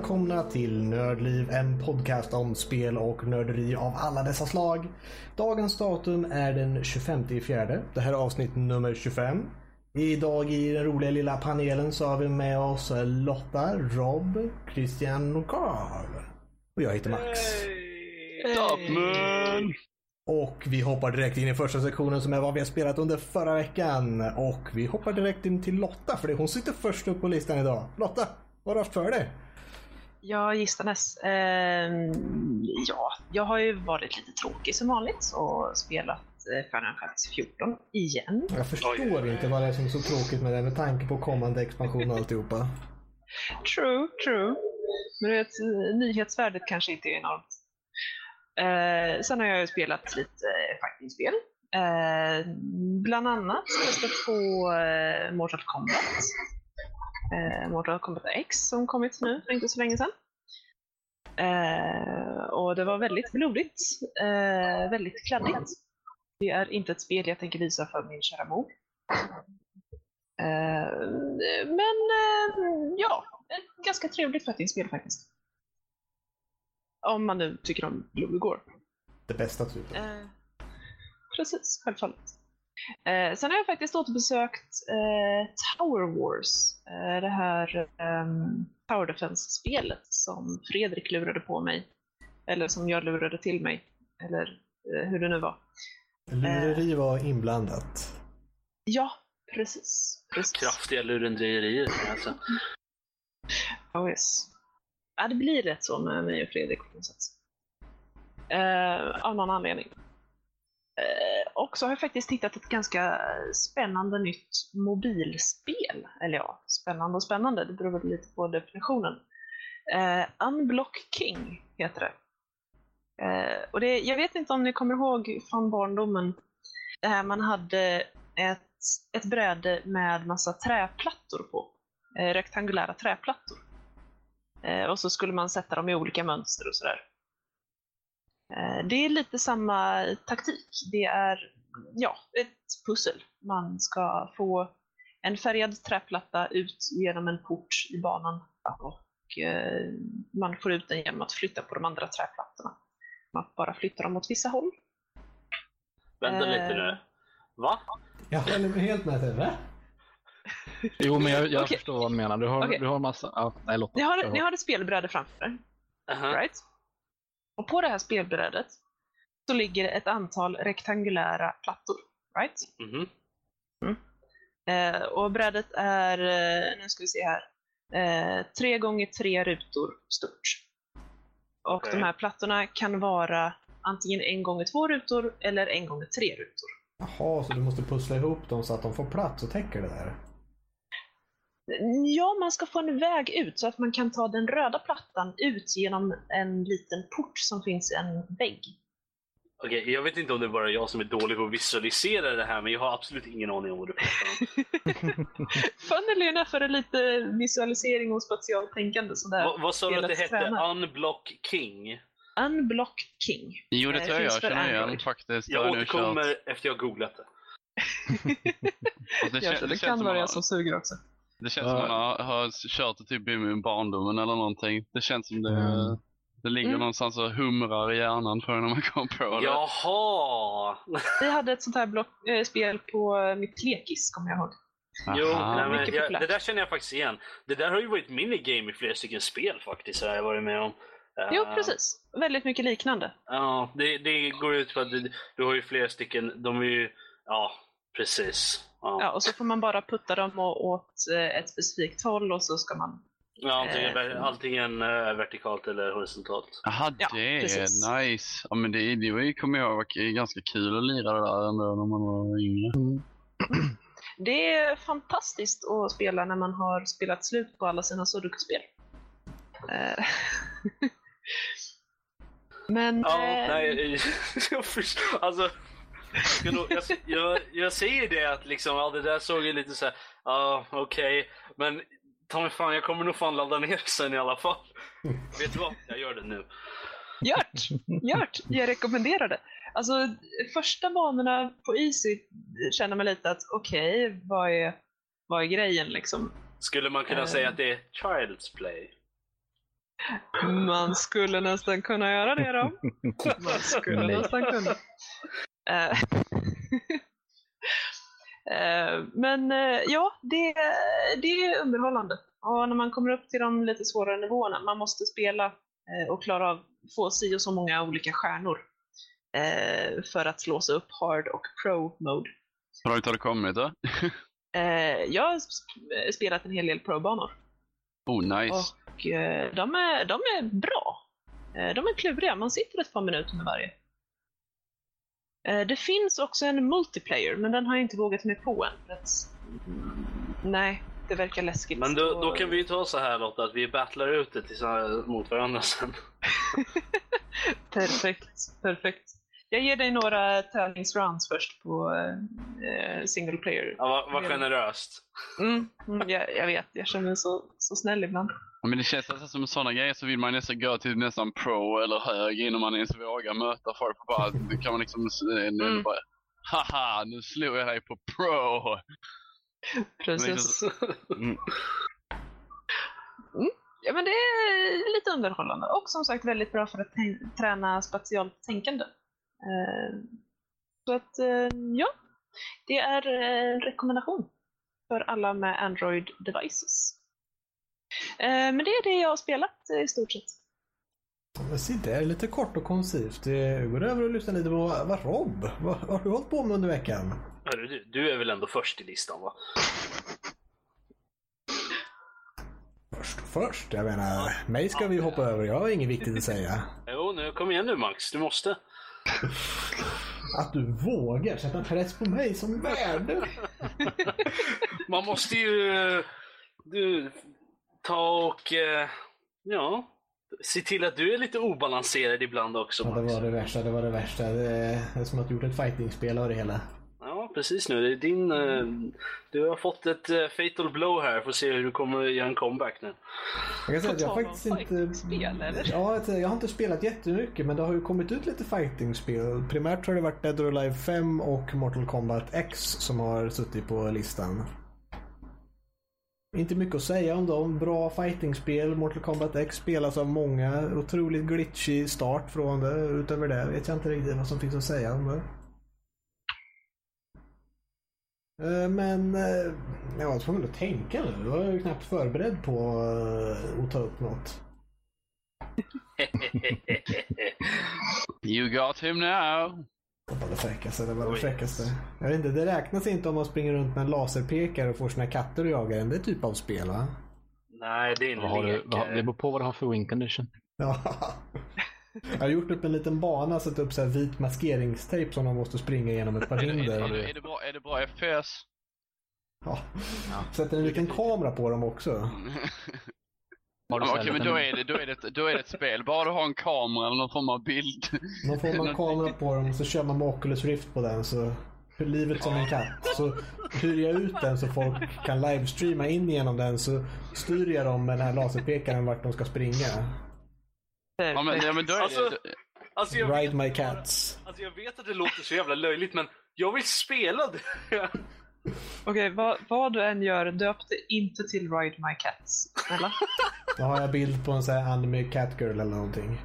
välkomna till Nördliv, en podcast om spel och nörderi av alla dessa slag. Dagens datum är den 25 fjärde. Det här är avsnitt nummer 25. Idag i den roliga lilla panelen så har vi med oss Lotta, Rob, Christian och Carl. Och jag heter Max. Hey. Och vi hoppar direkt in i första sektionen som är vad vi har spelat under förra veckan. Och vi hoppar direkt in till Lotta för det hon sitter först upp på listan idag. Lotta, vad har du haft för dig? Ja, gisslandes. Eh, ja, jag har ju varit lite tråkig som vanligt och spelat eh, Final Fantasy 14 igen. Jag förstår inte vad det är som är så tråkigt med det med tanke på kommande expansion och alltihopa. True, true. Men du vet, nyhetsvärdet kanske inte är enormt. Eh, sen har jag ju spelat lite eh, fightingspel. Eh, bland annat testat på eh, Mortal Kombat. Eh, Mortal Kombat X som kommit nu för inte så länge sedan. Eh, och det var väldigt blodigt. Eh, väldigt kladdigt. Det är inte ett spel jag tänker visa för min kära mor. Eh, men eh, ja, ett ganska trevligt fightingspel faktiskt. Om man nu tycker om Blue Gore. Det bästa typen. Eh, precis, självfallet. Eh, sen har jag faktiskt återbesökt eh, Tower Wars. Eh, det här ehm, Tower Defense-spelet som Fredrik lurade på mig. Eller som jag lurade till mig. Eller eh, hur det nu var. Lureri var inblandat. Ja, precis. precis. Kraftiga lurendrejerier alltså. Oh yes. Ja, det blir rätt så med mig och Fredrik på något sätt. Eh, av någon anledning. Eh, och så har jag faktiskt hittat ett ganska spännande nytt mobilspel. Eller ja, spännande och spännande, det beror väl lite på definitionen. Eh, Unblock King heter det. Eh, och det. Jag vet inte om ni kommer ihåg från barndomen, det här man hade ett, ett bräde med massa träplattor på. Eh, rektangulära träplattor. Eh, och så skulle man sätta dem i olika mönster och sådär. Eh, det är lite samma taktik. Det är ja, ett pussel. Man ska få en färgad träplatta ut genom en port i banan och eh, man får ut den genom att flytta på de andra träplattorna. Man bara flyttar dem åt vissa håll. Vänta Eh. lite nu. Va? Jag håller helt med dig. Va? Jo, men jag, jag Okej. förstår vad du menar. Du har, Okej. du har massa... Ja, nej, låt Ni har, ni har ett spelbräde framför er. Aha. Right? Och på det här spelbrädet så ligger ett antal rektangulära plattor. Right? Mhm. Eh, och brädet är, eh, nu ska vi se här, eh, tre gånger tre rutor stort. Och Okej. de här plattorna kan vara antingen en gånger två rutor eller en gånger tre rutor. Jaha, så du måste pussla ihop dem så att de får plats och täcker det där? Ja, man ska få en väg ut så att man kan ta den röda plattan ut genom en liten port som finns i en vägg. Okej, jag vet inte om det är bara jag som är dålig på att visualisera det här, men jag har absolut ingen aning om vad du pratar om. Enough är det lite visualisering och spatialtänkande sådär. Va, vad sa du att det hette? Unblock King? Unblock King. Jo, det Eh, tror jag jag för känner igen faktiskt. Jag återkommer efter jag har googlat det. Det, Ja, kän- så det det känns kan vara jag som suger också. Det känns som Ja. man har, har kört det typ i min barndomen eller någonting. Det känns som det, Mm. det ligger Mm. någonstans och humrar i hjärnan för när man kommer på det. Jaha! Vi hade ett sånt här block, äh, spel på mitt lekis, kommer jag ihåg. Jo, Aha. nej, men jag, det där känner jag faktiskt igen. Det där har ju varit minigame i flera stycken spel faktiskt, har jag varit med om. Jo, Eh, precis. Väldigt mycket liknande. Ja, det, det går ut på att du, du har ju flera stycken, de är ju, ja, precis. Ja. Ja, och så får man bara putta dem åt eh, ett specifikt håll och så ska man... Ja, antingen, Eh, antingen eh, vertikalt eller horisontalt. Jaha, Ja, det precis. är nice. Ja, men det, det var ju, kommer jag ihåg, ganska kul att lira det där ändå när man var yngre. Det är fantastiskt att spela när man har spelat slut på alla sina sudoku-spel. Eh, Men... Ja, eh, nej, jag förstår. Alltså, jag, jag, jag, jag säger det att liksom, ja, det där såg ju lite så här, ja, okej, men ta mig fan, jag kommer nog fan ladda ner sen i alla fall. Vet du vad? Jag gör det nu. Gjort! Gjort! Jag rekommenderar det. Alltså, första banorna på Easy känner man lite att okej, vad, är, vad är grejen liksom? Skulle man kunna Eh. säga att det är Child's Play? Man skulle nästan kunna göra det då. Man skulle nästan kunna. Eh, eh, Men eh, ja, det, det är underhållande. Och när man kommer upp till de lite svårare nivåerna, man måste spela och klara av, få si och så många olika stjärnor för att slå sig upp hard och pro-mode. Hur långt har du kommit då? Jag har sp- spelat en hel del pro-banor. Oh, nice. Och de är, de är bra. De är kluriga, man sitter ett par minuter med varje. Eh, det finns också en multiplayer, men den har jag inte vågat mig på än. Nej, det verkar läskigt. Men då, då kan vi ju ta så här Lotta, att vi battlar ut det mot varandra sen. Perfekt, perfekt. Jag ger dig några tävlingsrounds först på eh, single player. Ja, vad, vad generöst. Mm, mm, jag, jag vet, jag känner mig så, så snäll ibland. Men det känns nästan som sådana grejer så vill man nästan gå till nästan pro eller hög innan man ens vågar möta folk. För bara, kan man liksom eh, nu Mm. bara, haha, nu slog jag dig på pro. Precis. Mm. Ja, men det är lite underhållande och som sagt väldigt bra för att träna spatialt tänkande. Eh, så att, eh, ja, det är eh, en rekommendation för alla med Android devices. Eh, men det är det jag har spelat eh, i stort sett. Se där, lite kort och koncist. Det går över och lyssna lite på vad Rob, vad, vad har du hållit på med under veckan? Du, du är väl ändå först i listan va? Först och först, jag menar, mig ska vi hoppa över. Jag har inget viktigt att säga. Jo, nu kom igen nu Max, du måste. Att du vågar sätta press på mig som värd. Man måste ju eh, du, ta och eh, ja, se till att du är lite obalanserad ibland också Ja, det var det värsta, det var det värsta. Det är som att du gjort ett fightingspel av det hela. Ja, precis nu. Det är din, eh, du har fått ett eh, fatal blow här. Får se hur du kommer göra en comeback nu. Jag kan säga att jag faktiskt inte... fightingspel, eller? Ja, jag jag har inte spelat jättemycket men det har ju kommit ut lite fightingspel. Primärt har det varit Dead or Alive 5 och Mortal Kombat X som har suttit på listan. Inte mycket att säga om dem. Bra fightingspel. Mortal Kombat X spelas av många. Otroligt glitchig start från det. Utöver det vet jag inte riktigt vad som finns att säga om det. Men eh, jag var tvungen att tänka nu. Jag var ju knappt förberedd på eh, att ta upp något. You got him now. Det var det fräckaste. Det var det Oj. fräckaste. Jag vet inte, det räknas inte om man springer runt med en laserpekare och får sina katter och jagar en. Det är typ av spel va? Nej, det är en lek. det eh. beror på vad du har för win condition. Ja. Jag har gjort upp en liten bana, satt upp så här vit maskeringstejp som de måste springa igenom ett par Är, är, hinder. är, är, det bra, är det bra FPS? Ja. Sätter en liten kamera på dem också. Ja, Okej, men liten- då är, det, då, är det ett, då är det ett spel. Bara du har en kamera eller någon form av bild. Då får man kamera på dem så kör man med Oculus Rift på den så livet som en katt. Så hyr jag ut den så folk kan livestreama in genom den så styr jag dem med den här laserpekaren vart de ska springa. Ja, men, ja, men då är Alltså- det... Alltså jag, Ride vet, my cats. alltså jag vet att det låter så jävla löjligt, men jag vill spela det. Okej, vad, vad du än gör, döp det inte till Ride My Cats. Snälla. Då har jag bild på en sån här anime catgirl eller någonting.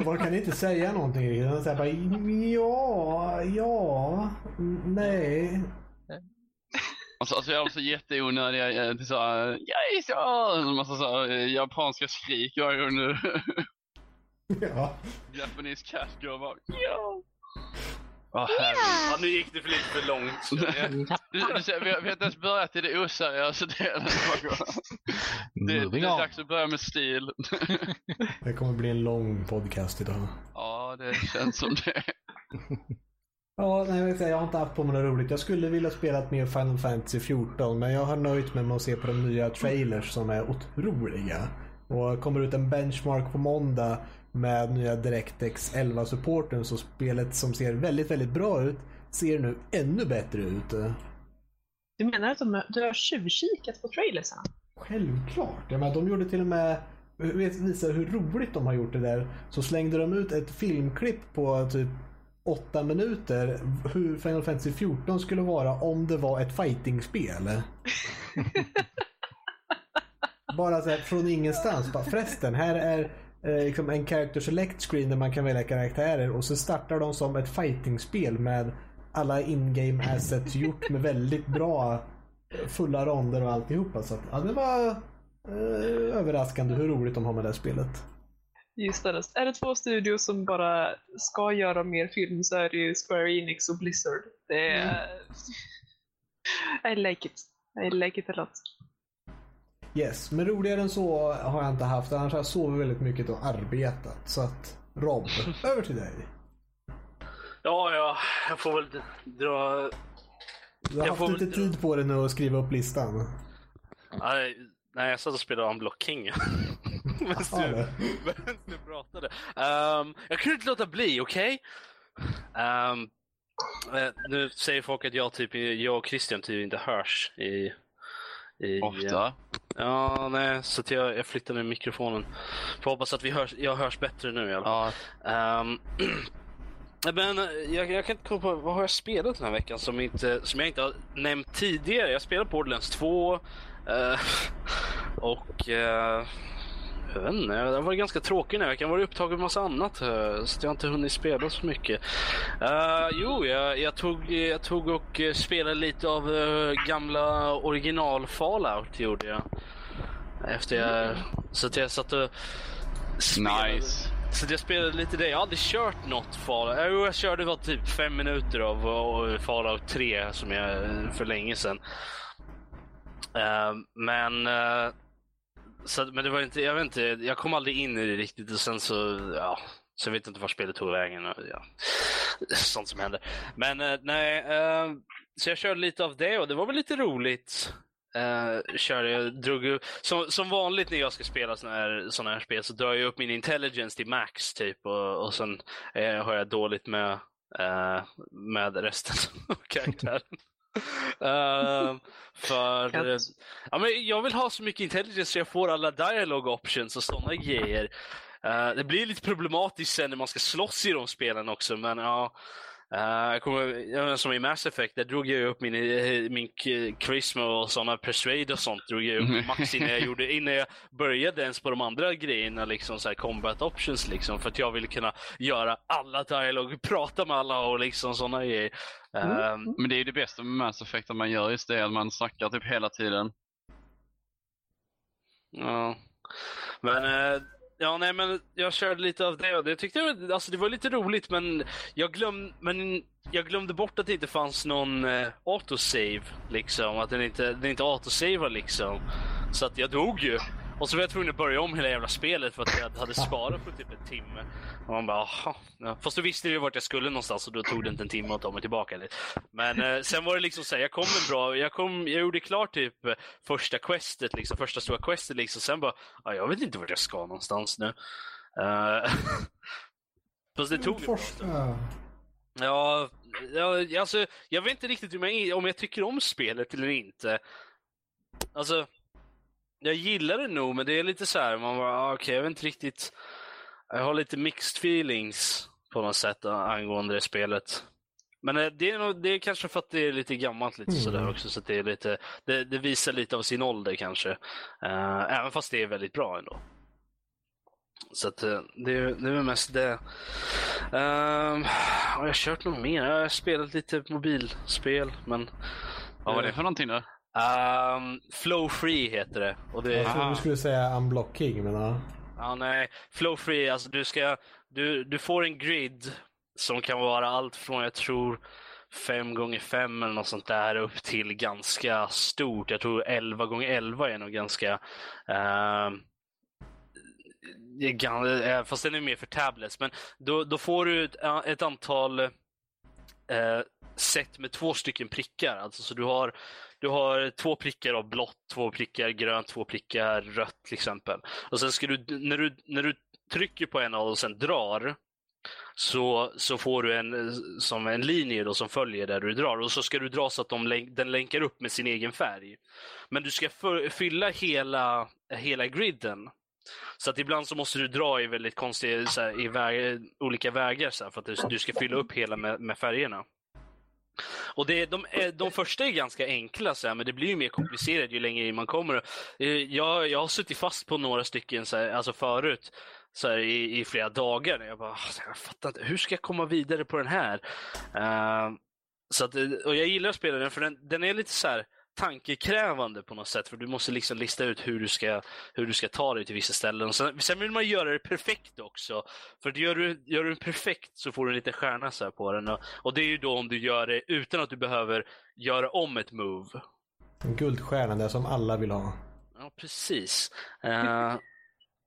Man kan inte säga någonting riktigt. Man säger bara ja, ja, nej. Alltså, alltså jag har också jätteonödiga eh, så här, yes, ja, en massa så här, eh, japanska skrik varje gång nu. Ja. Japanese cat girl bara, ja. Åh herregud. Ja, nu gick det för lite för långt. Du, du, ser, vi, har, vi har inte ens börjat i det oseriösa delen. Det, det är dags att börja med stil. Det kommer bli en lång podcast idag. Ja, det känns som det. Ja, nej, jag, vet inte, jag har inte haft på mig något roligt. Jag skulle vilja spela mer Final Fantasy 14 men jag har nöjt mig med att se på de nya trailers som är otroliga. Och kommer ut en benchmark på måndag med nya DirectX 11-supporten så spelet som ser väldigt, väldigt bra ut ser nu ännu bättre ut. Du menar att de, du har tjuvkikat på trailersarna? Självklart. Jag menar, de gjorde till och med, vet- visa hur roligt de har gjort det där, så slängde de ut ett filmklipp på typ åtta minuter hur Final Fantasy 14 skulle vara om det var ett fightingspel. bara så här, från ingenstans. Bara, förresten, här är eh, liksom en character select screen där man kan välja karaktärer och så startar de som ett fightingspel med alla in-game assets gjort med väldigt bra eh, fulla ronder och alltihopa. Så att, ja, det var eh, överraskande hur roligt de har med det här spelet. Just det. Är det två studios som bara ska göra mer film så är det ju Square Enix och Blizzard. Det är... I like it. I like it a lot. Yes, men roligare än så har jag inte haft. Annars har jag sovit väldigt mycket och arbetat. Så att Rob, över till dig. Ja, ja, jag får väl dra... Du har Jag haft får lite väl- tid på dig nu att skriva upp listan. Nej, nej, jag satt och spelade Unblock King. Medan du, medan du pratade. Ehm, jag kunde inte låta bli, okej? Ehm, eh, nu säger folk att jag, typ, jag och Christian typ inte hörs i... i Ofta. Ja, nej, så att jag, jag flyttar ner mikrofonen. Får hoppas att vi hörs, jag hörs bättre nu i alla fall. Ja, Ehm, men eh, jag, jag kan inte komma på, vad har jag spelat den här veckan som, inte, som jag inte har nämnt tidigare? Jag spelade Borderlands 2 eh, och eh, jag vet inte, det har varit ganska tråkig den här veckan. Jag har varit upptagen med massa annat eh, så jag har inte hunnit spela så mycket. Eh, jo, jag, jag, tog, jag tog och eh, spelade lite av eh, gamla original Fallout gjorde jag. Efter jag, så att jag satt och spelade. nice. Så jag spelade lite det. Jag aldrig kört något Fallout. Jo, jag körde var typ fem minuter av Fallout 3 som jag för länge sedan. Men så, men det var inte, jag vet inte, jag kom aldrig in i det riktigt och sen så, ja, så jag vet inte var spelet tog vägen. och, Ja, sånt som händer. Men eh, nej, eh, så jag körde lite av det och det var väl lite roligt. Uh, körde jag, drog som, som vanligt när jag ska spela såna här, såna här spel så drar jag upp min intelligence till max typ och, och sen eh, har jag dåligt med, eh, med resten av karaktären. Eh, för ja, men jag vill ha så mycket intelligence så jag får alla dialogue options och sådana grejer. Eh, det blir lite problematiskt sen när man ska slåss i de spelen också men ja. Uh, jag kommer, jag menar, som i Mass Effect, där drog jag upp min, eh, min charisma och sådana persuade och sånt drog jag upp max innan jag, gjorde, innan jag började ens på de andra grejerna, liksom så här combat options liksom, för att jag ville kunna göra alla dialog, prata med alla och liksom sådana grejer. Eh, Men det är ju det bästa med Mass Effect att man gör just det, att man snackar typ hela tiden. Ja. Men, eh, ja nej men jag körde lite av det och det tyckte jag, alltså det var lite roligt men jag, glöm, men jag glömde bort att det inte fanns någon eh, autosave liksom, att den inte, den inte autosavar liksom. Så att jag dog ju. Och så var jag tvungen att börja om hela jävla spelet för att jag hade sparat på typ en timme. Och man bara. Ja. Fast då visste jag ju vart jag skulle någonstans och då tog det inte en timme att ta mig tillbaka. Lite. Men eh, sen var det liksom så här, jag kom en bra, jag, kom, jag gjorde klart typ eh, första questet, liksom, första stora questet liksom. Sen bara, ja, jag vet inte vart jag ska någonstans nu. Uh, Fast det tog bra. Forska. Ja, ja, alltså jag vet inte riktigt om jag, om jag tycker om spelet eller inte. Alltså, jag gillar det nog, men det är lite så här, man bara, ah, okej, jag vet inte riktigt. Jag har lite mixed feelings på något sätt ah, angående det spelet. Men eh, det är, nog, det är kanske för att det är lite gammalt lite Mm. sådär också, så det, är lite, det, det visar lite av sin ålder kanske. Eh, även fast det är väldigt bra ändå. Så att eh, det, är- det är väl mest det. Um, har jag kört något mer? Jag har spelat lite mobilspel, men... Vad var det för någonting då? Um, Flow Free heter det. Och det Jag trodde du skulle säga unblocking, men ja. ja, nej. Flow Free, alltså du ska... Du, du får en grid som kan vara allt från, jag tror, 5 gånger 5 eller något sånt där upp till ganska stort. Jag tror 11 gånger 11 är nog ganska... eh, fast den är mer för tablets. Men då, då får du ett, ett antal eh, set med två stycken prickar. Alltså, så du har, du har två prickar av blått, två prickar grönt, två prickar rött till exempel. Och sen ska du, när du, när du trycker på en av dem och sen drar, så, så får du en, som en linje då som följer där du drar. Och så ska du dra så att de den länkar upp med sin egen färg. Men du ska för, fylla hela, hela griden. Så att ibland så måste du dra i väldigt konstiga, så här, i väg, olika vägar så här, för att du, du ska fylla upp hela med, med färgerna. Och det, de, eh, de första är ganska enkla, så här, men det blir ju mer komplicerat ju längre in man kommer. Eh, jag, jag har suttit fast på några stycken så här, alltså förut så här, i, i flera dagar. Jag bara, ah, jag fattar inte, hur ska jag komma vidare på den här? Uh, så att, och jag gillar att spela den för den, den är lite så här tankekrävande på något sätt. För du måste liksom lista ut hur du ska, hur du ska ta dig till vissa ställen. Och sen, sen vill man göra det perfekt också. För gör du, gör du den perfekt så får du en liten stjärna så här på den. Och, och det är ju då om du gör det utan att du behöver göra om ett move. En guldstjärna där som alla vill ha. Ja, precis. Eh,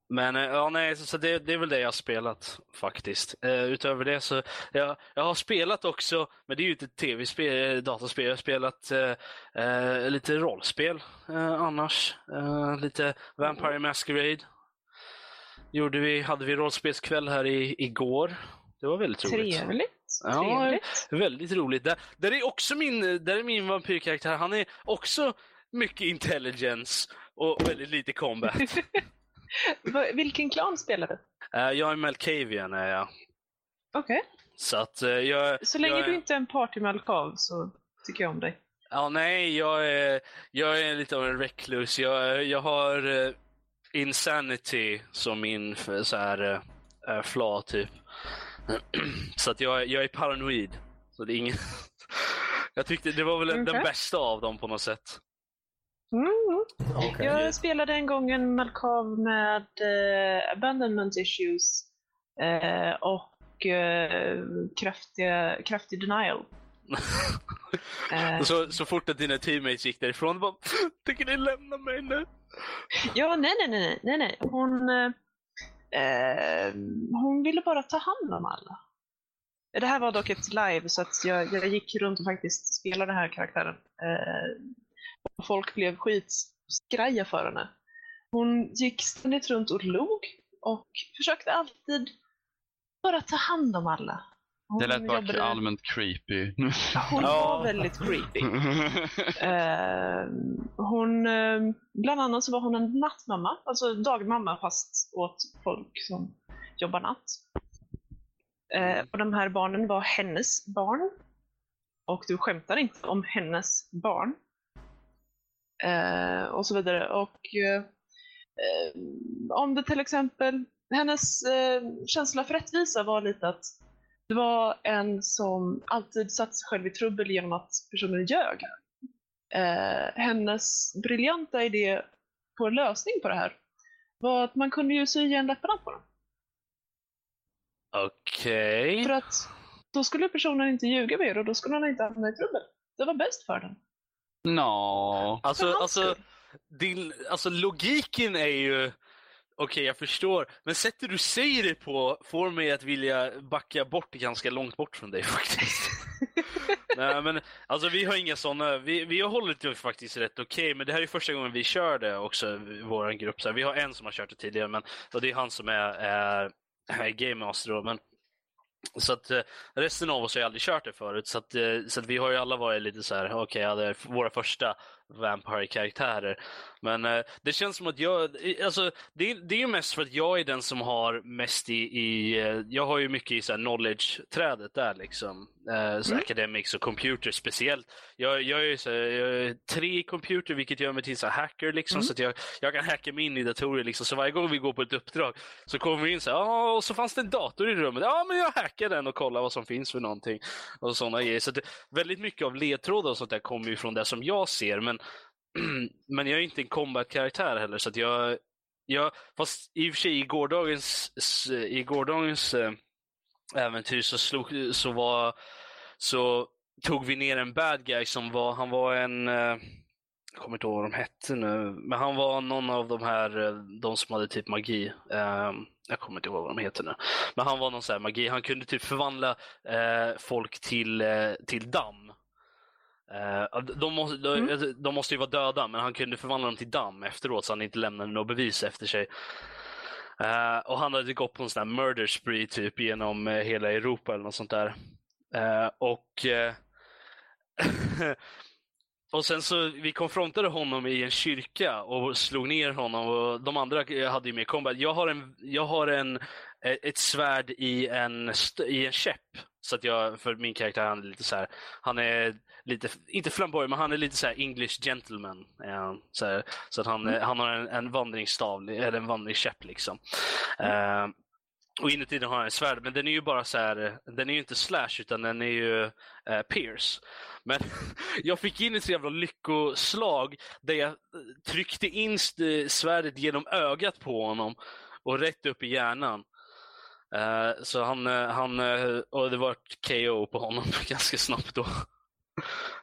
men eh, ja, nej, så, så det, det är väl det jag har spelat faktiskt. Uh, utöver det så, jag, jag har spelat också, men det är ju inte tv-spel, eh, dataspel. Jag har spelat eh, eh, lite rollspel eh, annars. Eh, lite Vampire Masquerade. Gjorde vi, hade vi rollspelskväll här i, igår. Det var väldigt roligt. Trevligt. Ja, Trevligt. Väldigt roligt. Där, där är också min, där är min vampyrkaraktär. Han är också mycket intelligence och väldigt lite combat. Vilken klan spelar du? Eh, jag är Malkavian är jag. Okej. Så att eh, jag... Så länge jag, du inte är en partymalkav så tycker jag om dig. Ja, nej, jag är, jag är lite av en reclus. Jag, jag har eh, insanity som min så här, uh, fla typ. så att jag, jag är paranoid. Så det är ingen... jag tyckte det var väl den Okej. bästa av dem på något sätt. Mm. Okej. Jag spelade en gång en Malkav med eh, abandonment issues eh, och eh, kraftiga, kraftig denial. Eh, Så, så fort att dina teammates gick därifrån, bara, tänker ni lämna mig nu? ja, nej, nej, nej, nej, nej. Hon, eh, eh, hon ville bara ta hand om alla. Det här var dock ett live så att jag, jag gick runt och faktiskt spelade den här karaktären. Och folk blev skitskraja för henne. Hon gick ständigt runt och log och försökte alltid bara ta hand om alla. Hon Det lät bara jobbade- allmänt creepy. Hon Ja. var väldigt creepy. Eh, hon, eh, bland annat så var hon en nattmamma, alltså dagmamma fast åt folk som jobbar natt. Eh, och de här barnen var hennes barn. Och du skämtar inte om hennes barn. Eh, och så vidare. Och eh, eh, om det till exempel, hennes eh, känsla för rättvisa var lite att det var en som alltid satte sig själv i trubbel genom att personen ljög. Eh, hennes briljanta idé på en lösning på det här var att man kunde ju sy igen läpparna på dem. Okej. För att då skulle personen inte ljuga mer och då skulle han inte hamna i trubbel. Det var bäst för den. Nå. Alltså, alltså, din, alltså logiken är ju... Okej, jag förstår. Men sättet du säger det på får mig att vilja backa bort ganska långt bort från dig faktiskt. Nej, men alltså vi har inga sådana. Vi, vi har hållit det faktiskt rätt okej, men det här är första gången vi kör det också i vår grupp. Så här, vi har en som har kört det tidigare, men och det är han som är, är, är Game Master då. Men, så att eh, resten av oss har ju aldrig kört det förut, så att, eh, så att vi har ju alla varit lite så här, okej, ja, är våra första Vampire-karaktärer. Men eh, det känns som att jag, alltså det, är- det är ju mest för att jag är den som har mest i, i eh, jag har ju mycket i knowledge-trädet där liksom. Eh, så Academics och computer speciellt. Jag, jag är ju så här, jag är tre i computer vilket gör mig till så hacker liksom, så att jag, jag kan hacka mig in i datorer liksom. Så varje gång vi går på ett uppdrag så kommer vi in så här, ja och så fanns det en dator i rummet. Ja men jag hackar den och kollar vad som finns för någonting. Och sådana grejer. Så att väldigt mycket av ledtrådar och sånt där kommer ju från det som jag ser. Men, men jag är inte en combat-karaktär heller så att jag, jag Fast i och för sig i gårdagens, i gårdagens eh, äventyr så, slog, så var så tog vi ner en bad guy som var, han var en jag kommer inte ihåg vad de hette nu, men han var någon av de här, eh, de som hade typ magi. Ehm, jag kommer inte ihåg vad de heter nu. Men han var någon sån här magi, han kunde typ förvandla folk till, till damm. Eh, de, måste, de, de måste ju vara döda, men han kunde förvandla dem till damm efteråt så han inte lämnade något bevis efter sig. Eh, och han hade gått på en sån här murder spree typ genom eh, hela Europa eller något sånt där. Och och sen så vi konfrontade honom i en kyrka och slog ner honom och de andra hade ju mer combat. Jag har en, jag har en, ett svärd i en, i en käpp Så att jag, för min karaktär han är lite så här, han är lite, inte flamboyant, men han är lite så här English gentleman. är han. så, här, så att han, han har en, en vandringsstav, eller en vandringskäpp liksom. Eh, och inuti den har han en svärd, men den är ju bara så här, den är ju inte slash utan den är ju eh, pierce. Men jag fick in ett så jävla lyckoslag där jag eh, tryckte in svärdet genom ögat på honom och rätt upp i hjärnan. Eh, så han, eh, han, eh, och det var ett KO på honom ganska snabbt då.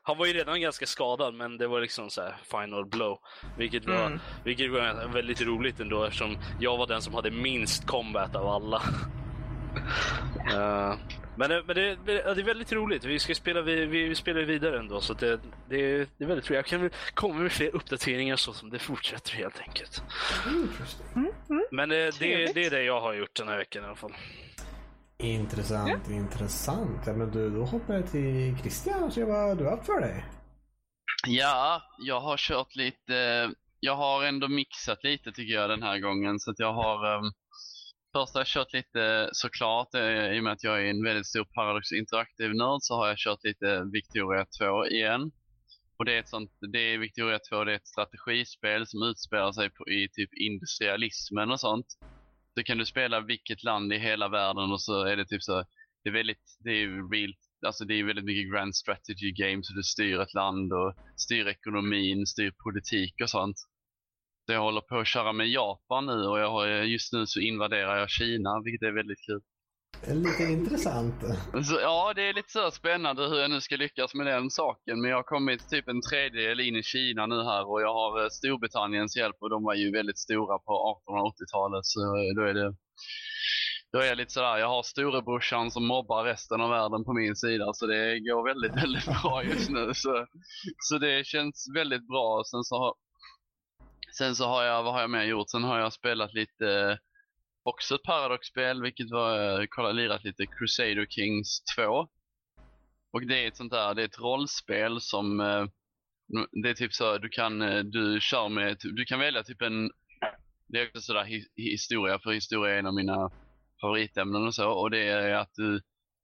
Han var ju redan ganska skadad men det var liksom så här final blow. Vilket var, Mm. vilket var väldigt roligt ändå eftersom jag var den som hade minst combat av alla. Eh, men det, men det, det är väldigt roligt. Vi ska spela, vi, vi spelar vidare ändå så det, det, det är väldigt roligt. Jag kan komma med fler uppdateringar så som det fortsätter helt enkelt. Interesting. Men eh, det, Trevligt. det är det jag har gjort den här veckan i alla fall. Intressant, intressant. Ja, men du, då hoppar jag till Christian och ser vad du har haft för dig. Ja, jag har kört lite, jag har ändå mixat lite tycker jag den här gången. Så att jag har, um, först har jag kört lite såklart, eh, i och med att jag är en väldigt stor Paradox Interactive nörd så har jag kört lite Victoria 2 igen. Och det är ett sånt, det är Victoria 2, det är ett strategispel som utspelar sig på, i typ industrialismen och sånt. Då kan du spela vilket land i hela världen och så är det typ så, det är väldigt, det är real, alltså det är väldigt mycket grand strategy games och du styr ett land och styr ekonomin, styr politik och sånt. Så jag håller på att köra med Japan nu och jag har, just nu så invaderar jag Kina, vilket är väldigt kul. Lite intressant. Så, ja, det är lite så spännande hur jag nu ska lyckas med den saken. Men jag har kommit typ en tredjedel in i Kina nu här och jag har eh, Storbritanniens hjälp och de var ju väldigt stora på 1880-talet. Så eh, då är det då är jag lite sådär, jag har storebrorsan som mobbar resten av världen på min sida så det går väldigt, väldigt bra just nu. Så, så det känns väldigt bra. Sen så har, sen så har jag, vad har jag mer gjort? Sen har jag spelat lite också ett Paradox-spel, vilket var, eh, kolla, lirat lite Crusader Kings 2. Och det är ett sånt där, det är ett rollspel som, eh, det är typ så, du kan, eh, du kör med, du kan välja typ en, det är också sådär hi, historia, för historia är en av mina favoritämnen och så, och det är att du,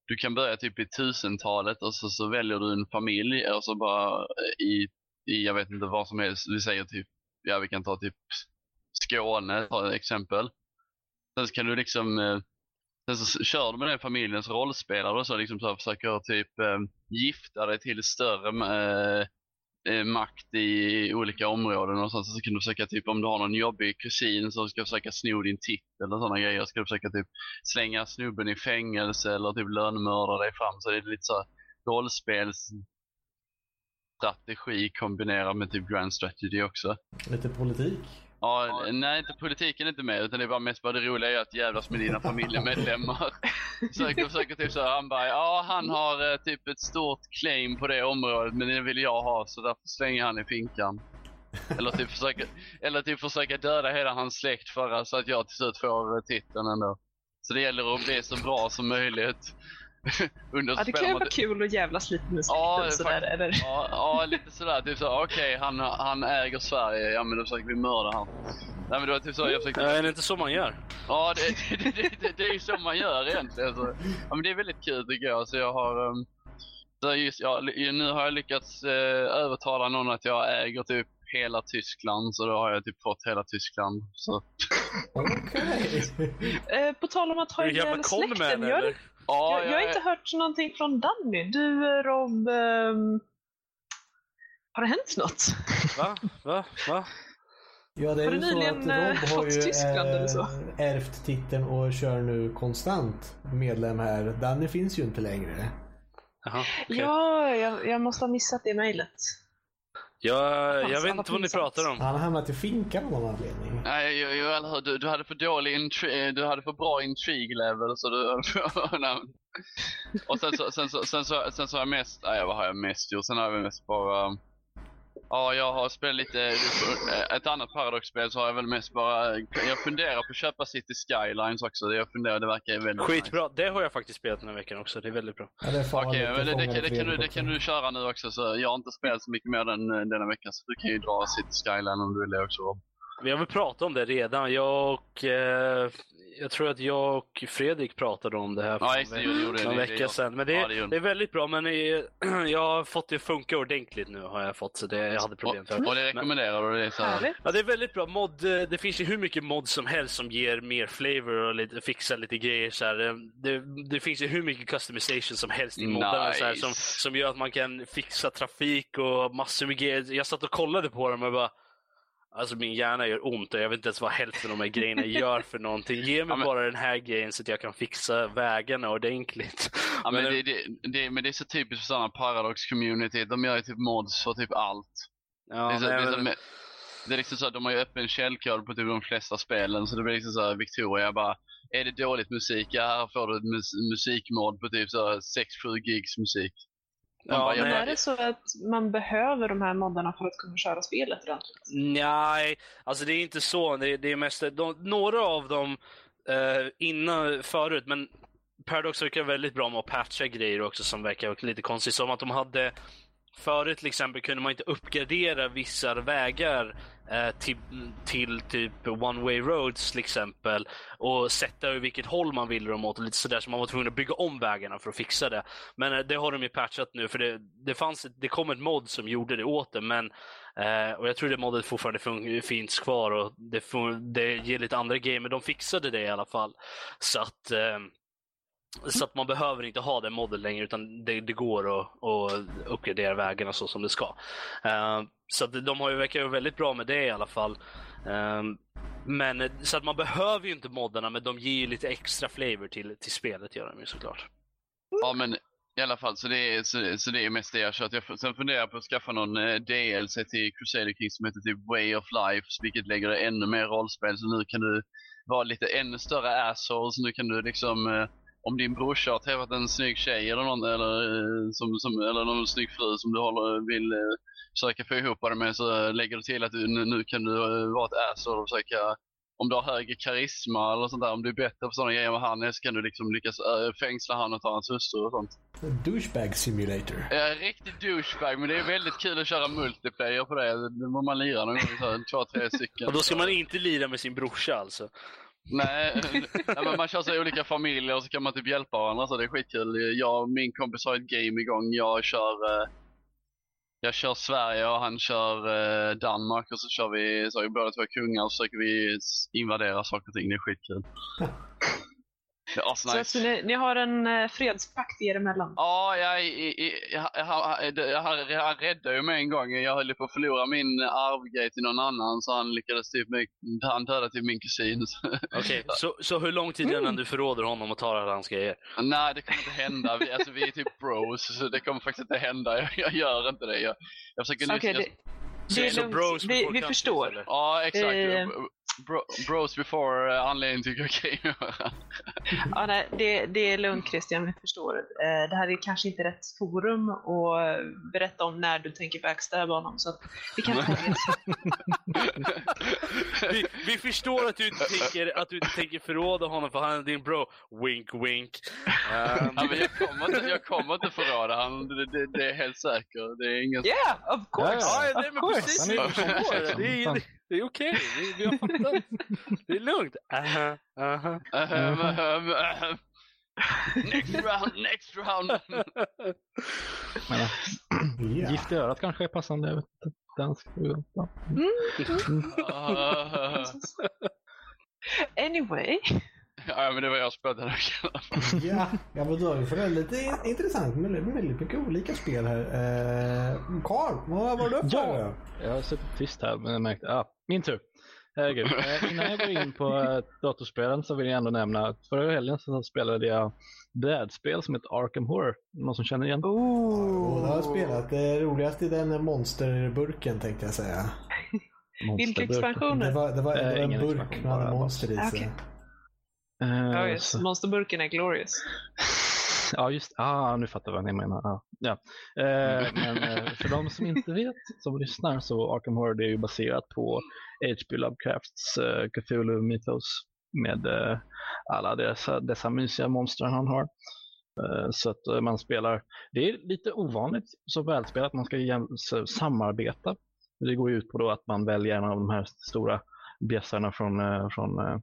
du kan börja typ i tusentalet och så, så väljer du en familj och så bara eh, i, i, jag vet inte vad som helst, vi säger typ, ja vi kan ta typ Skåne, ta ett exempel. Sen så kan du liksom, eh, sen så kör du med den familjens rollspelare och så liksom så försöker typ eh, gifta dig till större eh, eh, makt i olika områden och sånt. så kan du försöka typ om du har någon jobbig kusin som ska försöka sno din titel och sådana grejer. Ska du försöka typ slänga snubben i fängelse eller typ lönnmörda dig fram. Så det är lite så rollspels strategi kombinerat med typ grand strategy också. Lite politik. Ja, nej, inte politiken är inte med utan det är bara mest bara det roliga är att jävlas med dina familjemedlemmar. Försöker, försöker typ så här, han bara, ja han har eh, typ ett stort claim på det området men det vill jag ha så därför slänger han i finkan. Eller typ försöka, eller typ försöka döda hela hans släkt för så att jag till slut får eh, titeln ändå. Så det gäller att bli så bra som möjligt. Under Ja, det kan ju vara kul att jävlas lite med Ja, släkten sådär. faktiskt. Eller? Ja, ja lite sådär. Typ så, okej, han, han äger Sverige. Ja, men då försöker vi mörda han. Nej, men det var typ så jag försökte... Ja, är det inte så man gör? Ja, det, det, det, det, det är ju så man gör egentligen. Så, ja, men det är väldigt kul tycker jag. Så jag har... Um, så just, ja, nu har jag lyckats eh, övertala någon att jag äger typ hela Tyskland. Så då har jag typ fått hela Tyskland. Så, Okej. Eh, på tal om att ha jävla ihjäl släkten. eller? Ja, jag, jag har inte hört någonting från Danny. Du Rob, ehm, har det hänt något? Va? Va? Va? Ja, det är Har du så nyligen, att Rob eh, har fått ju Tyskland eller så? eh, ärvt titeln och kör nu konstant medlem här. Danny finns ju inte längre. Jaha, okej. Ja, jag, jag måste ha missat det mejlet. Jag, jag vet inte vad ni pratar om. Han har hamnat i finkan av någon anledning. Nej, eller hur? Du, du hade för dålig intri- du hade för bra intrigue level så du... Och sen så, sen så, sen så, sen så har jag mest, nej vad har jag mest gjort? Sen har jag mest bara, ja jag har spelat lite, ett annat Paradox-spel så har jag väl mest bara, jag funderar på att köpa City Skylines också. Jag funderar, det verkar ju väldigt nice. Skitbra. Det har jag faktiskt spelat den här veckan också. Det är väldigt bra. Ja, det Okej, men det, det, kan- det, kan du, det kan du köra nu också så jag har inte spelat så mycket mer den, denna veckan så du kan ju dra City Skyline om du vill det också Rob. Vi har väl pratat om det redan. Jag och, eh, jag tror att jag och Fredrik pratade om det här för Ja, det- vecka sedan. Men det, ja, det gjorde det är väldigt bra, men jag har fått det att funka ordentligt nu har jag fått, så det, jag hade problem för. Och, och det rekommenderar du? Det är så här, Härligt. Ja, det är väldigt bra. Mod, eh, det finns ju hur mycket mod som helst som ger mer flavor och lite, fixar lite grejer. Så här. Eh, Det, det finns ju hur mycket customization som helst i moddarna Nice. som, som gör att man kan fixa trafik och massor med grejer. Jag satt och kollade på dem och bara Alltså min hjärna gör ont och jag vet inte ens vad hälften av de här grejerna gör för någonting. Ge mig Ja, men- bara den här grejen så att jag kan fixa vägarna ordentligt. Ja, men, Men, det, det, det, men det är så typiskt för sådana Paradox-community. De gör ju typ mods för typ allt. ja, det, är så, men det, är så, vet- det är liksom så att de har ju öppen källkod på typ de flesta spelen. Så det blir liksom så här, Victoria bara, är det dåligt musik? Ja, här får du mus musikmod på typ så här 6-7 gigs musik. Man Ja, bara, Men är det så att man behöver de här moddarna för att kunna köra spelet ordentligt? Nej, alltså det är inte så. Det, det är mest, de, några av dem eh, innan, förut, men Paradox verkar väldigt bra med att patcha grejer också som verkar lite konstigt. Som att de hade Förut till exempel kunde man inte uppgradera vissa vägar Eh, till, till typ one way roads till exempel och sätta över vilket håll man ville dem åt och lite sådär så man var tvungen att bygga om vägarna för att fixa det. Men eh, det har de ju patchat nu för det, det, fanns, ett- det kom ett mod som gjorde det åt det men eh, och jag tror det modet fortfarande fun- finns kvar och det, fun- det ger lite andra grejer men de fixade det i alla fall. Så att eh, så att man behöver inte ha den modden längre utan det, det går att, att uppgradera vägarna så som det ska. Uh, så att de har ju verkar väldigt bra med det i alla fall. Uh, men så att man behöver ju inte moddarna men de ger ju lite extra flavor till, till spelet gör de ju såklart. Ja, men i alla fall, så det är, så, så det är mest det jag kör. kört. Jag, sen funderar jag på att skaffa någon eh, DLC till Crusader Kings som heter typ Way of Life, vilket lägger det ännu mer rollspel. Så nu kan du vara lite ännu större assholes. nu kan du liksom om din brorsa har träffat en snygg tjej eller någon, eller, eh, som, som, eller någon snygg fru som du håller, vill eh, försöka få ihop det med så lägger du till att du, nu, nu kan du eh, vara ett asshole och försöka om du har högre karisma eller sånt där, om du är bättre på sådana grejer än vad han så kan du liksom lyckas fängsla han och ta hans hustru och sånt. Douchebag simulator. En riktig douchebag men det är väldigt kul att köra multiplayer på det. Det må man lira någon gång, så här, två, tre stycken. Och då ska man inte lira med sin brorsa alltså. Nej, nej men man kör så i olika familjer och så kan man typ hjälpa varandra så det är skitkul. Jag och min kompis har ett game igång. Jag kör eh, jag kör Sverige och han kör eh, Danmark och så kör vi, så är vi båda två kungar och så försöker vi invadera saker och ting. Det är skitkul. Så alltså, ni, ni har en eh, fredspakt er emellan? Ja, jag, jag, jag, jag, jag, jag räddade ju mig en gång. Jag höll på att förlora min arvgrej till någon annan så han lyckades typ, med, han dödade typ min kusin. Okej, så, så hur lång tid innan du förråder honom och tar alla hans grejer? Nej, det kommer inte hända. Vi, alltså, vi är typ bros, så det kommer faktiskt inte hända. Jag, jag gör inte det. Jag, jag försöker Okej, jag, det, det är Så lugnt. bros Vi, vi förstår. eller? Ja, exakt. Eh. Bro, bros before uh, anledning till kokain. Ja, nej, det, det är lugnt Christian, vi förstår. Eh, det här är kanske inte rätt forum att berätta om när du tänker backstabba honom. Så att vi kan ta det. Vi, vi förstår att du inte tänker, att du inte tänker förråda honom för han är din bro. Wink wink. Ehm, ja, men jag, kommer inte, jag kommer inte förråda han. Det, det, det är helt säkert. Det är inget... Yeah, of course! Ja, Of nej, men course. precis. Han är- det. Det det, det är okej. Vi, vi har fattat. Det är lugnt. Aha, aha. Ahem, ahem, ahem. next round, next round. Men, Ja. Gift i örat kanske är passande. Jag vet inte. Dansk. Ja. Ah. Anyway, ja, men det var jag som spelade den. Ja, ja men då fått det lite in- intressant med väldigt väldigt mycket olika spel här. Eh, Carl, vad var du för? Ja. Jag har suttit tyst här men jag märkte, ah, min tur. Herregud. Eh, innan jag går in på eh, datorspelen så vill jag ändå nämna att förra helgen så spelade jag brädspel som heter Arkham Horror. Någon som känner igen? Och det har jag spelat. Det roligaste i den monsterburken tänkte jag säga. vilka Monsterburk. Det expansioner? var, det var, det Eh, var en burk med alla monster i sig. Okej. Eh, Ja, just Monsterburken är glorious. Ja, just ah, nu fattar jag vad ni menar. Ja. Ja. Eh, men eh, för de som inte vet, som lyssnar, så Arkham Horror är ju baserat på H.P. Lovecrafts eh, Cthulhu Mythos med eh, alla dessa, dessa mysiga monster han har. Eh, så att eh, man spelar, det är lite ovanligt så välspelat att man ska samarbeta. Det går ut på då att man väljer en av de här stora bjässarna från, eh, från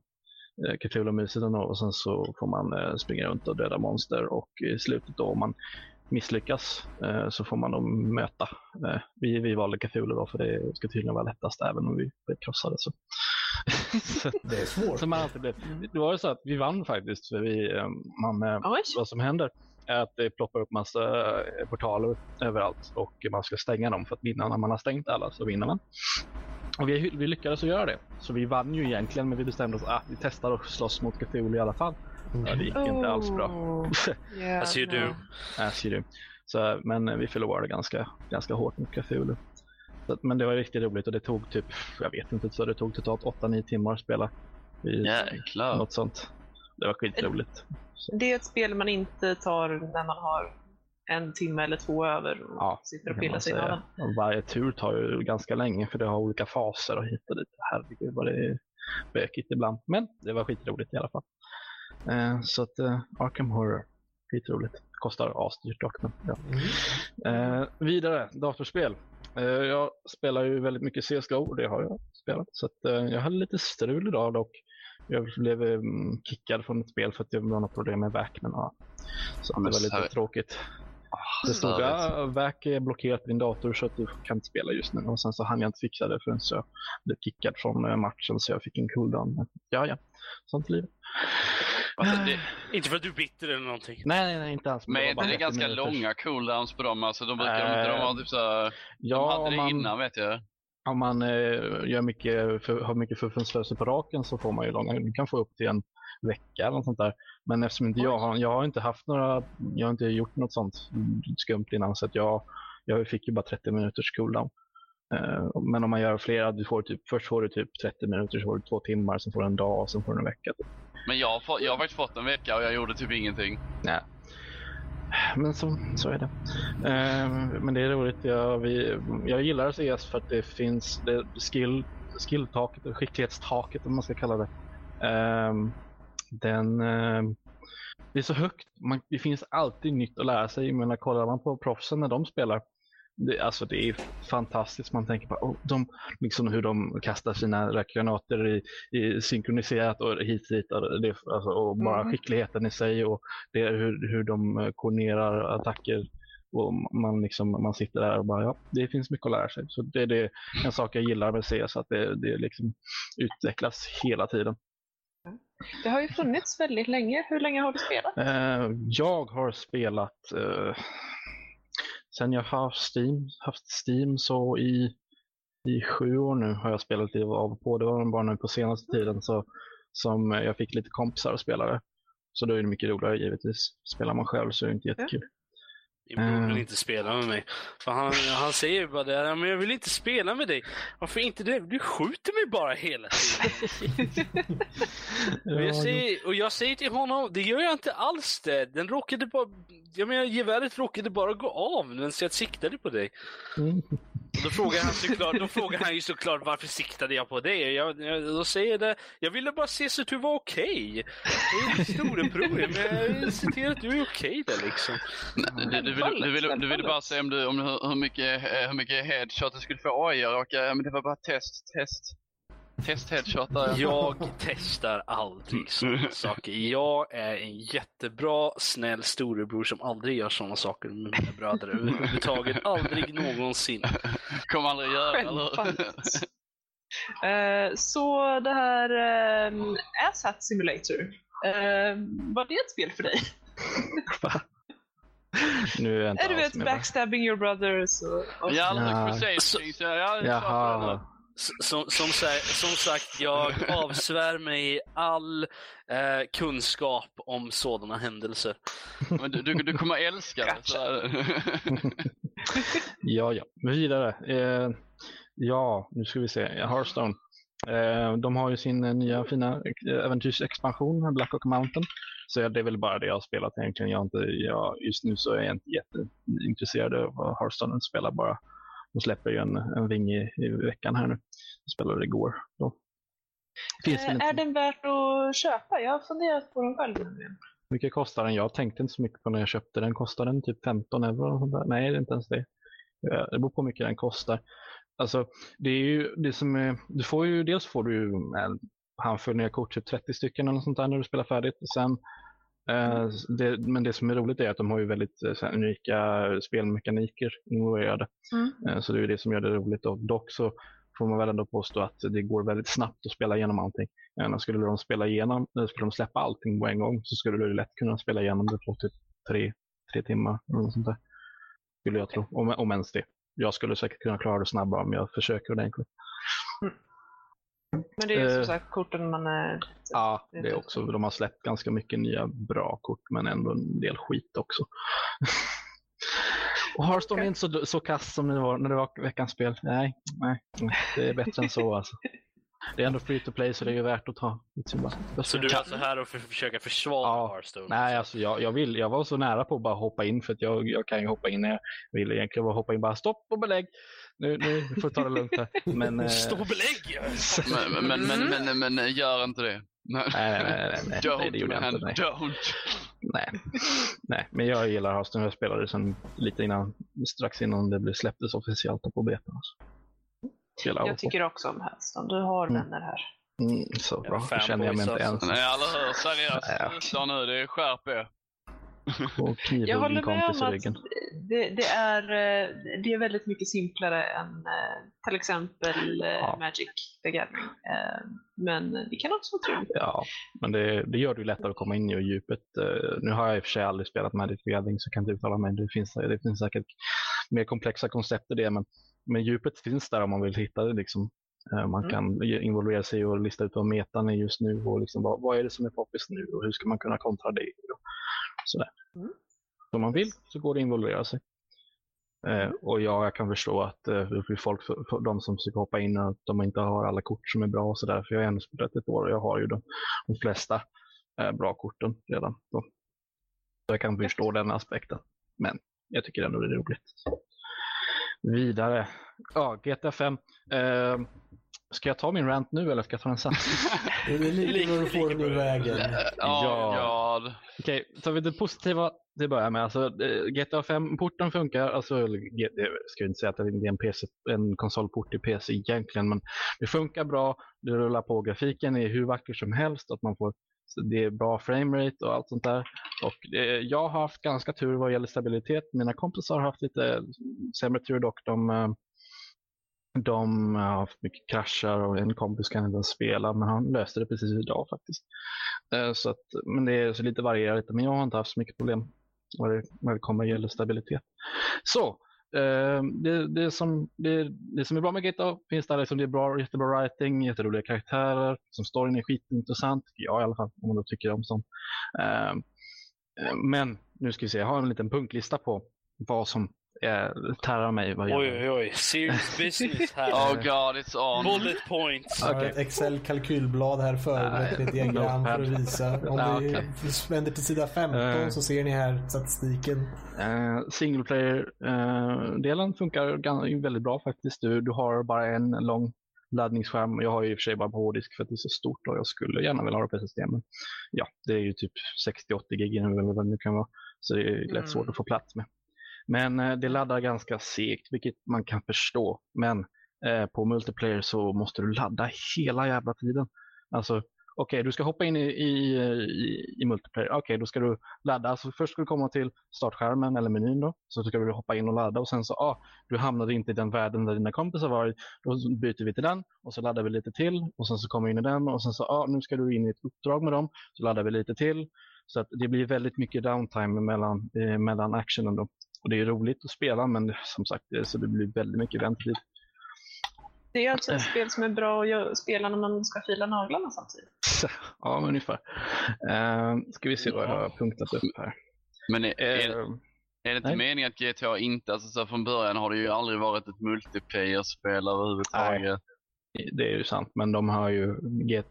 eh, eh, och sen så får man eh, springa runt och döda monster och i slutet då om man misslyckas eh, så får man då möta. Eh, vi, vi valde Cthulhu då för det ska tydligen vara lättast även om vi blev krossade. Så. så, Det är svårt. man alltid blev. Det var ju så att vi vann faktiskt för vi, eh, man, eh, Oj. vad som händer är att det ploppar upp massa portaler överallt och man ska stänga dem för att vinna. När man har stängt alla så vinner man. Och vi, vi lyckades att göra det. Så vi vann ju egentligen men vi bestämde oss att ah, vi testar att slåss mot Cthulhu i alla fall. Ja, det gick inte alls bra. Oh, As you do. As you do. Så, men vi förlorade ganska, ganska hårt mot Cthulhu. Så, men det var riktigt roligt och det tog typ, jag vet inte, så det tog totalt 8-9 timmar att spela. I, Jäklar. Något sånt. Det var skitroligt. Så, Det är ett spel man inte tar när man har en timme eller två över och Ja, sitter och pillar sig i. Och varje tur tar ju ganska länge för det har olika faser och hit och dit. Herregud vad det är bökigt ibland. Men det var skitroligt i alla fall. Eh, så att eh, Arkham Horror, skitroligt. Kostar asdyrt dock. Men, ja. Mm. Eh, vidare, datorspel. Eh, jag spelar ju väldigt mycket CSGO och det har jag spelat. Så att, eh, jag hade lite strul idag dock. Jag blev um, kickad från ett spel för att det var något problem med ja. Så det var lite tråkigt. Det stod att VAC är blockerat på din dator så att du kan inte spela just nu. Och sen så hann jag inte fixa det förrän jag blev kickad från eh, matchen så jag fick en cooldown. Ja, ja. Sånt är livet. Alltså, det, Inte för att du är bitter eller någonting. Nej, nej, nej, inte alls. men är inte bara det 30 ganska minuters. långa cooldowns på dem? Alltså, de brukar de inte de Eh, ha typ såhär, de Ja, hade om det man, innan vet jag. Om man eh, gör mycket, för, har mycket förföljelser på raken så får man ju långa, du kan få upp till en vecka eller något sånt där. Men eftersom inte jag har, jag har inte haft några, jag har inte gjort något sånt skumt innan så att jag, jag fick ju bara 30 minuters cooldown. Eh, men om man gör flera, du får typ, först får du typ 30 minuter, så får du två timmar, sen får du en dag och sen får du en vecka. Typ. Men jag jag har faktiskt fått en vecka och jag gjorde typ ingenting. Nej. Men så, så är det. Eh, men det är roligt. Jag, vi, jag gillar CS för att det finns det skill, skilltaket, eller skicklighetstaket om man ska kalla det. Eh, den, eh, det är så högt. Man, det finns alltid nytt att lära sig. Men kollar man på proffsen när de spelar. Det, alltså det är fantastiskt. Man tänker på oh, de, liksom hur de kastar sina rökgranater i, i synkroniserat och hit och dit. Och, det, alltså, och bara Mm. skickligheten i sig och det är hur, hur de eh, koordinerar attacker. Och man, liksom, man sitter där och bara, ja, det finns mycket att lära sig. Så det är det, en sak jag gillar med CS, att det, det liksom utvecklas hela tiden. Det har ju funnits väldigt länge. Hur länge har du spelat? Eh, jag har spelat eh, sen jag har Steam, haft Steam så i, i sju år nu har jag spelat lite av och på. Det var bara nu på senaste tiden så, som jag fick lite kompisar att spela det. Så då är det mycket roligare givetvis. Spelar man själv så är det inte jättekul. Din bror vill Eh. inte spela med mig. För han, han säger ju bara det, "Ja, men jag vill inte spela med dig. Varför inte det? Du skjuter mig bara hela tiden. Och jag, säger, och jag säger till honom, det gör jag inte alls det. Den råkade bara, jag menar geväret råkade bara gå av medan jag siktade på dig. Och då frågar han såklart, då frågar han ju såklart varför siktade jag på dig? Jag, jag, då säger det, jag ville bara se så att du var okej. Det är storebror, men jag ser till att du är okej okay där liksom. Du, du, du, ville, du, ville, du ville bara se om, du, om hur, hur, mycket, hur mycket headshot du skulle få. AI jag råkade, men det var bara test, test. Test headshot där. Jag testar aldrig sådana saker. Jag är en jättebra, snäll storebror som aldrig gör sådana saker med mina bröder överhuvudtaget. Aldrig någonsin. Kommer aldrig göra eller? Självfallet. Eh, så det här um, Asshat Simulator, eh, var det ett spel för dig? Nu är jag inte Är du vet backstabbing your brothers och, och Ja, Ja. Crusade Kings, ja, ja, det är. S- Som, som, som sagt, jag avsvär mig all eh, kunskap om sådana händelser. Men du, du, du kommer älska det. Ja, ja. Vidare. Eh, ja, nu ska vi se. Hearthstone. Eh, de har ju sin eh, nya fina eh, äventyrsexpansion, Black Oak Mountain. Så det är väl bara det jag har spelat egentligen. Jag inte, jag, just nu så är jag inte jätteintresserad av Hearthstone. Jag spelar bara. De släpper ju en, en ving i, i veckan här nu. Jag spelade igår. Då. Finns Eh, inte är den värt att köpa? Jag har funderat på den själv. nämligen. mycket kostar den? Jag tänkte inte så mycket på när jag köpte den. Kostar den typ 15 euro? Nej, det är inte ens det. Eh, Det beror på hur mycket den kostar. Alltså, det är ju det som är, du får ju, dels får du en handfull nya kort, typ 30 stycken eller något sånt där när du spelar färdigt. Och sen, eh, det, men det som är roligt är att de har ju väldigt eh, här, unika spelmekaniker involverade. Mm. Eh, så det är ju det som gör det roligt. Och dock så får man väl ändå påstå att det går väldigt snabbt att spela igenom allting. Eh, skulle de spela igenom, skulle de släppa allting på en gång så skulle du lätt kunna spela igenom det på typ tre, tre timmar eller något sånt där. Skulle jag tro, om, om ens det. Jag skulle säkert kunna klara det snabbare om jag försöker ordentligt. Men det är ju som Eh. sagt korten man är... Ja, det är också. De har släppt ganska mycket nya bra kort, men ändå en del skit också. Och Hearthstone är inte så, så kass som det var när det var veckans spel. Nej, nej, det är bättre än så alltså. Det är ändå free to play så det är ju värt att ta bästa Så du är alltså här och för, försöka försvara Ja. Hearthstone? Nej, alltså jag, jag, vill, jag var så nära på att bara hoppa in för att jag, jag kan ju hoppa in när jag vill egentligen bara hoppa in bara stopp och belägg. Nu, nu får ta det lugnt här. Men, eh, Stå belägg! Men, men, men, men, men, men gör inte det. Nej, nej, nej, nej, nej, nej, nej, det Don't gjorde jag inte. Nej. don't. Nej. nej, men jag gillar Hearthstone. Jag spelade sen lite innan, strax innan det blev släpptes officiellt på beta. Alltså. Jag tycker också om Hearthstone. Du har Mm. vänner här. Mm, så bra, det känner jag mig inte alltså. ens. Nej, eller hur? Seriöst. Sluta nu, det är skärp er. Och Jag håller med om att det, det, är, eh, det är väldigt mycket simplare än eh, till exempel eh, Ja. Magic the Gathering. Men det kan också vara trevligt. Ja, men det, det gör det ju lättare att komma in i djupet. Eh, Nu har jag i och för sig aldrig spelat Magic the Gathering så jag kan inte uttala mig. Det finns, det finns säkert mer komplexa koncept i det, men, men djupet finns där om man vill hitta det. Liksom. Eh, Man Mm. kan involvera sig och lista ut vad metan är just nu och liksom vad, vad är det som är poppis nu och hur ska man kunna kontra det. Och sådär. Mm. Om man vill så går det att involvera sig. Eh, och ja, jag kan förstå att eh, folk, för, de som försöker hoppa in, att de inte har alla kort som är bra och sådär. För jag har ändå spelat ett år och jag har ju de, de flesta eh, bra korten redan. Så, så jag kan förstå den aspekten. Men jag tycker ändå det är roligt. Vidare. Ja, GTA 5. Eh, ska jag ta min rant nu eller ska jag ta den sen? Det är lite Lika- vad du får den ur vägen. Ja, ja. Okej, tar vi det positiva till att börja med. Alltså, eh, GTA 5-porten funkar. Alltså, jag ska inte säga att det är en, PC, en konsolport i PC egentligen, men det funkar bra. Det rullar på. Grafiken är hur vacker som helst. Att man får, det är bra framerate och allt sånt där. Och, eh, jag har haft ganska tur vad gäller stabilitet. Mina kompisar har haft lite sämre tur dock. De, eh, de har haft mycket kraschar och en kompis kan inte ens spela, men han löste det precis idag faktiskt. Eh, så att, men det är så lite varierat, men jag har inte haft så mycket problem vad det, det kommer att gälla stabilitet. Så, eh, det, det, som, det, det som är bra med GTA finns där, liksom det är bra, jättebra writing, jätteroliga karaktärer, som storyn är skitintressant, jag i alla fall, om man då tycker om sånt. Eh, men nu ska vi se, jag har en liten punktlista på vad som eh, tärrar mig. Vad Oj, oj, oj. Serious business här. Oh god, it's on. Bullet points. Jag har Okej. ett Excel-kalkylblad här förberett ett diagram för att visa. Om Ja, ni okej. vänder till sida 15 Eh. så ser ni här statistiken. Eh, single player-delen funkar gan- väldigt bra faktiskt. Du, du har bara en lång laddningsskärm. Jag har ju i och för sig bara på hårddisk för att det är så stort och jag skulle gärna vilja ha det på SSD. Men ja, det är ju typ 60-80 gig eller vad det nu kan vara. Så det är lätt Mm. svårt att få plats med. Men eh, det laddar ganska segt, vilket man kan förstå. Men eh, på multiplayer så måste du ladda hela jävla tiden. Alltså, okej, du ska hoppa in i, i, i, i multiplayer. Okej, då ska du ladda. Alltså, först ska du komma till startskärmen eller menyn då. Så ska du hoppa in och ladda och sen så, ah, du hamnade inte i den världen där dina kompisar var. Då byter vi till den och så laddar vi lite till och sen så kommer vi in i den och sen så, ah, nu ska du in i ett uppdrag med dem. Så laddar vi lite till. Så att det blir väldigt mycket downtime mellan, eh, mellan actionen då. Och det är roligt att spela men som sagt, det, så det blir väldigt mycket väntetid. Det är alltså ett spel som är bra att spela när man ska fila naglarna samtidigt. ja, ungefär. Uh, ska vi se vad jag har punktat upp här. Men är, är, Eh, är det inte nej. meningen att GTA inte, alltså så från början har det ju aldrig varit ett multiplayer-spel överhuvudtaget. det är ju sant, men de har ju,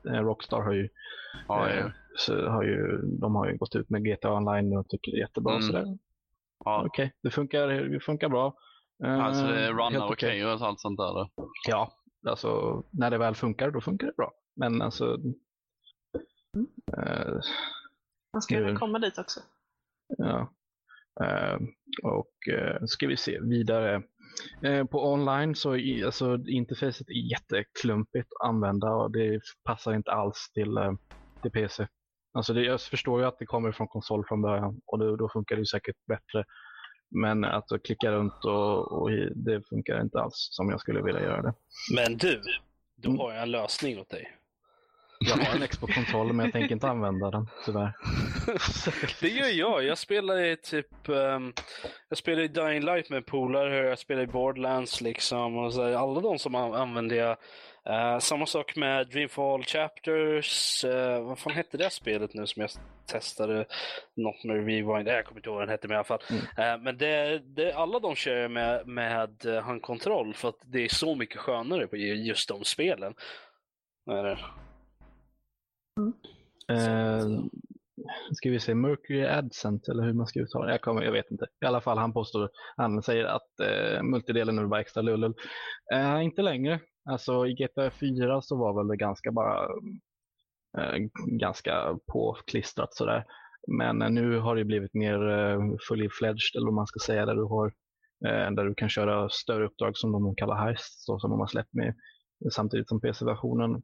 eh, Rockstar har ju, Ja, eh, ja. så har ju, de har ju gått ut med GTA Online och tycker det är jättebra. Mm. Sådär. Ja. Okej, det, funkar, det funkar bra. Eh, Alltså det helt runnar okej okej. och allt sånt där. Ja, alltså när det väl funkar, då funkar det bra. Men alltså, eh, Man ska Mm. komma dit också. Ja. Eh, och uh, ska vi se vidare. Eh, på online så är alltså, interfacet är jätteklumpigt att använda och det passar inte alls till, eh, till PC. Alltså det, jag förstår ju att det kommer från konsol från början och då, då funkar det säkert bättre. Men att klicka runt och, och det funkar inte alls som jag skulle vilja göra det. Men du, då Mm. har jag en lösning åt dig. Jag har en Xbox-kontroll men jag tänker inte använda den tyvärr. Det gör jag. Jag spelar i typ, ehm, jag spelar i Dying Light med polare, jag spelar i Borderlands liksom. Och så, alla de som an- använder jag. Eh, samma sak med Dreamfall Chapters. eh, vad fan hette det spelet nu som jag testade? Något med Rewind, äh, jag kommer inte ihåg vad den hette men i alla fall. Eh, men det, det, alla de kör jag med, med handkontroll för att det är så mycket skönare på just de spelen. Är det. Eh, ska vi se, Mercury Adcent eller hur man ska uttala det. Jag, kommer, jag vet inte. I alla fall han påstår, han säger att eh, multidelen nu var extra lullull. Eh, inte längre. Alltså i GTA 4 så var väl det ganska bara eh, ganska påklistrat sådär. Men eh, nu har det blivit mer eh, fully fledged eller vad man ska säga där du har eh, där du kan köra större uppdrag som de kallar heist, så som de har släppt med samtidigt som PC-versionen.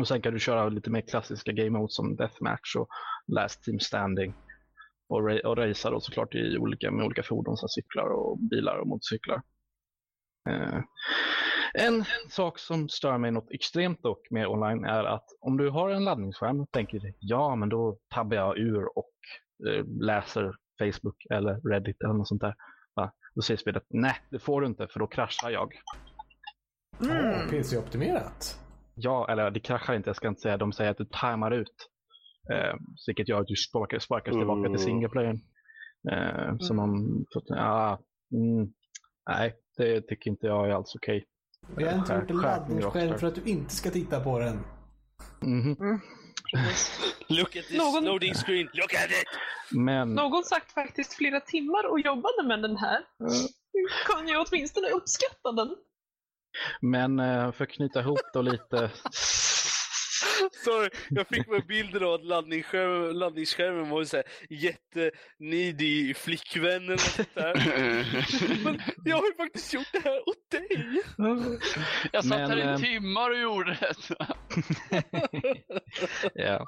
Och sen kan du köra lite mer klassiska game modes som Deathmatch och Last Team Standing. Och, ra- och racea då såklart i olika, med olika fordon som cyklar och bilar och motorcyklar. Eh, en sak som stör mig något extremt dock med online är att om du har en laddningsskärm och tänker ja men då tabbar jag ur och eh, läser Facebook eller Reddit eller något sånt där. Va? Då säger spelet nej det får du inte för då kraschar jag. Ja, PC-optimerat. Ja, eller det kraschar inte, jag ska inte säga. De säger att du timar ut. Eh, vilket gör att du sparkar, sparkas tillbaka Mm. till singleplayern. Eh, Som om, ja, mm, nej, det tycker inte jag är alls okej. Och jag har inte gjort en laddningsskärm för att du inte ska titta på den. Mhm. Look at this Någon- loading screen, look at it! Men, Någon sagt faktiskt flera timmar och jobbade med den här. Kan jag åtminstone uppskatta den? Men eh, för att knyta ihop då lite. Sorry, jag fick med bilder av att laddningsskärmen, laddningsskärmen var så här jätteneedy flickvän eller något sånt där. Men jag har ju faktiskt gjort det här åt dig! Jag satt Men, här eh, i timmar och gjorde det. ja.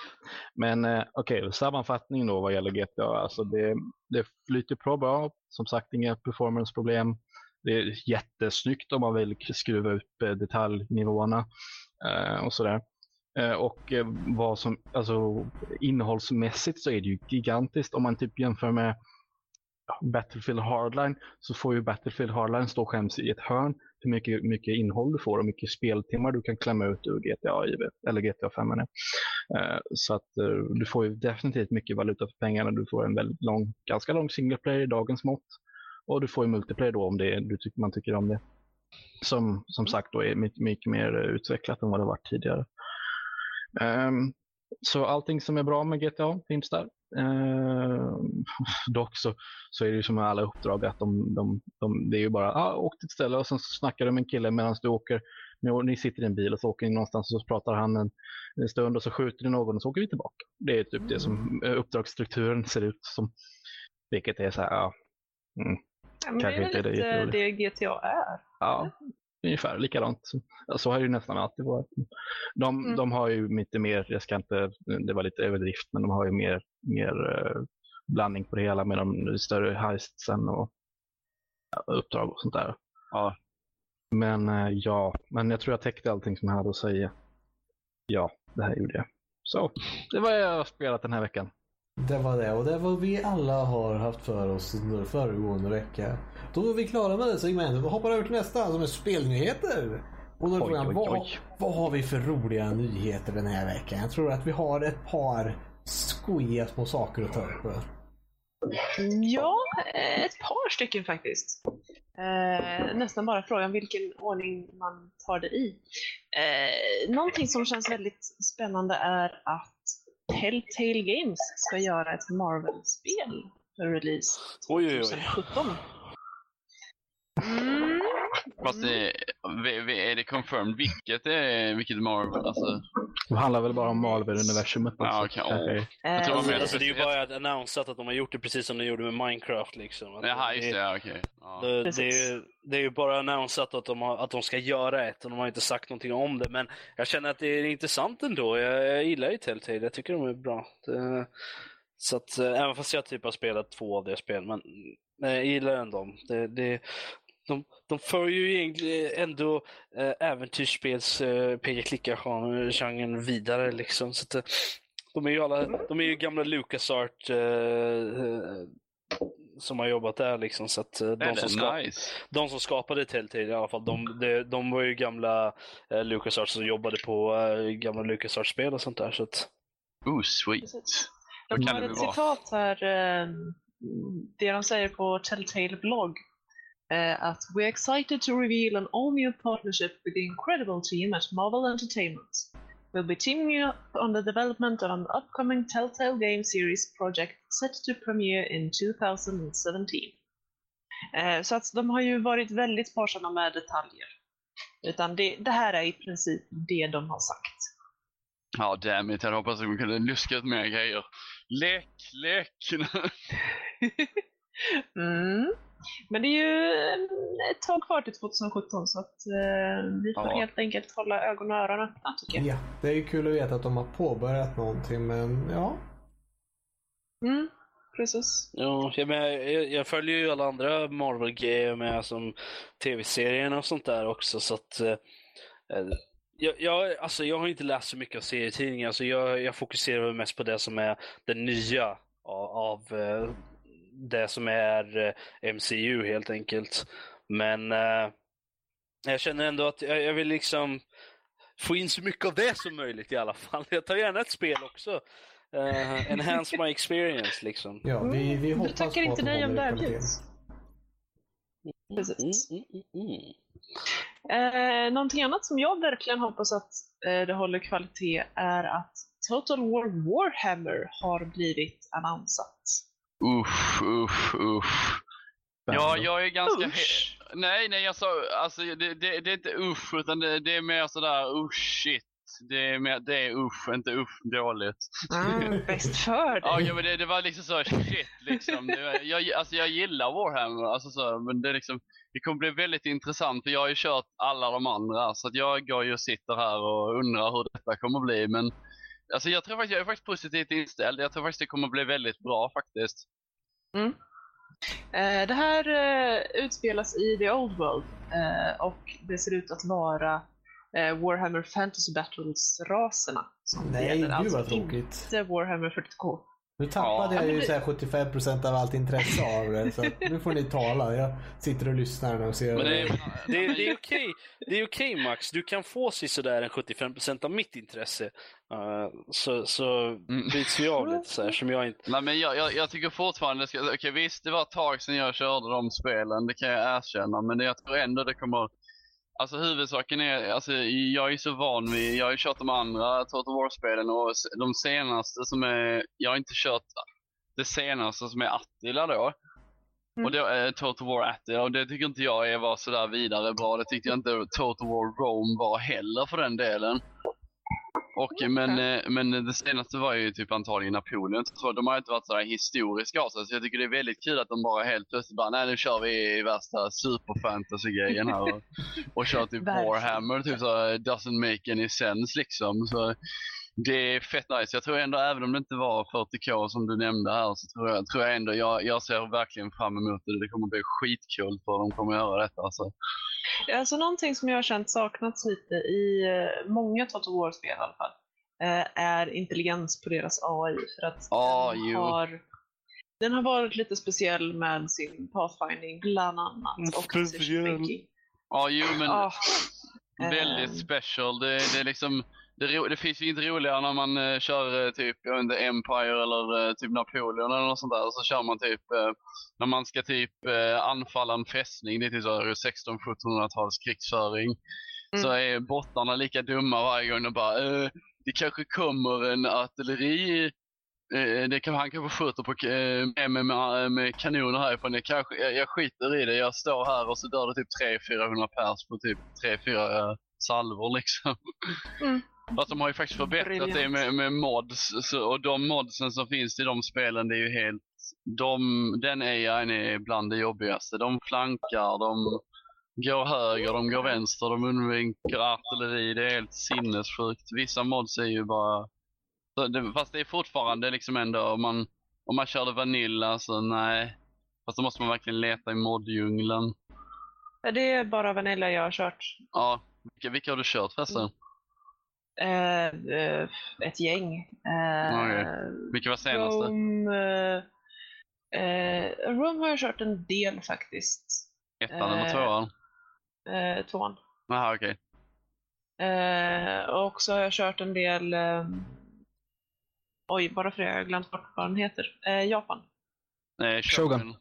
Men eh, okej, sammanfattning då vad gäller GTA. Alltså det, det flyter på bra. Som sagt, inga performanceproblem. Det är jättesnyggt om man vill skruva upp eh, detaljnivåerna eh, och sådär. Eh, och eh, vad som, alltså innehållsmässigt så är det ju gigantiskt. Om man typ jämför med Battlefield Hardline så får ju Battlefield Hardline stå skäms i ett hörn hur mycket, mycket innehåll du får och mycket speltimmar du kan klämma ut ur GTA, eller GTA 5. menar Så att du får ju definitivt mycket valuta för pengarna. Du får en väldigt lång, ganska lång single player i dagens mått. Och du får ju multiplayer då om det, du tycker, man tycker om det. Som, som sagt då är mycket, mycket mer utvecklat än vad det varit tidigare. Um, så allting som är bra med GTA finns där. Ehm, dock så, så är det ju som med alla uppdrag att de, de, de, det är ju bara ah, åk till ett ställe och sen så snackar du med en kille medan du åker. Ni, ni sitter i en bil och så åker ni någonstans och så pratar han en, en stund och så skjuter ni någon och så åker vi tillbaka. Det är typ det som eh, uppdragsstrukturen ser ut som. Vilket är så här, ja, mm, Ja, men det Kanske är inte är lite det GTA är. ja ungefär likadant. Så, har det ju nästan alltid varit. De, Mm. de har ju lite mer, jag ska inte, det var lite överdrift, men de har ju mer, mer eh, blandning på det hela med de större heistsen och uppdrag och sånt där. Ja. Men eh, ja, men jag tror jag täckte allting som jag hade att säga. Ja, det här gjorde jag. Så, det var jag spelat den här veckan. Det var det och det var vi alla har haft för oss under föregående vecka. Då är vi klara med det segmentet och hoppar över till nästa som är spelnyheter. Och då är frågan, oj, vad, oj. vad har vi för roliga nyheter den här veckan? Jag tror att vi har ett par skojiga små saker att ta upp. Ja, ett par stycken faktiskt. Eh, nästan bara frågan vilken ordning man tar det i. Eh, någonting som känns väldigt spännande är att Telltale Games ska göra ett Marvel-spel för release Oj, oj, oj. 2017. Mm. Fast det, är det confirmed vilket, är, vilket Marvel? Alltså, Det handlar väl bara om Marvel-universumet. Ja, okej. kanske. Åh. Jag tror Eh, menar- Alltså, det är ju bara att annonsat att de har gjort det precis som de gjorde med Minecraft. Liksom. Att Jaha, just det. Ja, okej. Ja. det, det, är, ju- det är ju bara annonsat att de, har, att de ska göra ett och de har inte sagt någonting om det. Men jag känner att det är intressant ändå. Jag, jag gillar ju Telltale. Jag tycker de är bra. Det, så att, eh, även fast jag typ har spelat två av deras spel, men eh, jag gillar ändå dem. Det, det, de, de för ju egentligen ändå äh, äventyrsspels äh, peka-klicka-genren vidare liksom. Så att, eh, de är ju alla, de är ju gamla LucasArt eh, eh, som har jobbat där liksom. Så att, eh, de, som ska, nice. de som skapade Telltale i alla fall, de, de, de var ju gamla eh, LucasArts som jobbade på eh, gamla LucasArts-spel och sånt där. Så att, Oh, sweet. Kan har det ett citat här, eh, det de säger på Telltale blogg. Eh, att We're excited to reveal an all new partnership with the incredible team at Marvel Entertainment. We'll be teaming up on the development of an upcoming Telltale game series project set to premiere in 2017. Eh, så att de har ju varit väldigt sparsamma med detaljer. Utan det, det här är i princip det de har sagt. Ja, damn it. Jag hade hoppats att de kunde luska ut mer grejer. Lek, lek. Mm. Men det är ju ett tag kvar till 2017 så att eh, vi får Ja. helt enkelt hålla ögon och öron öppna tycker jag. Ja, det är ju kul att veta att de har påbörjat någonting men ja. Mm, precis. ja, jag, men, jag, jag följer ju alla andra Marvel-grejer med som tv-serierna och sånt där också. Så att, eh, eh, jag, jag, alltså, jag har inte läst så mycket av serietidningar, så jag, jag fokuserar mest på det som är det nya av, av eh, det som är eh, MCU helt enkelt. Men eh, jag känner ändå att jag, jag vill liksom få in så mycket av det som möjligt i alla fall. Jag tar gärna ett spel också. Eh, enhance my experience liksom. Ja, vi, vi Du hoppas tackar på inte nej om det här kvaliteten. Kids. Precis. Mm, mm, mm, mm. Eh, någonting annat som jag verkligen hoppas att eh, det håller kvalitet är att Total War Warhammer har blivit annonsat. Uff, uff, uff. Ja, jag är ganska... Usch. Nej, nej, jag sa... Alltså, det, det, det är inte uff, utan det, det är mer sådär usch, shit. Det är, mer, det är uff, inte uff dåligt. Mm, bäst för Ja, dig. ja, men det, det var liksom så shit liksom. Det, var- jag, alltså, jag gillar Warhammer, alltså, så, men det, är liksom, det kommer bli väldigt intressant för jag har ju kört alla de andra så att jag går ju och sitter här och undrar hur detta kommer bli. Men alltså, jag tror faktiskt jag är faktiskt positivt inställd. Jag tror faktiskt det kommer bli väldigt bra faktiskt. Eh, det här eh, utspelas i The Old World eh, och det ser ut att vara eh, Warhammer Fantasy Battles-raserna. som det Nej, gäller. gud Alltså vad tråkigt. Inte Warhammer 40K. Nu tappade Ja, jag ju det- så här 75% av allt intresse av det. Så nu får ni tala. Jag sitter och lyssnar och ser. Men det är, Det, det är okej, det är okej Max. Du kan få sådär en 75% av mitt intresse. Eh, så så Mm. byts vi av lite så här, som jag inte... Nej men jag, jag, jag tycker fortfarande, ska, okej visst det var ett tag sedan jag körde de spelen, det kan jag erkänna. Men det, jag tror ändå det kommer, alltså huvudsaken är, alltså jag är så van vid, jag har ju kört de andra Total War-spelen och de senaste som är, jag har inte kört det senaste som är Attila då. Mm. Och det är Total War Attila och det tycker inte jag är var sådär vidare bra. Det tyckte jag inte Total War Rome var heller för den delen. Och, men, eh, men det senaste var ju typ antagligen Napoleon. Så de har inte varit sådär historiska av sig. Så jag tycker det är väldigt kul att de bara helt plötsligt bara, nej nu kör vi värsta superfantasy-grejen här. Och, och kör typ. Warhammer, typ så doesn't make any sense liksom. Så det är fett nice. Jag tror ändå, även om det inte var 40k som du nämnde här, så tror jag, tror jag ändå, jag, jag ser verkligen fram emot det. Det kommer bli skitkul för de kommer göra detta alltså. Alltså någonting som jag har känt saknats lite i eh, många Total War-spel i alla fall, eh, är intelligens på deras AI. För att Ja, den, har, den har varit lite speciell med sin pathfinding bland annat. Och Speciell. Ja, jo men Ah, väldigt ehm. special. Det, det är liksom, det, det finns ju inte roligare när man eh, kör eh, typ, jag vet inte, Empire eller eh, typ Napoleon eller något sånt där. Så kör man typ, eh, när man ska typ eh, anfalla en fästning, det är typ så 16-1700-tals krigsföring. Så är bottarna lika dumma varje gång och bara, eh, det kanske kommer en artilleri det kan, han kanske skjuter på, med, med, med kanoner härifrån. Jag, kanske, jag, jag skiter i det. Jag står här och så dör det typ 300-400 pers på typ 3-4 salvor liksom. Mm. Fast de har ju faktiskt förbättrat det med, med mods. Så, och de modsen som finns i de spelen, det är ju helt... De, den AIn är bland det jobbigaste. De flankar, de går höger, de går vänster, de undviker artilleri. Det är helt sinnessjukt. Vissa mods är ju bara... Det, fast det är fortfarande liksom ändå, om man, om man körde Vanilla så nej. Fast då måste man verkligen leta i moddjungeln. Ja, Det är bara Vanilla jag har kört. Ja, vilka, vilka har du kört förresten? Eh, eh, ett gäng. Eh, Okej. Vilka var senaste? Rome, eh, eh, Rome har jag kört en del faktiskt. Ettan eller eh, tvåan? Eh, tvåan. Jaha, okej. Eh, och så har jag kört en del... Oj, bara för det har jag glömt bort vad den heter. Japan. Nej, Shogun. Shogun.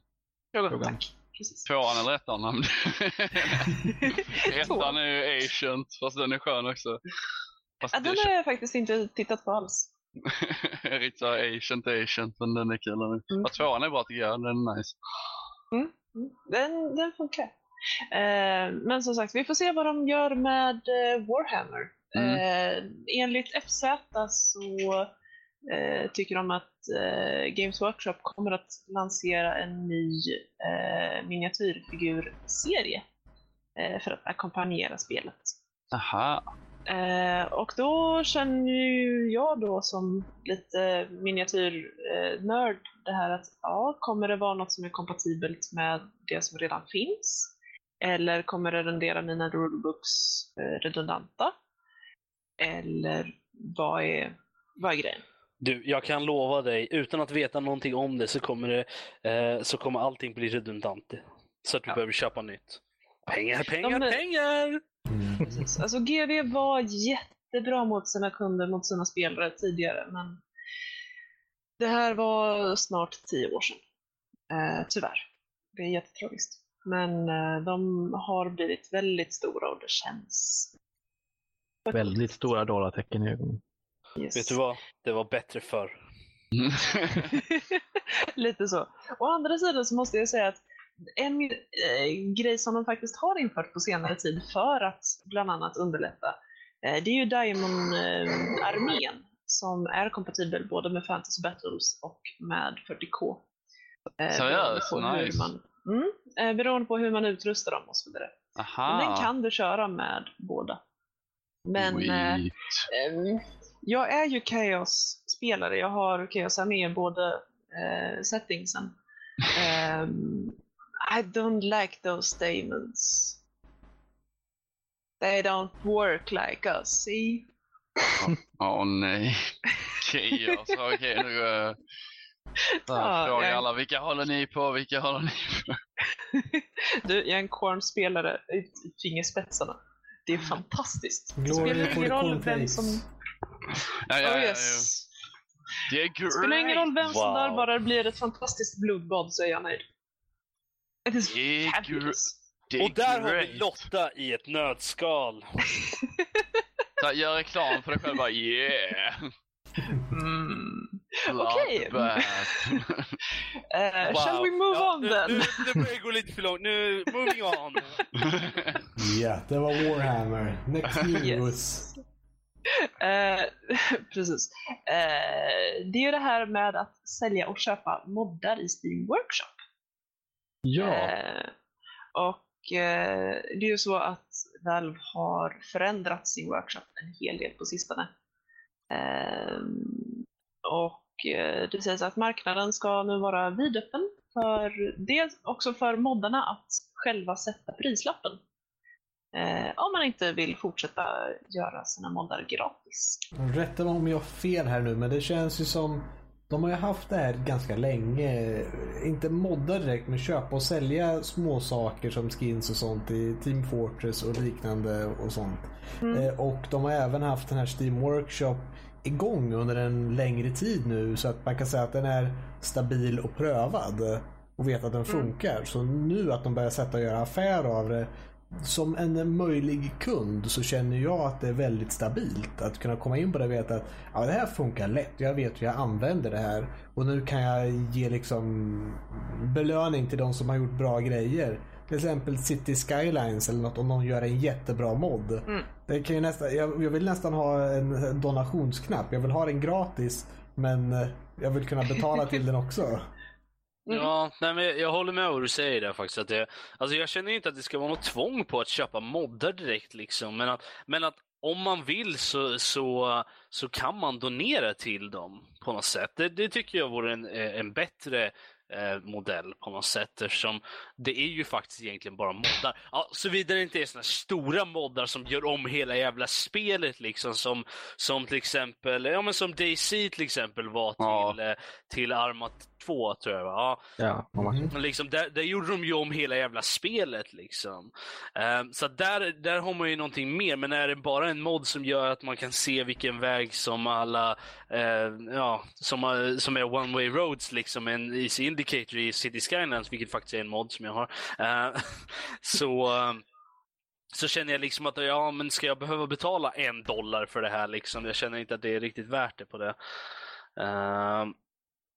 Shogun, Shogun. tack. Precis. Tvåan eller ettan? namn. ettan är ju Ancient, fast den är skön också. Fast Ja, den har jag faktiskt inte tittat på alls. riktigt såhär Ancient Ancient, men den är kul. Mm. Fast tvåan är bra tycker jag, den är nice. Mm. Den, den funkar. Eh, men som sagt, vi får se vad de gör med eh, Warhammer. Mm. Eh, enligt FZ så eh, tycker de att eh, Games Workshop kommer att lansera en ny eh, miniatyrfigurserie eh, för att ackompanjera spelet. Aha. Eh, och då känner ju jag då som lite miniatyrnörd det här att ja, kommer det vara något som är kompatibelt med det som redan finns? Eller kommer det rendera mina rulebooks eh, redundanta? Eller vad är, vad är grejen? Du, jag kan lova dig, utan att veta någonting om det så kommer, det, eh, så kommer allting bli redundant. Så att du Ja. behöver köpa nytt. Pengar, pengar, De- pengar! Precis. Alltså GW var jättebra mot sina kunder, mot sina spelare tidigare, men det här var snart tio år sedan. Eh, tyvärr. Det är jättetragiskt. Men eh, de har blivit väldigt stora och det känns. Väldigt stora dollartecken i ögonen. Yes. Vet du vad? Det var bättre förr. Lite så. Å andra sidan så måste jag säga att en eh, grej som de faktiskt har infört på senare tid för att bland annat underlätta, eh, det är ju Diamond-armén som är kompatibel både med Fantasy Battles och med 40K. Eh, Seriöst? Nice. Man, mm, eh, beroende på hur man utrustar dem och så vidare. Aha. Men den kan du köra med båda. Men eh, jag är ju Chaos-spelare. Jag har Chaos-armé i båda eh, settingsen. Ehm, I don't like those statements. They don't work like us, see? Åh nej. Chaos. Okej, nu går jag... Så här, Ja, frågar jag- alla, vilka håller ni på? Vilka håller ni på? Du, jag är en Korn-spelare i fingerspetsarna. Det är fantastiskt. Det Glory spelar for ingen roll vem som... Ja, ja, Oh, ja, yes. ja. Det är great. Spelar ingen roll vem som Wow. dör, bara det blir ett fantastiskt blodbad så är jag nöjd. It is fabulous. Och där har vi. Lotta i ett nötskal. Så Gör reklam för dig själv bara yeah. Mm. Okej. Bloodbath. Eh, Shall we move Ja, on nu, then? Nu, nu börjar det gå lite för långt. Nu, moving on. Ja, det var Warhammer. Next news. Yes. Eh, precis. Eh, det är ju det här med att sälja och köpa moddar i Steam Workshop. Ja, Eh, och eh, det är ju så att Valve har förändrat sin workshop en hel del på sistone. Eh, och det sägs att marknaden ska nu vara vidöppen för dels också för moddarna att själva sätta prislappen. Eh, om man inte vill fortsätta göra sina moddar gratis. Rätta mig om jag har fel här nu, men det känns ju som de har ju haft det här ganska länge. Inte modda direkt, men köpa och sälja små saker som skins och sånt i Team Fortress och liknande och sånt. Eh, och de har även haft den här Steam Workshop igång under en längre tid nu så att man kan säga att den är stabil och prövad och vet att den funkar. Så nu att de börjar sätta och göra affär av det som en möjlig kund så känner jag att det är väldigt stabilt. Att kunna komma in på det och veta att ja, det här funkar lätt. Jag vet hur jag använder det här. Och nu kan jag ge liksom belöning till de som har gjort bra grejer. till exempel City Skylines eller något om någon gör en jättebra mod. Mm. Det kan ju nästan, jag, jag vill nästan ha en donationsknapp. Jag vill ha den gratis men jag vill kunna betala till den också. Mm. Ja, nej, men jag, håller med vad du säger där faktiskt. Att det, alltså jag känner inte att det ska vara något tvång på att köpa moddar direkt liksom. Men att, men att om man vill så, så, så kan man donera till dem på något sätt. Det, det tycker jag vore en, eh, en bättre eh, modell på något sätt eftersom det är ju faktiskt egentligen bara moddar. Ja, Såvida det inte är såna stora moddar som gör om hela jävla spelet liksom som, som till exempel, ja men som DayZ till exempel var Ja. till, eh, till Arma 2 tror jag va? Ja, Ja, men liksom, där, där gjorde de ju om hela jävla spelet. Liksom. Ehm, så där, där har man ju någonting mer, men är det bara en mod som gör att man kan se vilken väg som alla, eh, ja, som, har- som är one way roads, liksom en easy indicator i City Skylines, vilket faktiskt är en mod som jag har. Eh, så, ehm, så känner jag liksom att, ja men ska jag behöva betala en dollar för det här liksom? Jag känner inte att det är riktigt värt det på det. Ehm,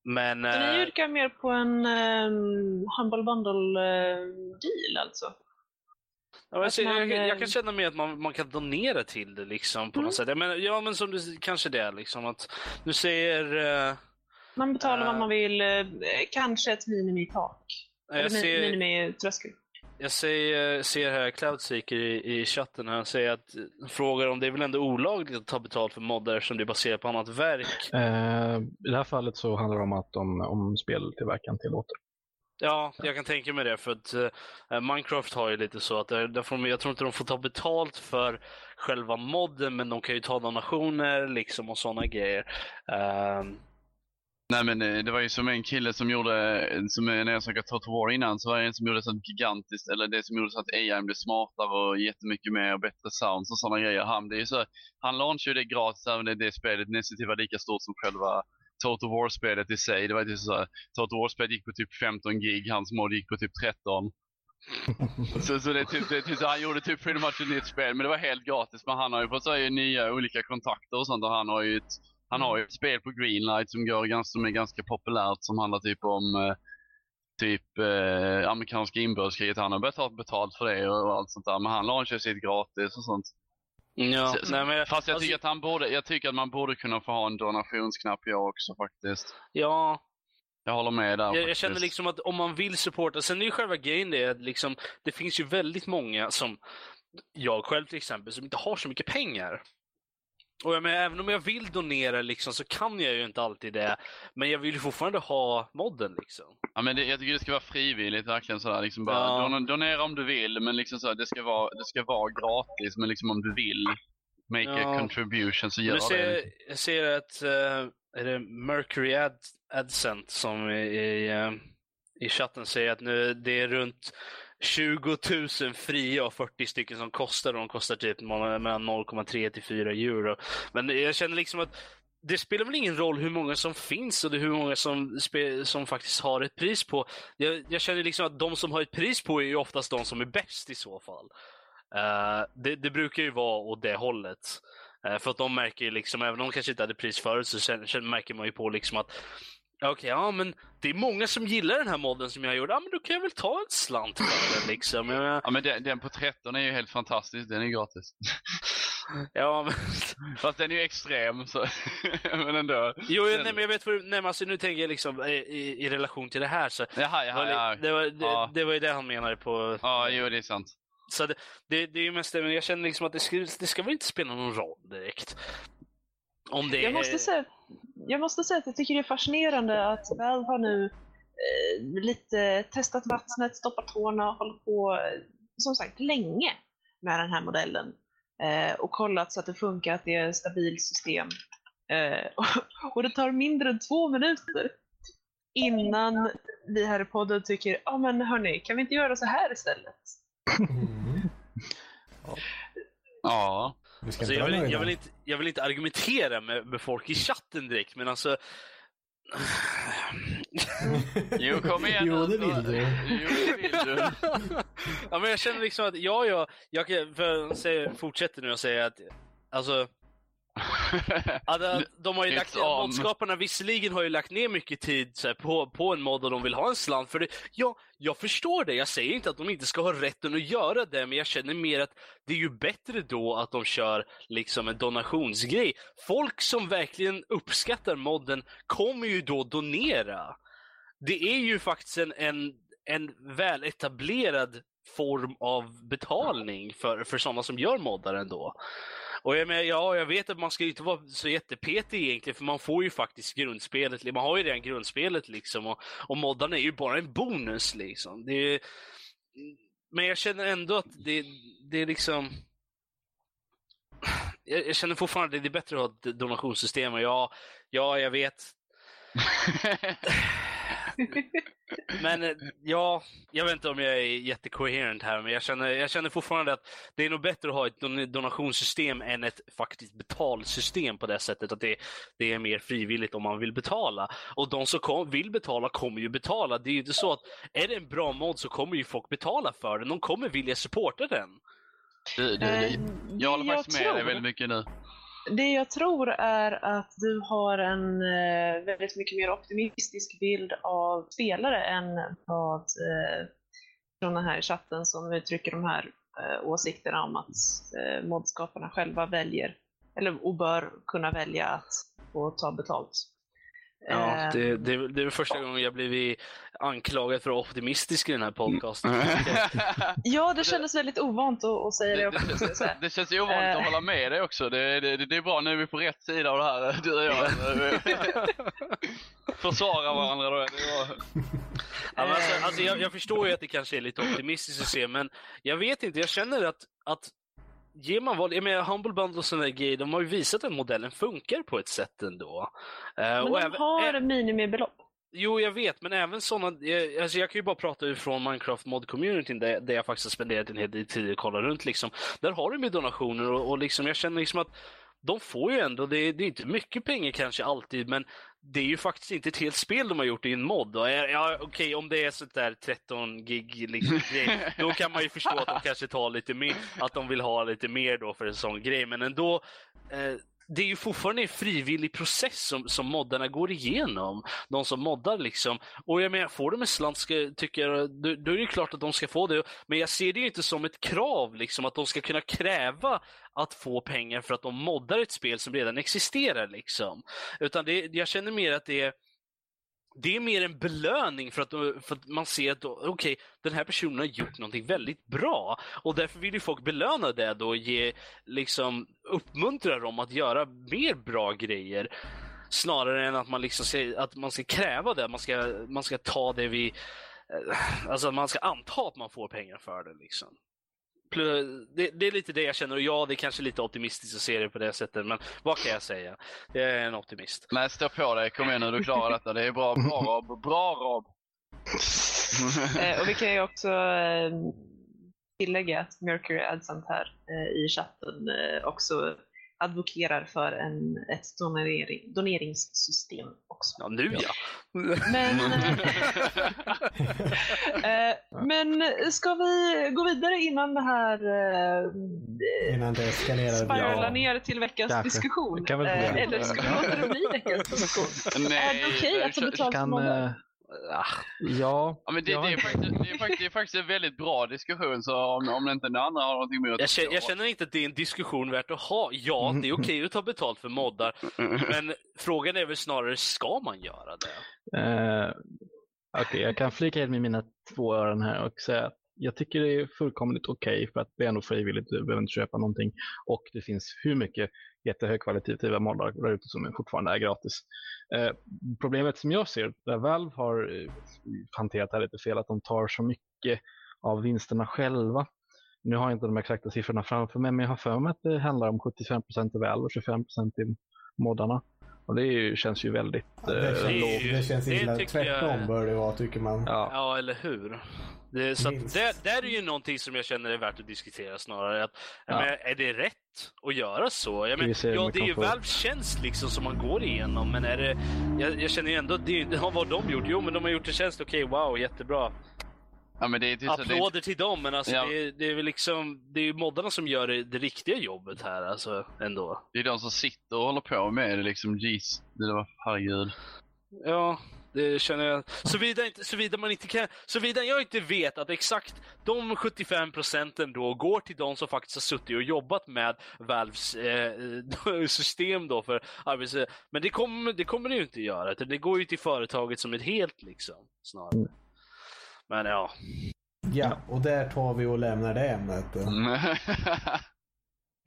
men... Så ni eh, yrkar mer på en um, Humble Bundle-deal alltså? Ja, ser- man, jag, jag kan känna mig att man, man kan donera till det liksom på Mm. något sätt. Ja men, ja, men som du kanske det liksom att du säger... eh, Man betalar vad Eh. man vill, eh, kanske ett minimitak. jag, Eller ser, minimitröskel. jag ser, ser här Cloudseeker i, i chatten här säger att frågar om det är väl ändå olagligt att ta betalt för moddar som det är baserat på annat verk. Eh, I det här fallet så handlar det om att de, om speltillverkaren tillåter. Ja, jag kan tänka mig det för att eh, Minecraft har ju lite så att där, där får de, jag tror inte de får ta betalt för själva modden men de kan ju ta donationer liksom och sådana grejer. Ehm, Nej men eh, det var ju som en kille som gjorde, eh, som eh, när jag snackade Total War innan, så var det en som gjorde sånt gigantiskt, eller det som gjorde så att AI blev smartare och jättemycket mer och bättre sounds och sådana grejer. Han, det är så, han launchade ju det gratis, även det, det spelet nästan var lika stort som själva Total War-spelet i sig. Det var ju så här, Total War-spelet gick på typ 15 gig, hans mod gick på typ 13. så, så det typ, det typ, så han gjorde typ pretty much ett nytt spel, men det var helt gratis. Men han har ju fått så här, nya olika kontakter och sånt och han har ju ett, han har ju ett spel på Greenlight som, ganska, som är ganska populärt som handlar typ om eh, typ eh, amerikanska inbördeskriget. Han har börjat ta betalt för det och, och allt sånt där. Men han launchar sitt gratis och sånt. ja, Så- nej, men, Fast jag alltså, tycker, att han borde, jag tycker att man borde kunna få ha en donationsknapp jag också faktiskt. Ja, Jag håller med där jag, jag känner liksom att om man vill supporta, sen är ju själva grejen det att liksom, det finns ju väldigt många som, jag själv till exempel, som inte har så mycket pengar. Och jag menar, även om jag vill donera liksom, så kan jag ju inte alltid det. Men jag vill ju fortfarande ha modden liksom. Ja, men det, jag tycker det ska vara frivilligt verkligen sådär. Liksom bara, Ja. don, donera om du vill, men liksom så här, det, ska vara, det ska vara gratis. Men liksom om du vill make Ja. a contribution så gör ser, det. jag, ser att eh, är det Mercury Ad, AdSent som i, i, eh, i chatten säger att nu det är runt 20 000 fria och 40 stycken som kostar och de kostar typ mellan 0,3 till 4 euro. Men jag känner liksom att det spelar väl ingen roll hur många som finns och det hur många som, som faktiskt har ett pris på. Jag, jag känner liksom att de som har ett pris på är ju oftast de som är bäst i så fall. Uh, det, det brukar ju vara åt det hållet. Uh, för att de märker ju liksom, även om de kanske inte hade pris förut, så känner, känner, märker man ju på liksom att Okej, ja men det är många som gillar den här modden som jag gjorde. Ja men då kan jag väl ta en slant för den liksom. Jag menar, Ja, men den, den på 13 är ju helt fantastisk. Den är gratis. ja men... Fast den är ju extrem, så... men ändå. Jo, jag- nej, men jag vet vad du, nej, men alltså, nu tänker jag liksom i, i, i relation till det här så Jaha, det var, jaha, li- ja. det, var, det, Ja. det var ju det han menade på. Ja, jo det är sant. Så det, det, det är ju mest det, men jag känner liksom att det ska, det ska väl inte spela någon roll direkt. Om det Jag måste, säga, jag måste säga att jag tycker det är fascinerande att Valve har nu eh, lite testat vattnet, stoppat tårna och hållit på eh, som sagt länge med den här modellen. Eh, och kollat så att det funkar, att det är ett stabilt system. Eh, och, och det tar mindre än två minuter innan vi här i podden tycker, ja ah, men hörni, kan vi inte göra så här istället? Mm. Ja. Alltså, jag, vill, jag, vill inte, jag vill inte argumentera med, med folk i chatten direkt, men alltså... Jo, kom igen Jo, det vill du. Jo, det vill du. ja, men jag känner liksom att, ja, ja, jag säger, fortsätter nu och säger att, alltså, Ja, de, de har ju lagt, modskaparna visserligen har ju lagt ner mycket tid här, på, på en mod och de vill ha en slant för det. Ja, jag förstår det. Jag säger inte att de inte ska ha rätten att göra det, men jag känner mer att det är ju bättre då att de kör liksom en donationsgrej. Folk som verkligen uppskattar modden kommer ju då donera. Det är ju faktiskt en, en, en väletablerad form av betalning för, för sådana som gör moddar ändå. Och jag, menar, ja, jag vet att man ska ju inte vara så jättepetig egentligen, för man får ju faktiskt grundspelet. Man har ju redan grundspelet liksom, och, och moddarna är ju bara en bonus liksom. Det är, men jag känner ändå att det, det är liksom... Jag, jag känner fortfarande att det är bättre att ha ett donationssystem och ja, ja, jag vet. Men eh, ja, jag vet inte om jag är jättecoherent här, men jag känner, jag känner fortfarande att det är nog bättre att ha ett don- donationssystem än ett faktiskt betalsystem på det sättet att det, det är mer frivilligt om man vill betala. Och de som kom, vill betala kommer ju betala. Det är ju inte så att är det en bra mod så kommer ju folk betala för den. De kommer vilja supporta den. Du, du, Eh, du. Jag håller det faktiskt med dig tror- väldigt mycket nu. Det jag tror är att du har en eh, väldigt mycket mer optimistisk bild av spelare än vad eh, från den här chatten som uttrycker de här eh, åsikterna om att eh, modskaparna själva väljer, eller och bör kunna välja att få ta betalt. Ja, Eh, det, det, det är första gången jag blivit anklagad för att vara optimistisk i den här podcasten. ja, det kändes väldigt ovant att, att säga det Det, också. säga. det, det känns ju ovanligt att Eh. hålla med dig också. Det, det, det är bra, nu är vi på rätt sida av det här, du och jag. Försvara varandra då. Det var... Ja, alltså, alltså, jag, jag förstår ju att det kanske är lite optimistiskt att se, men jag vet inte, jag känner att, att ger man val, jag menar Humble Bundle och sådana grejer, de har ju visat att modellen funkar på ett sätt ändå. Eh, Men och de även- har ä- minimibelopp. Jo, jag vet, men även sådana, jag, alltså jag kan ju bara prata utifrån Minecraft mod-communityn där, där jag faktiskt har spenderat en hel del tid att kolla runt liksom. Där har de ju donationer och, och liksom, jag känner liksom att de får ju ändå, det, det är inte mycket pengar kanske alltid, men det är ju faktiskt inte ett helt spel de har gjort i en mod. Och, ja, Okej, om det är sånt där 13 gig liksom, grej, då kan man ju förstå att de kanske tar lite mer, att de vill ha lite mer då för en sån grej. Men ändå, eh, det är ju fortfarande en frivillig process som, som moddarna går igenom. De som moddar liksom. Och jag menar, får de en slant ska, tycker jag, då, då är det ju klart att de ska få det. Men jag ser det ju inte som ett krav liksom att de ska kunna kräva att få pengar för att de moddar ett spel som redan existerar liksom. Utan det, jag känner mer att det är det är mer en belöning för att, för att man ser att okej, okej, den här personen har gjort någonting väldigt bra. Och därför vill ju folk belöna det då och ge, liksom, uppmuntra dem att göra mer bra grejer. Snarare än att man liksom ska, att man ska kräva det, man ska, man ska ta det vi... Eh, alltså Alltså man ska anta att man får pengar för det liksom. Plus- Det, det är lite det jag känner och ja, det är kanske lite optimistiskt att se det på det sättet, men vad kan jag säga? Jag är en optimist. Nej, stå på dig. Kom igen nu, du klarar detta. Det är bra, bra Rob. Bra Rob. Eh, och vi kan ju också eh, tillägga att Mercury Adsant här eh, i chatten eh, också advokerar för en, ett donering, doneringssystem också. Ja, nu ja. Men, eh, men ska vi gå vidare innan det här eh, Innan det spiralar Ja. ner till veckans Kanske. diskussion? Det kan väl Eh, eller ska vi låta det bli veckans diskussion? Nej, är det okej att ta det- betalt för eh, Ah, ja, Ja, men det, det, är faktiskt, det, är faktiskt, det är faktiskt en väldigt bra diskussion, så om, om inte den andra har någonting emot Jag känner, jag känner inte att det är en diskussion värt att ha. Ja, det är okej att ta betalt för moddar, men frågan är väl snarare, ska man göra det? Eh, Okej, jag kan flika in med mina två öron här och säga att jag tycker det är fullkomligt okej för att det är ändå frivilligt, du behöver inte köpa någonting och det finns hur mycket jättehögkvalitativa moddar där ute som fortfarande är gratis. Eh, problemet som jag ser, där Valve har eh, hanterat det här lite fel, att de tar så mycket av vinsterna själva. Nu har jag inte de exakta siffrorna framför mig, men jag har för mig att det handlar om 75% till Valve och 25% till moddarna. Och det ju, känns ju väldigt Ja, eh, Det är känns, ju- det känns det illa. tycker jag- Tvärtom bör det vara tycker man. Ja. Ja, eller hur? Det, så att Minst. där, är ju någonting som jag känner är värt att diskutera snarare. Att, Ja. menar, är det rätt att göra så? Jag men, ja, det är ju Valves tjänst liksom som man går igenom, men är det... Jag, jag känner ju ändå att det, vad har de gjort? Jo, men de har gjort en tjänst, okej, wow, jättebra. Ja, men det är typ så- det är- Applåder till dem, men alltså Ja. det, är, det är väl liksom, det är ju moddarna som gör det, det riktiga jobbet här alltså ändå. Det är de som sitter och håller på med det liksom. Jeez, det var herregud. Ja, det känner jag. Såvida, inte, såvida man inte kan, såvida jag inte vet att exakt de 75 procenten då går till de som faktiskt har suttit och jobbat med Valves eh, system då för arbets... Men det kommer, det kommer det ju inte göra, det går ju till företaget som ett helt liksom, snarare. Men ja. Ja, och där tar vi och lämnar det ämnet.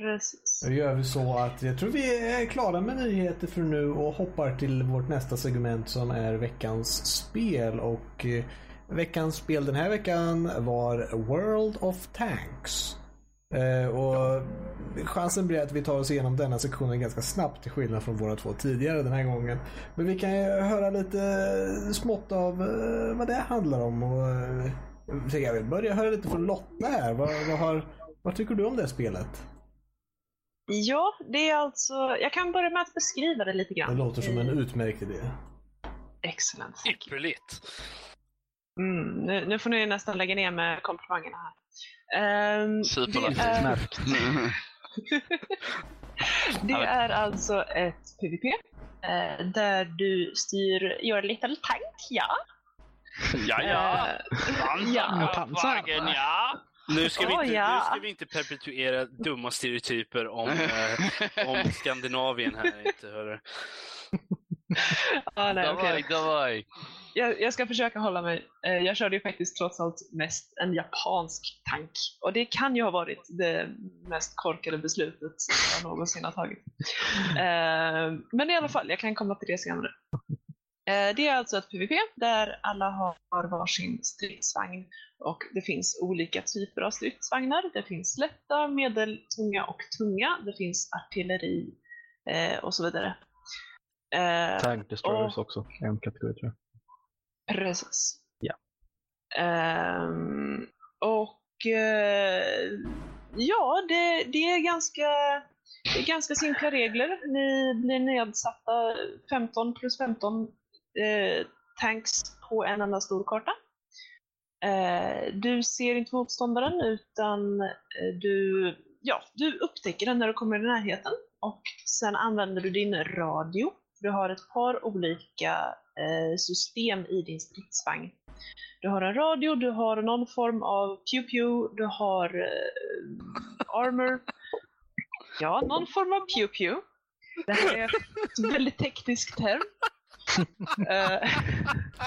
Precis. Då gör vi så att jag tror vi är klara med nyheter för nu och hoppar till vårt nästa segment som är veckans spel. Och eh, veckans spel den här veckan var World of Tanks. Eh, och chansen blir att vi tar oss igenom denna sektionen ganska snabbt till skillnad från våra två tidigare den här gången. Men vi kan ju höra lite smått av eh, vad det handlar om. Och, eh, jag vill börja höra lite från Lotta här. Vad, vad, har, vad tycker du om det här spelet? Ja, det är alltså, jag kan börja med att beskriva det lite Det grann. låter som en utmärkt idé. Excellent. Ypperligt. Mm, nu, nu får ni nästan lägga ner med komplimangerna här. Ehm, det, Superlativ. är, det är alltså ett PVP eh, där du styr your little tank, ja. ja, ja. Eh, ja. Pansarvagn, ja. Nu ska, vi inte, ja. nu ska vi inte perpetuera dumma stereotyper om, eh, om Skandinavien här inte, hörru ah, nej, okay. Davai, davai. Jag, jag, ska försöka hålla mig. Eh, jag körde ju faktiskt trots allt mest en japansk tank. Och det kan ju ha varit det mest korkade beslutet jag någonsin har tagit. Eh, men i alla fall, jag kan komma till det senare. Eh, det är alltså ett PVP där alla har varsin stridsvagn och det finns olika typer av stridsvagnar. Det finns lätta, medeltunga och tunga. Det finns artilleri och så vidare. Eh, Tank Destroyers också. En kategori tror jag. Precis. Ja. Ehm, och eh, ja, det, det, är ganska, det är ganska simpla regler. Ni blir nedsatta 15 plus 15 eh, tanks på en enda stor karta. Eh, du ser inte motståndaren utan eh, du, ja, du upptäcker den när du kommer i närheten och sen använder du din radio. Du har ett par olika eh, system i din stridsvagn. Du har en radio, du har någon form av pew-pew, du har eh, armor. Ja, någon form av pew-pew. Det här är ett väldigt teknisk term. Eh,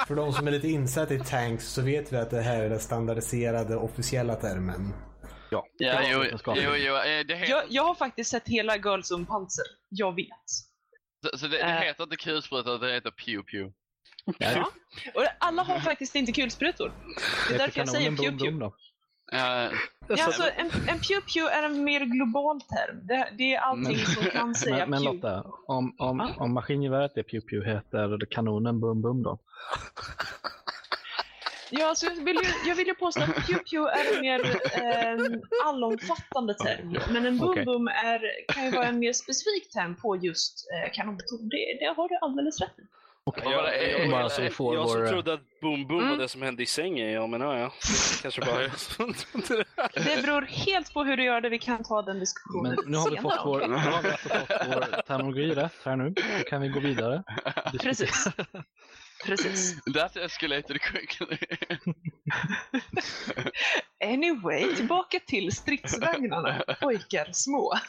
För de som är lite insatta i tanks så vet vi att det här är den standardiserade officiella termen. Ja, Ja, jo, jo, jo, det heter, jag, jag har faktiskt sett hela Girls on Panzer. Jag vet. Så, så det, det Eh. heter inte kulspruta, det heter pew pew. Ja. Och alla har faktiskt inte kulsprutor. Det är därför jag säger då. Eh, Ja, alltså, en, en pew-pew är en mer global term. Det, det är allting Men- som kan säga Men, men pew. Lotta, om, om, om maskingeväret är pew pew heter kanonen boom boom då? Ja, alltså, jag, vill ju, jag vill ju påstå att pew-pew är en mer eh, allomfattande term. Men en Okej. boom-boom är, kan ju vara en mer specifik term på just eh, kanonton. Det, det har du alldeles rätt i. Vad var det? jag, Bara så vi får jag som vår- trodde att Boom Boom var Mm. det som hände i sängen. Ja, men ja, kanske bara jag som trodde det. Det beror helt på hur du gör det. Vi kan ta den Men diskussionen nu har vi senare. fått vår, nu har vi alltså fått vår terminologi rätt här nu. Då kan vi gå vidare. Precis. Precis. That escalated quickly. Anyway, tillbaka till stridsvagnarna. Pojkar små.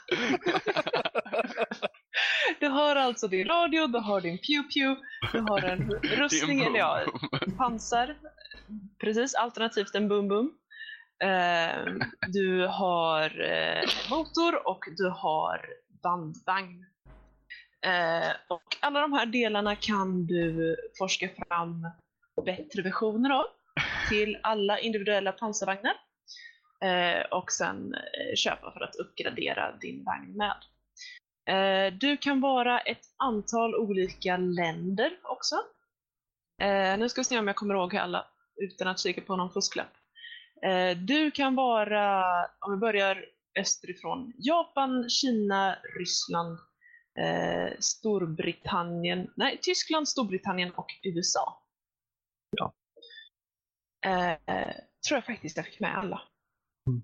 Du har alltså din radio, du har din pew-pew, du har en rustning, eller ja, pansar. Precis, alternativt en boom-boom. Eh, du har eh, motor och du har bandvagn. Eh, och alla de här delarna kan du forska fram bättre versioner av till alla individuella pansarvagnar. Eh, och sen eh, köpa för att uppgradera din vagn med. Eh, du kan vara ett antal olika länder också. Eh, nu ska vi se om jag kommer ihåg alla utan att kika på någon fusklapp. Eh, du kan vara, om vi börjar österifrån, Japan, Kina, Ryssland, eh, Storbritannien, nej, Tyskland, Storbritannien och USA. Ja. Eh, tror jag faktiskt jag fick med alla. Mm.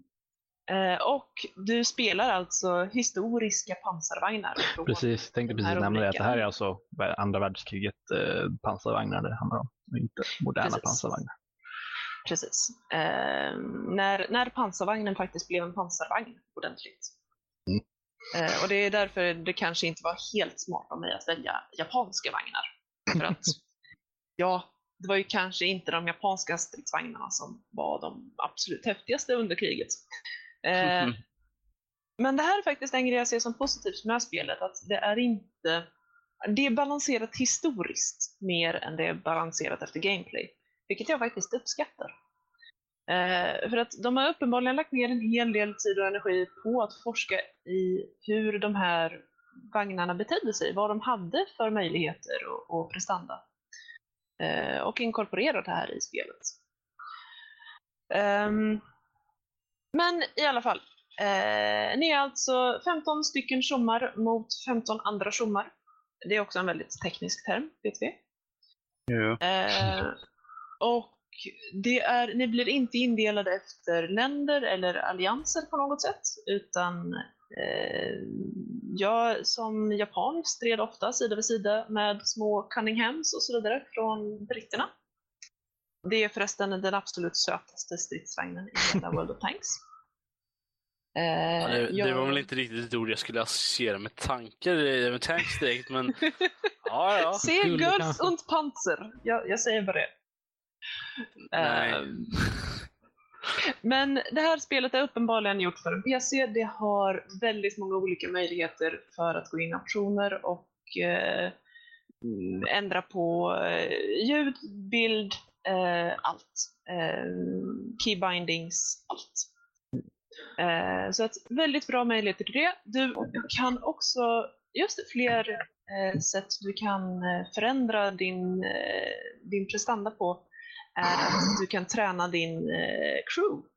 Eh, och du spelar alltså historiska pansarvagnar. Precis, tänkte precis nämna det. Att det här är alltså andra världskriget eh, pansarvagnar det handlar om. Inte moderna Precis. pansarvagnar. Precis. Eh, när, när pansarvagnen faktiskt blev en pansarvagn ordentligt. Mm. Eh, och det är därför det kanske inte var helt smart av mig att välja japanska vagnar. För att, ja, det var ju kanske inte de japanska stridsvagnarna som var de absolut häftigaste under kriget. Eh, Mhm. Men det här är faktiskt en grej jag ser som positivt med det här spelet, att det är inte... Det är balanserat historiskt mer än det är balanserat efter gameplay. Vilket jag faktiskt uppskattar. Eh, för att de har uppenbarligen lagt ner en hel del tid och energi på att forska i hur de här vagnarna betedde sig, vad de hade för möjligheter och, och prestanda. Eh, och inkorporera det här i spelet. Ehm, men i alla fall, eh, ni är alltså 15 stycken tjommar mot 15 andra tjommar. Det är också en väldigt teknisk term, vet vi. Jo. Eh, och det är, ni blir inte indelade efter länder eller allianser på något sätt, utan eh, jag som japan stred ofta sida vid sida med små Cunninghams och så vidare från britterna. Det är förresten den absolut sötaste stridsvagnen i hela World of Tanks. Eh, Ja, det, det jag- var väl inte riktigt ett ord jag skulle associera med tankar, eh, med tanks direkt, men ja, ja. Se kanske. und Panzer! Jag, jag säger bara det. Ehm, Men det här spelet är uppenbarligen gjort för PC. Det har väldigt många olika möjligheter för att gå in i optioner och eh, ändra på eh, ljud, bild, eh, allt. Eh, keybindings, allt. Eh, så att väldigt bra möjligheter till det. Du kan också, just det, fler eh, sätt du kan eh, förändra din, din prestanda på är att du kan träna din eh, crew.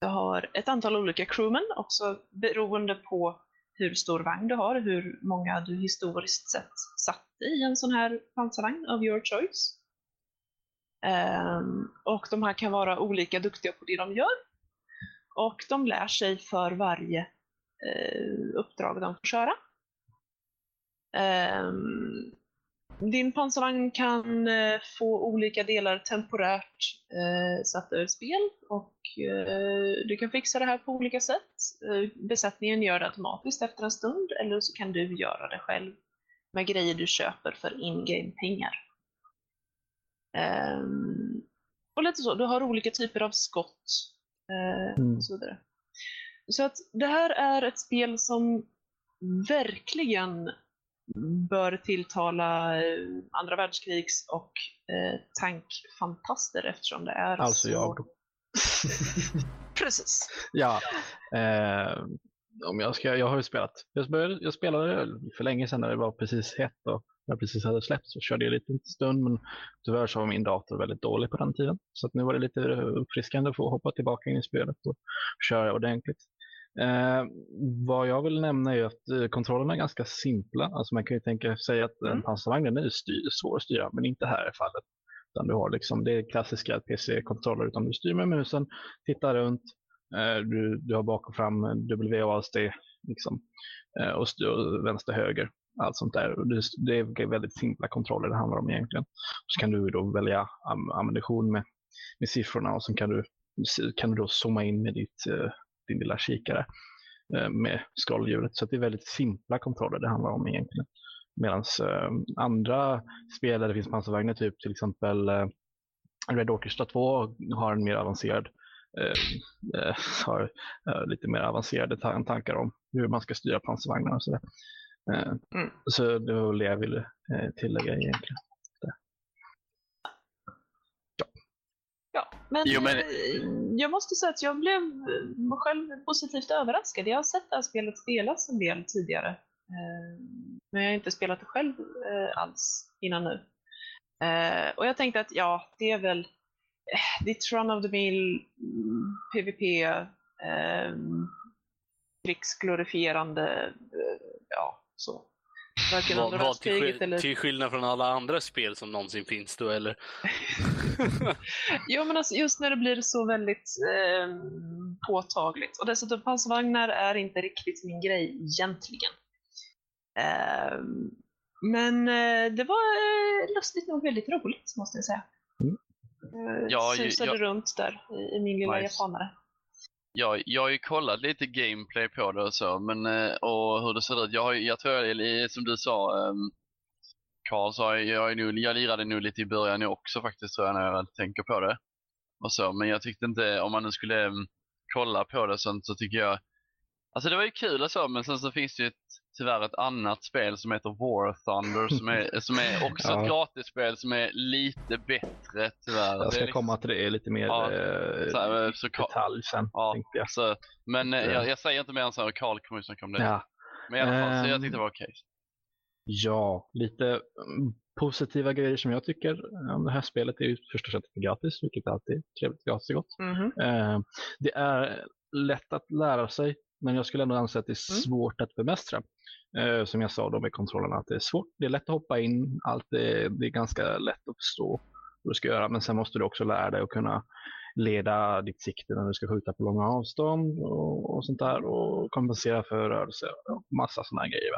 Du har ett antal olika crewmen, också beroende på hur stor vagn du har, hur många du historiskt sett satt i en sån här pansarvagn of your choice. Um, och de här kan vara olika duktiga på det de gör. Och de lär sig för varje uh, uppdrag de får köra. Um, din pansarvagn kan eh, få olika delar temporärt eh, satta ur spel och eh, du kan fixa det här på olika sätt. Eh, besättningen gör det automatiskt efter en stund eller så kan du göra det själv med grejer du köper för in-game-pengar. Ehm, och lite så, du har olika typer av skott eh, Mm. och så vidare. Så att det här är ett spel som verkligen bör tilltala eh, andra världskrigs och eh, tankfantaster eftersom det är Alltså så... jag. Precis. Ja, eh, om jag, ska, jag har ju spelat. Jag, började, jag spelade för länge sedan när det var precis hett och när det precis hade släppts så körde jag lite en stund men tyvärr så var min dator väldigt dålig på den tiden. Så att nu var det lite uppfriskande att få hoppa tillbaka in i spelet och köra ordentligt. Eh, vad jag vill nämna är att eh, kontrollerna är ganska simpla. Alltså man kan ju tänka sig att en Mm. pansarvagn den är styr, svår att styra men inte här i fallet. Utan du har liksom, det är klassiska PC-kontroller utan du styr med musen, tittar runt, Eh, Du, du har bak och fram W och ASD liksom, eh, och styr vänster höger. Allt sånt där. Det, det är väldigt simpla kontroller det handlar om egentligen. Så kan du då välja am, ammunition med, med siffrorna och så kan du, kan du då zooma in med ditt, eh, din lilla kikare eh, med scrollhjulet. Så det är väldigt simpla kontroller det handlar om egentligen. Medan andra spel där det finns pansarvagnar, typ till exempel eh, Red Orchestra 2 har en mer avancerad eh, eh, har eh, lite mer avancerade ta- tankar om hur man ska styra pansarvagnar och sådär. Eh, Mm. Så det var väl det jag ville eh, tillägga egentligen. Ja, men, Jo, men- eh, jag måste säga att jag blev själv positivt överraskad. Jag har sett det här spelet spelas en del tidigare. Eh, Men jag har inte spelat det själv eh, alls innan nu. Och jag tänkte att ja, det är väl det är Tron of the Mill, PVP, krigsglorifierande, ja så. Varken Vad, andra vad till, eller... till skillnad från alla andra spel som någonsin finns då eller? Jo men alltså just när det blir så väldigt eh, påtagligt. Och dessutom pansarvagnar är inte riktigt min grej egentligen. Eh, men eh, det var eh, lustigt nog väldigt roligt måste jag säga. Mm. Eh, Ja, ju- susade jag- runt där i, i min lilla Nice. japanare. Jag, jag har ju kollat lite gameplay på det och så, men, eh, och hur det ser ut. Jag, jag tror, jag- eh, som du sa, ehm, Karl, så jag, jag, jag lirade nog lite i början också faktiskt, tror jag, när jag tänker på det. Och så, men jag tyckte inte, om man nu skulle ehm, kolla på det och sånt, så tycker jag... Alltså det var ju kul och så, men sen så finns det ju ett, tyvärr ett annat spel som heter War Thunder, som är, som är också Ja. ett gratisspel som är lite bättre, tyvärr. Jag Det är ska liksom- komma till det lite mer Ja, eh, så här, eh, så detalj sen. Ja, jag. så, men eh, Ja. jag, jag säger inte mer än så, och Karl kommer ju snacka om det. Ja. Men i alla fall, så jag Ehm, tyckte det var okej. Ja, lite mm, positiva grejer som jag tycker om det här spelet är ju först och främst gratis, vilket alltid är trevligt gratis och gott. Mhm. Eh, det är lätt att lära sig, men jag skulle ändå anse att det är Mm. svårt att bemästra. Eh, som jag sa då med kontrollerna, att det är svårt. Det är lätt att hoppa in, allt är, det är ganska lätt att förstå vad du ska göra, men sen måste du också lära dig att kunna leda ditt sikte när du ska skjuta på långa avstånd och, och sånt där och kompensera för rörelse och massa sådana grejer.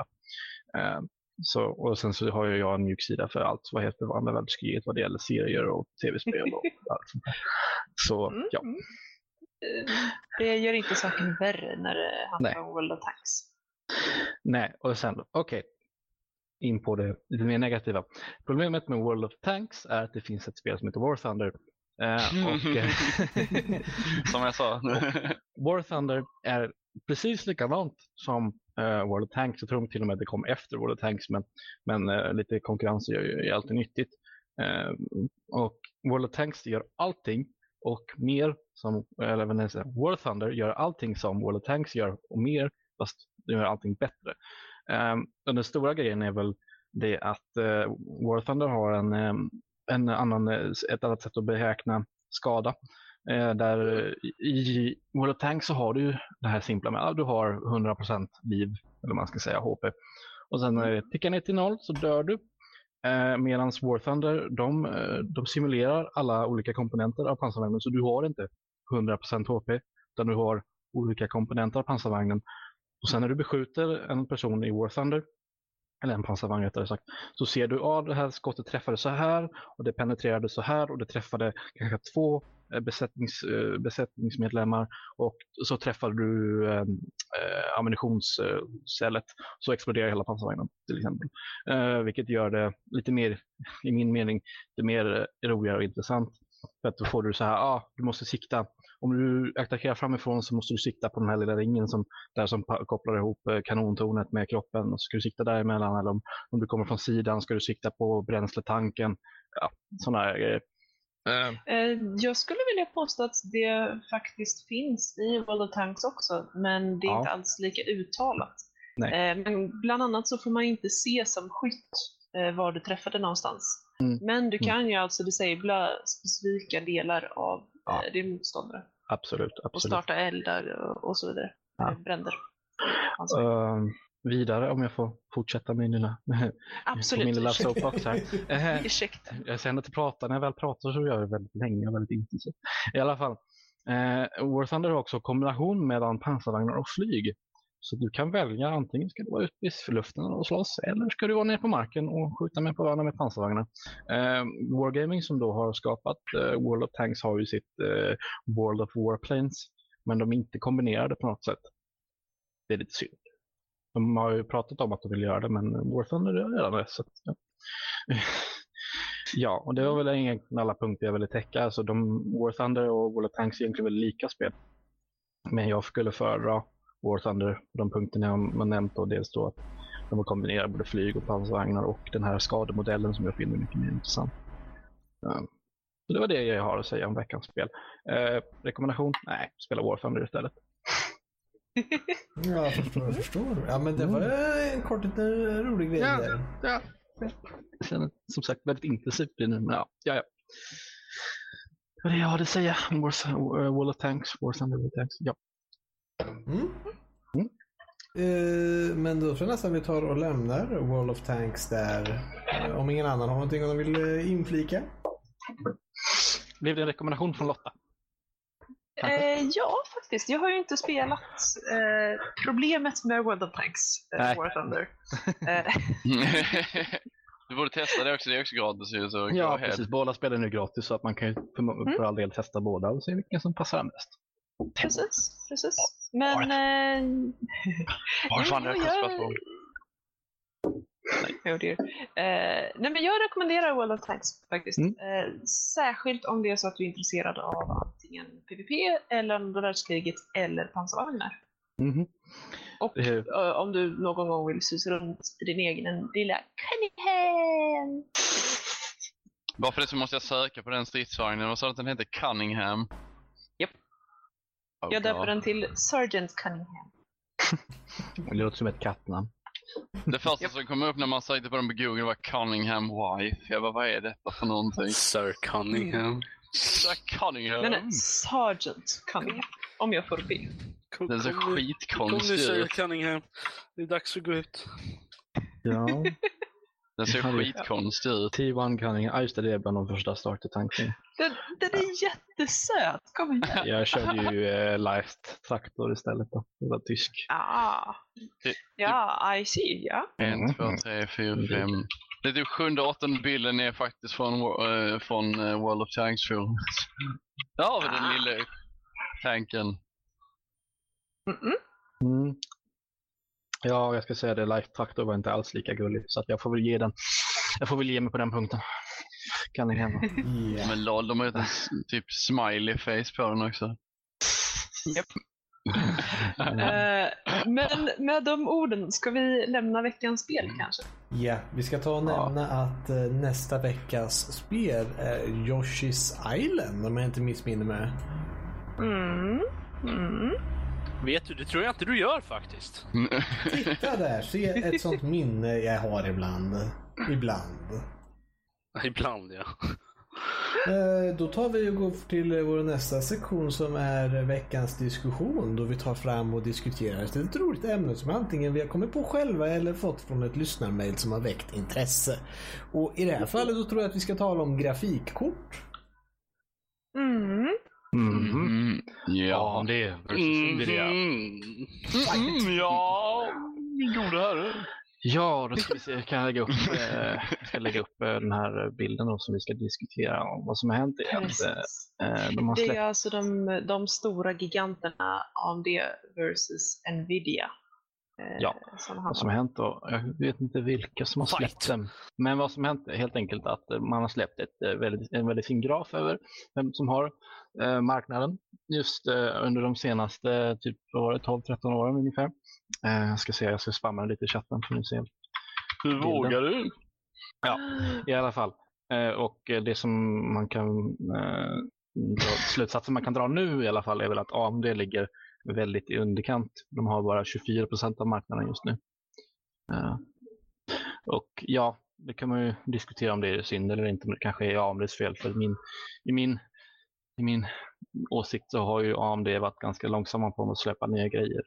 Eh, så, och sen så har ju jag en mjuk sida för allt vad heter andra världskriget vad det gäller serier och tv-spel och allt sånt där. Så Mm, ja, mm. Det gör inte saken värre när det handlar Nej. om World of Tanks. nej, och sen okej. In på det lite mer negativa. Problemet med World of Tanks är att det finns ett spel som heter War Thunder. Eh, och, eh, Som jag sa. War Thunder är precis likadant som eh, World of Tanks. Jag tror till och med det kom efter World of Tanks, men, men eh, lite konkurrens är ju är alltid nyttigt. Eh, och World of Tanks gör allting och mer som, eller vad säga, War Thunder gör allting som World of Tanks gör och mer, fast de gör allting bättre. Um, och den stora grejen är väl det att eh, uh, War Thunder har en, um, en annan, eh, ett annat sätt att beräkna skada. Uh, där i- World of Tanks så har du det här simpla med att du har 100% liv, eller man ska säga HP. Och sen när tickar ner till noll så dör du. Eh, Medan War Thunder, de, eh, de simulerar alla olika komponenter av pansarvagnen så du har inte 100% HP utan du har olika komponenter av pansarvagnen. Och sen när du beskjuter en person i War Thunder eller en pansarvagn rättare sagt, så ser du att ah, det här skottet träffade så här och det penetrerade så här och det träffade kanske två Eh, besättnings, eh, besättningsmedlemmar och så träffade du eh, eh ammunitionscellet ammunitionsstället så exploderar hela pansarvagnen till exempel. Eh, vilket gör det lite mer, i min mening, lite mer roligare och intressant. För att då får du så här, ah, du måste sikta. Om du attackerar framifrån så måste du sikta på den här lilla ringen som, där som kopplar ihop kanontornet med kroppen. Och så ska du sikta däremellan. Eller om, om du kommer från sidan ska du sikta på bränsletanken. Ja, sådana här grejer. Eh, Eh, Jag skulle vilja påstå att det faktiskt finns i World of Tanks också, men det är Ja. inte alls lika uttalat. Nej. Eh, Men bland annat så får man inte se som skytt var du träffade någonstans. Mm. Men du kan ju alltså disabla specifika delar av Ja. din motståndare absolut, och absolut. starta eldar och- och så vidare. Ja. Bränder. Alltså, vidare om jag får fortsätta min lilla, Absolut. min lilla soapbox här. Eh, Ursäkta. Jag känner att jag pratar, när jag väl pratar så gör jag väldigt länge och väldigt intensivt. I alla fall, eh, War Thunder har också kombination mellan pansarvagnar och flyg. Så du kan välja antingen ska du vara ute i luften och slåss eller ska du vara nere på marken och skjuta med på varandra med pansarvagnar. Eh, Wargaming som då har skapat eh, World of Tanks har ju sitt eh, World of Warplanes men de är inte kombinerade på något sätt. Det är lite synd. De har ju pratat om att de vill göra det men War Thunder gör redan det. Så ja. Ja, och det var väl egentligen alla punkter jag ville täcka. Alltså de, War Thunder och World of Tanks är egentligen väldigt lika spel. Men jag skulle föredra War Thunder på de punkterna jag har nämnt. Och dels då att de har kombinerat både flyg och pansarvagnar och den här skademodellen som jag finner mycket mer intressant. Ja. Så det var det jag har att säga om veckans spel. Eh, rekommendation? Nej, spela War Thunder istället. Ja, jag förstår, jag förstår. Ja, men det var en kort liten rolig grej Ja. där. Ja. Jag känner som sagt väldigt intensivt nu, men ja, ja, ja. Det var det jag hade att säga om uh, World of Tanks, War Thunder, World of Tanks. Ja. Mm. Eh, men då tror jag nästan vi tar och lämnar World of Tanks där. Eh, om ingen annan har någonting de vill eh, inflika. Blev det en rekommendation från Lotta? Eh, ja, faktiskt. Jag har ju inte spelat eh, problemet med World of Tanks, eh. War Thunder. Eh, du borde testa det också, det är också gratis ju. Så Ja, go ahead. precis. Båda spelen är nu gratis så att man kan ju för, för all del testa båda och se vilken som passar bäst. precis, precis. Men... Eh, Vad fan jag jag- på? Oh dear. Eh, nej, men jag rekommenderar World of Tanks faktiskt. Mm. Eh, särskilt om det är så att du är intresserad av antingen PVP eller andra världskriget eller pansarvagnar. Mhm. Och eh, om du någon gång vill susa runt i din egen lilla Cunningham. Bara för det så måste jag söka på den stridsvagnen. Vad sa du att den hette? Cunningham? Japp. Oh, Jag döper den till Sergeant Cunningham. Det låter som ett kattnamn. Det första som kom upp när man sökte på den på Google var Cunningham Wife. Jag bara, vad är detta för någonting? Sir Cunningham. Så Cunningham? Nej, nej, Sergeant Cunningham. Om jag får. Kom, Den ser kom nu- Kom nu skitkonstig Sir ut. Cunningham. Det är dags att gå ut. Ja, Den ser Ja, skitkonstig ut. T1 Cunningham. Ah, just det, det är bland de första startertankarna. Den, den är jättesöt. Kom igen. Jag körde ju eh, Life Traktor istället då. Det var tysk. Ah. Det- Ja, I see. Ja. En, Mm. två, tre, fyra, fem. Det är typ sjunde, åttonde bilden är faktiskt från, eh, från eh, World of Tanks forumet. Där har vi den Ah. lilla tanken. Mm-mm. Mm. Ja, jag ska säga det. Life Traktor var inte alls lika gullig. Så att jag får väl ge den. Jag får väl ge mig på den punkten. Cunningham. va? Yeah. Men lol, de har s- typ smiley face på den också. Eh, men med de orden, ska vi lämna veckans spel kanske? Ja, vi ska ta och Ja. nämna att eh, nästa veckas spel är Yoshi's Island om jag inte missminner mig. Mm. Mm. Vet du, det tror jag inte du gör faktiskt. Titta där, se ett sånt minne jag har ibland. Ibland. Ibland ja. Eh, Då tar vi och går till vår nästa sektion som är veckans diskussion då vi tar fram och diskuterar ett litet roligt ämne som antingen vi har kommit på själva eller fått från ett lyssnarmail som har väckt intresse. Och i det här fallet då tror jag att vi ska tala om grafikkort. Mm. Mhm. Mm, Ja, det versus Nvidia. Mm. Mm, ja, min gode herre. Ja, då ska vi se. Kan jag lägga upp, eh, ska lägga upp eh, den här bilden då, som vi ska diskutera. om Vad som har hänt är att eh, de har Det släppt... är alltså de, de stora giganterna AMD versus Nvidia. Eh, Ja, som Vad som har hänt då? Jag vet inte vilka som har Fight. släppt dem. Men vad som hänt är helt enkelt att eh, man har släppt ett, eh, väldigt, en väldigt fin graf över vem som har eh, marknaden just eh, under de senaste typ, vad var det, 12-13 åren ungefär. Eh, jag ska se, jag ska spamma lite i chatten för ni ser. Hur vågar du? Ja, i alla fall. Eh, och eh, det som man kan eh, slutsatsen man kan dra nu i alla fall är väl att AMD ligger väldigt i underkant. De har bara 24 procent av marknaden just nu. Eh, och ja, det kan man ju diskutera om det är synd eller inte, men det kanske är AMDs fel. För min, i, min, I min åsikt så har ju AMD varit ganska långsamma på att släppa nya grejer.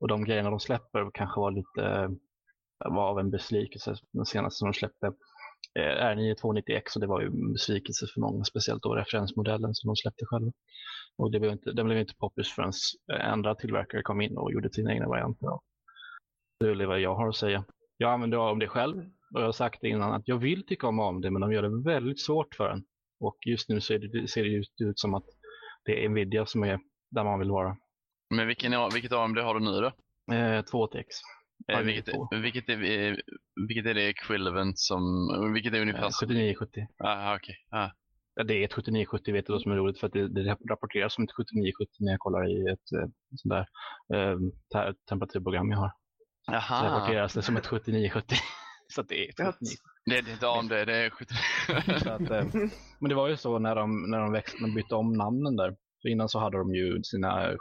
Och de grejerna de släpper kanske var lite eh, var av en besvikelse. Den senaste som de släppte R9 290X och det var ju en besvikelse för många, speciellt då referensmodellen som de släppte själva. Och det blev inte, den blev inte poppis förrän eh, andra tillverkare kom in och gjorde sina egna varianter. Det är vad jag har att säga. Jag använder AMD själv och jag har sagt det innan att jag vill tycka om AMD men de gör det väldigt svårt för en. Och just nu ser det, ser det ut- ut som att det är Nvidia som är där man vill vara. Men vilken, vilket AMD har du nu då? Eh, 2TX. Eh, vilket, vilket, är, eh, vilket är det equivalent som, vilket är ungefär Eh, som... 7970. Ah, okej. Ah. Ja, det är ett 7970 vet du vad som är roligt för att det, det rapporteras som ett 7970 när jag kollar i ett eh, sånt där eh, te- temperaturprogram jag har. Så Jaha. rapporteras det som ett 7970. så det är ett Gött. 7970. Det, det är inte AMD, det är 70. Så att, eh, men det var ju så när de, när de växte, bytte om namnen där. För innan så hade de ju sina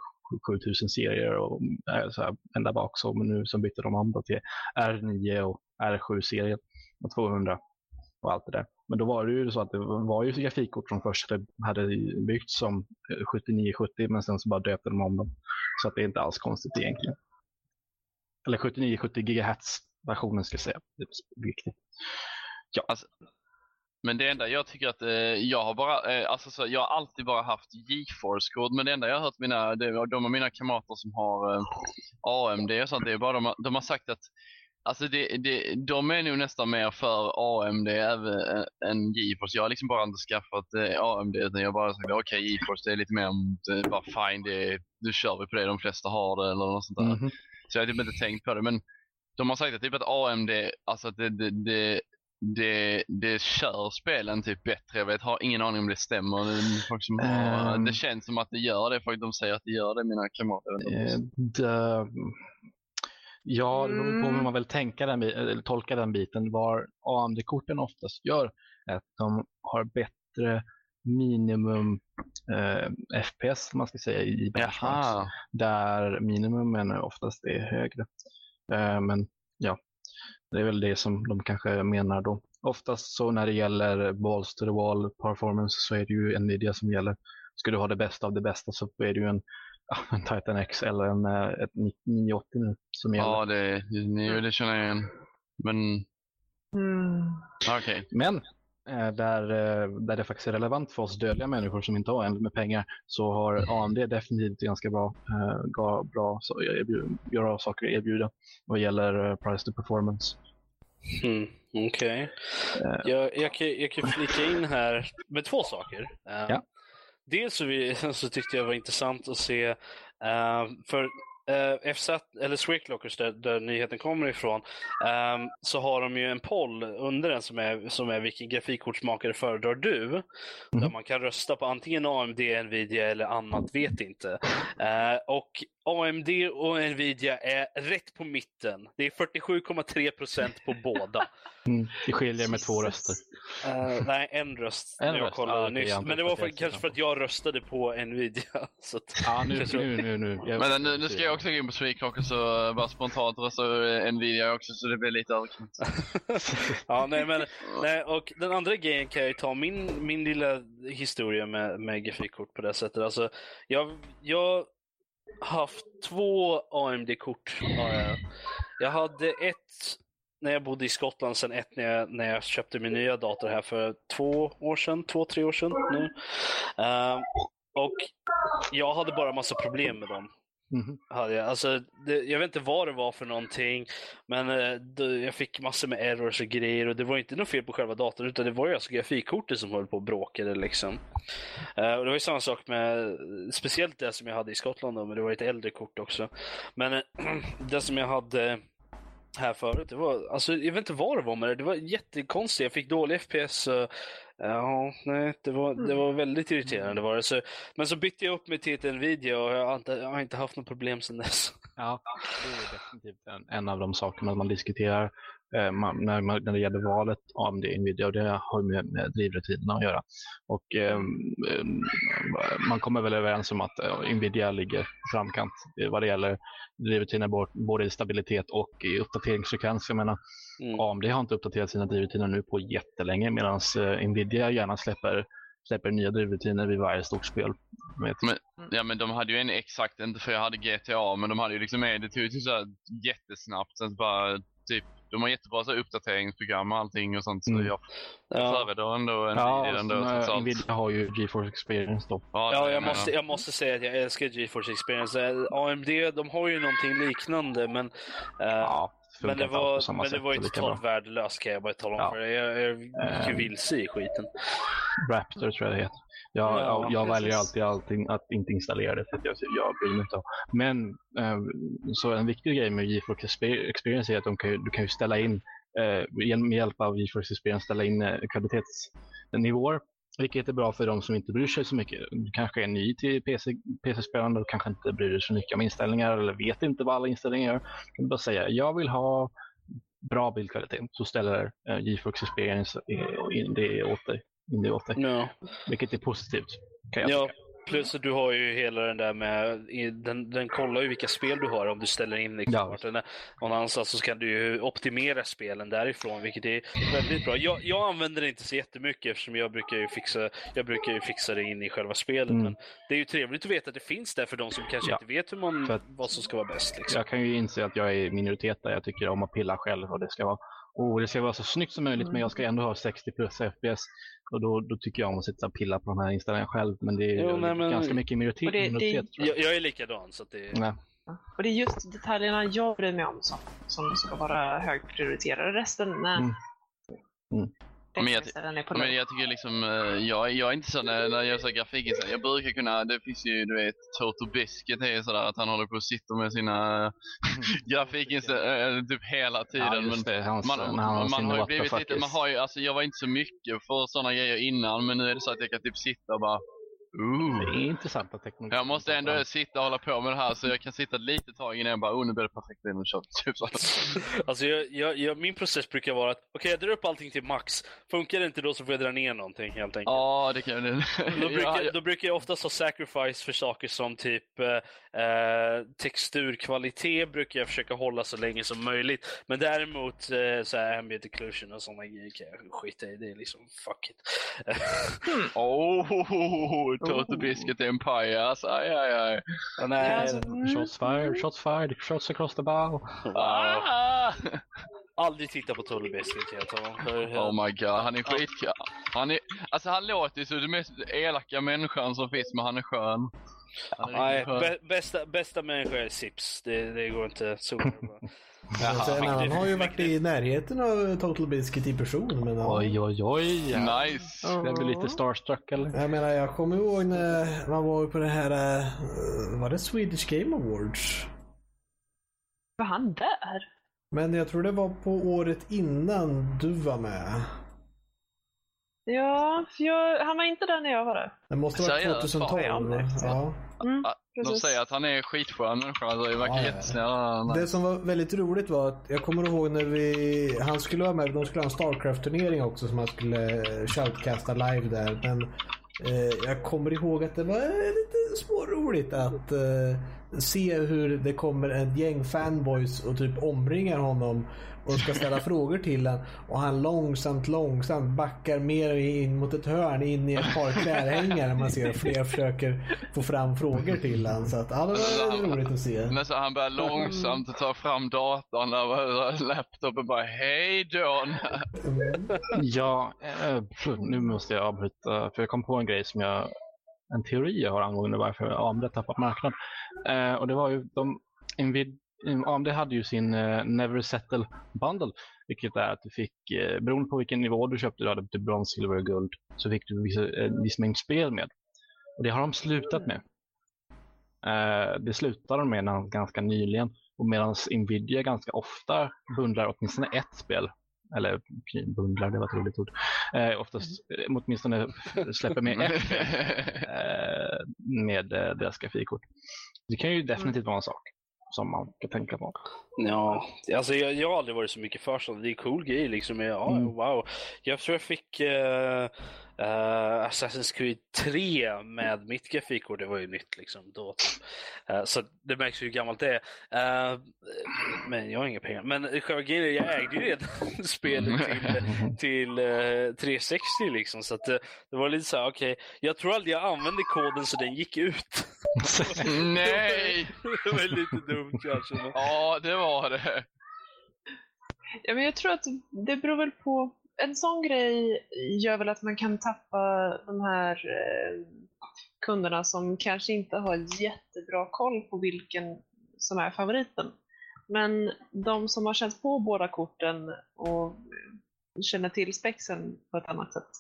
7000 serier och eh, så här, ända bak så, men nu så bytte de då till R9 och R7-serien och 200 och allt det där. Men då var det ju så att det var ju grafikkort som först hade byggts som eh, 7970 men sen så bara döpte de om dem. Så att det är inte alls konstigt egentligen. eller 79-70 GHz versionen ska jag säga. Det är typ viktigt. Alltså, men det enda jag tycker att eh, jag har bara, eh, alltså så, jag har alltid bara haft GeForce-kod, men det enda jag har hört mina, det, de av mina kamrater som har eh, AMD och sånt, det är bara de, de har sagt att Alltså det, det, de är nog nästan mer för AMD även, ä- än GeForce. Jag har liksom bara inte skaffat eh, AMD utan jag har bara sagt okej GeForce det är lite mer om det, bara fine, det, nu kör vi på det, de flesta har det eller något sånt där. Mhm. Så jag har typ inte tänkt på det. Men de har sagt att, typ att AMD, alltså att det, det, det, det, det kör spelen typ bättre. Jag vet, har ingen aning om det stämmer. Det, som har, Ehm. det känns som att det gör det, för de säger att det gör det, mina kamrater. Eh, det- Ja, det beror på hur man vill tänka den, eller tolka den biten. Var AMD-korten oftast gör är att de har bättre minimum eh, FPS, man ska säga, i benchmarks. Där minimumen oftast är högre. Eh, men ja, det är väl det som de kanske menar då. Oftast så när det gäller balls to the wall performance så är det ju Nvidia som gäller. Ska du ha det bästa av det bästa så är det ju en, en Titan X eller en, eh, ett 980 nu som gäller. Ja, det, det, det känner jag igen. Men Mm. okej. Men eh, där, eh, där det faktiskt är relevant för oss dödliga människor som inte har en med pengar så har AMD definitivt ganska bra, ga- bra så, erbjud, bra saker att erbjuda vad gäller price to performance. Mm, Okej. Eh. Jag, jag, kan, jag kan flika in här med två saker. Ja. Dels så, vi, så tyckte jag det var intressant att se, eh, för uh, FZ, eller Sweclockers där, där nyheten kommer ifrån, eh, så har de ju en poll under den som är, som är vilken grafikkortsmakare föredrar du? Där Mhm. man kan rösta på antingen AMD, Nvidia eller annat, vet inte. Eh, och AMD och Nvidia är rätt på mitten. Det är 47,3 procent på båda. Mm, det skiljer med två röster. Eh, nej, en röst. En när jag röst, kollade ah, nyss. Men det var för, kanske för att jag röstade på Nvidia. Så att, Ja, nu, nu, nu, nu. Jag- Men nu, nu ska jag också gå in på Sweclocker så bara spontant rösta Nvidia också så det blir lite överkant. ja, nej, men, nej, och den andra grejen kan jag ju ta min, min lilla historia med, med grafikkort på det sättet. Alltså, jag, jag har haft två AMD-kort. Jag hade ett när jag bodde i Skottland, sen ett när jag, när jag köpte min nya dator här för två år sedan, två, tre år sedan nu. Ehm, och jag hade bara massa problem med dem. Mhm. Hade jag. Alltså, det, jag vet inte vad det var för någonting, men eh, det, jag fick massor med errors och grejer och det var inte något fel på själva datorn utan det var ju alltså grafikkortet som höll på och bråkade liksom. Eh, och det var ju samma sak med, speciellt det som jag hade i Skottland då, men det var ett äldre kort också. Men eh, det som jag hade här förut, det var, alltså jag vet inte vad det var med det, det var jättekonstigt. Jag fick dålig FPS. och, Ja, nej, det var, det var väldigt irriterande var det. Så, men så bytte jag upp mig till ett Nvidia och jag har inte, jag har inte haft något problem sedan dess. Ja, det är definitivt en, en av de sakerna man diskuterar man, när, man, när det gäller valet AMD Nvidia och det har ju med, med drivrutinerna att göra. Och ehm, man kommer väl överens om att eh, Nvidia ligger framkant eh, vad det gäller drivrutiner både i stabilitet och i uppdateringsfrekvens. Jag menar, Mm. AMD har inte uppdaterat sina drivrutiner nu på jättelänge medan eh, Nvidia gärna släpper, släpper nya drivrutiner vid varje stort spel. Med ett, Ja men de hade ju en exakt, inte för jag hade GTA, men de hade ju liksom med, det tog ju typ jättesnabbt. Sen bara typ, de har jättebra så uppdateringsprogram och allting och sånt. Så Mm. jag Ja. föredrar ändå en ja, Nvidia ändå eh, allt. Nvidia har ju GeForce Experience då. Ja, Ja, jag måste, jag måste säga att jag älskar GeForce Experience. Eh, AMD, de har ju någonting liknande, men, eh, Ja, men det var, men det var ju totalt värdelöst kan jag bara tala om Ja. för dig. Jag, jag gick ju Eh. vilse i skiten. Raptor tror jag det heter. Jag, Ja, jag, väljer alltid, alltid att inte installera det för att jag, jag bryr mig inte om. Men eh, så en viktig grej med GeForce Exper- Experience är att kan, du kan ju ställa in, eh, med hjälp av GeForce Experience, ställa in eh, kvalitetsnivåer. Vilket är bra för de som inte bryr sig så mycket. Du kanske är ny till PC, PC-spelande och kanske inte bryr dig så mycket om inställningar eller vet inte vad alla inställningar gör. Du kan bara säga, jag vill ha bra bildkvalitet. Så ställer eh, GeForce Experience eh, in det åt dig. Det åt dig. Ja. Vilket är positivt. Kan jag Ja, plus att du har ju hela den där med, den, den kollar ju vilka spel du har om du ställer in liksom Ja. vart den är någon annanstans så kan du ju optimera spelen därifrån vilket är väldigt bra. Jag, jag använder det inte så jättemycket eftersom jag brukar ju fixa, jag brukar ju fixa det in i själva spelet. Mm. Men det är ju trevligt att veta att det finns där för de som kanske Ja. inte vet hur man, vad som ska vara bäst. Liksom. Jag kan ju inse att jag är i minoritet där. Jag tycker om att pilla själv och det ska vara, oh, det ska vara så snyggt som möjligt men jag ska ändå ha 60 plus FPS. Och då, då tycker jag om att sitta och pilla på de här inställningarna själv. Men det är Jo, ju nej, men- ganska mycket i minoritet. Det- det- minoritet tror jag. Jag, jag är likadan så att det Nej. Och det är just detaljerna jag bryr mig om som, som ska vara högprioriterade. Resten, nej. Mm. Mm. Men jag Ja, men jag tycker liksom, eh, jag, jag är inte så när, när jag gör så här grafikinställningar. Jag brukar kunna, det finns ju du vet, Toto Biscuit är ju sådär att han håller på och sitter med sina grafikinställningar typ hela tiden. Ja, det. Hans, man, man, sin har ju blivit lite, man har ju, alltså jag var inte så mycket för sådana grejer innan men nu är det så att jag kan typ sitta och bara Ooh. Det är intressanta teknologier. Jag måste ändå sitta och hålla på med det här så jag kan sitta lite tag innan jag bara, oh nu blir det perfekt in och kör. Typ så. Alltså jag, jag, jag, min process brukar vara att okej jag drar upp allting till max. Funkar det inte då så får jag dra ner någonting helt enkelt. Ja, det kan jag. Då brukar, då brukar jag oftast ha sacrifice för saker som typ eh, eh, texturkvalitet brukar jag försöka hålla så länge som möjligt. Men däremot eh, så här ambient occlusion och sådana grejer kan jag skita i. Det är liksom fuck it. Oh, Biscuit Empire, alltså aj, aj, aj. Ja, nej, Ja, alltså. Shots fired, shots fired, shots across the bow. wow. Ah! Aldrig titta på Tully Biscuit. För, Oh my god, han är skitkul. Han är, alltså han låter ju som den mest elaka människan som finns, men han är skön. Han är Nej, skön. bä, bästa, bästa människa är Sips. Det, det går inte att sen, Jaha. han har ju varit i närheten av Total Biscuit i person. Men ja. Oj, oj, oj. Nice. Det är väl lite starstruck eller? Jag menar, jag kommer ihåg när man var på det här, eh, var det Swedish Game Awards? Var han där? Men jag tror det var på året innan du var med. Ja, jag, han var inte där när jag var där. Det måste vara Seriöst? 2012. Ja, det- Ja. Mm, De säger att han är skitskön människa, alltså, det verkar Ja, ja, ja. jättesnäll. Det som var väldigt roligt var att jag kommer ihåg när vi, han skulle vara med, de skulle ha en Starcraft-turnering också som han skulle shoutcasta live där. Men eh, jag kommer ihåg att det var lite småroligt att eh, se hur det kommer ett gäng fanboys och typ omringar honom och ska ställa frågor till honom. Och han långsamt, långsamt backar mer in mot ett hörn in i ett par klädhängare. Man ser att fler försöker få fram frågor till honom. Så att, ja, det var roligt att se. Men så han börjar långsamt ta fram datorn och laptopen bara hej John. Ja, eh, nu måste jag avbryta för jag kom på en grej som jag, en teori jag har angående varför AMD har tappat marknad. Eh, och det var ju de, Invid, AMD hade ju sin eh, Never Settle Bundle, vilket är att du fick, eh, beroende på vilken nivå du köpte, du hade typ brons, silver och guld, så fick du viss, en eh, viss mängd spel med. Och det har de slutat med. Eh, det slutade de med ganska nyligen. Och medan Nvidia ganska ofta bundlar åtminstone ett spel eller bundlar, det var ett roligt ord. Eh, oftast eh, åtminstone släpper med eh, med eh, deras grafikkort. Det kan ju definitivt vara en sak som man ska tänka på. Ja, alltså jag, jag har aldrig varit så mycket för sånt. Det är cool grej liksom. Ja, Mm. wow. Jag tror jag fick eh, eh, Assassin's Creed 3 med mitt grafikkort. Det var ju nytt liksom då. Eh, så det märks ju hur gammalt det är. Eh, men jag har inga pengar. Men själva grejen jag ägde ju redan spelet till, till eh, 360 liksom. Så att, det var lite så här, okej. Jag tror aldrig jag använde koden så den gick ut. Nej! det var lite dumt kanske. Men... Ja, det var det. Ja, men jag tror att det beror väl på... En sån grej gör väl att man kan tappa de här eh, kunderna som kanske inte har jättebra koll på vilken som är favoriten. Men de som har känt på båda korten och känner till spexen på ett annat sätt,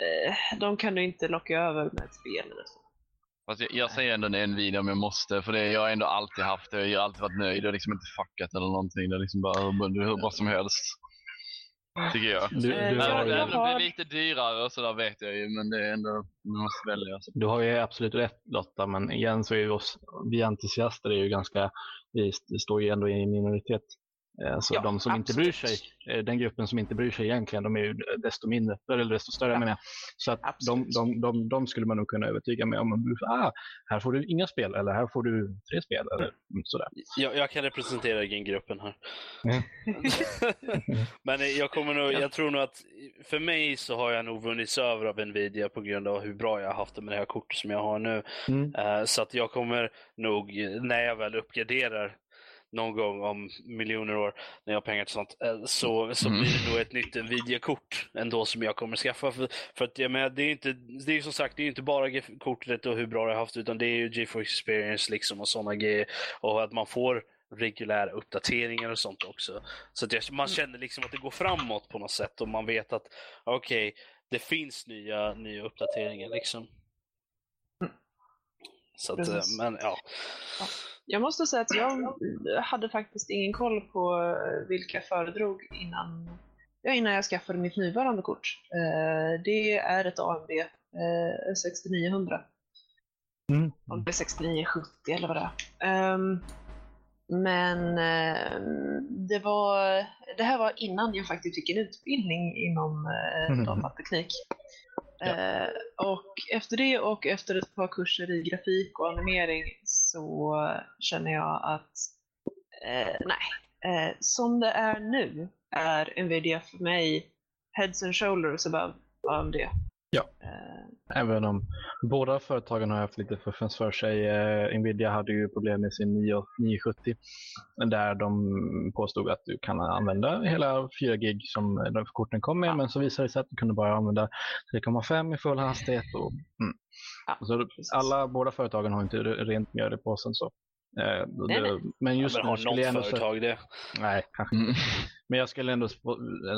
eh, de kan du inte locka över med ett spel eller så. Fast jag, jag säger ändå en video om jag måste, för det, jag har ändå alltid haft det. Jag har alltid varit nöjd och liksom inte fuckat eller någonting. Det är liksom bara hur hur bra som helst. Tycker jag. Du, Eh, du, har Även jag ju, om det har- blir lite dyrare och sådär vet jag ju, men det är ändå, man måste välja. Så. du har ju absolut rätt Lotta, men igen så är ju oss, vi entusiaster är ju ganska, vi st- står ju ändå i en minoritet. Alltså Ja, de som inte absolut. bryr sig, eh, den gruppen som inte bryr sig egentligen, de är ju desto mindre, eller desto större Ja. menar jag. Så att de, de, de, de skulle man nog kunna övertyga med om, ah, här får du inga spel, eller här får du tre spel, eller mm, sådär. Jag, jag kan representera gruppen här. Mm. Men jag kommer nog, jag tror nog att för mig så har jag nog vunnits över av Nvidia på grund av hur bra jag har haft det med det här kortet som jag har nu. Mm. Eh, Så att jag kommer nog, när jag väl uppgraderar någon gång om miljoner år, när jag har pengar till sånt, eh, så, så Mm. blir det nog ett nytt Nvidia-kort ändå som jag kommer skaffa. För, för att jag menar, det är inte, det är som sagt, det är inte bara kortet och hur bra det har haft, utan det är ju GeForce Experience liksom och sådana grejer. Och att man får reguljära uppdateringar och sånt också. Så att jag, man känner liksom att det går framåt på något sätt och man vet att okej, det finns nya, nya uppdateringar liksom. Så att, eh, men ja. Jag måste säga att jag hade faktiskt ingen koll på eh, vilka jag föredrog innan, ja, innan jag skaffade mitt nuvarande kort. Eh, Det är ett eh, 6900. Mm. Om det är 6970 eller vad det är. Ehm, Men det, var, det här var innan jag faktiskt fick en utbildning inom eh, Mhm. datateknik. Ja. Eh, och efter det och efter ett par kurser i grafik och animering så känner jag att eh, nej, eh, som det är nu är Nvidia för mig heads and shoulders above AMD. Ja. Eh, Även om båda företagen har haft lite fuffens för sig. Eh, Nvidia hade ju problem med sin 9 970 där de påstod att du kan använda hela 4 gig som de korten kom med, men så visade det sig att du kunde bara använda 3,5 i full hastighet. Och, mm. Ja, så alla, båda företagen har inte re- rent mjöl i påsen. Så. Eh, Nej, det, nej. Men just men nu skulle jag ändå företag det? Nej, kanske Mm. men jag skulle ändå,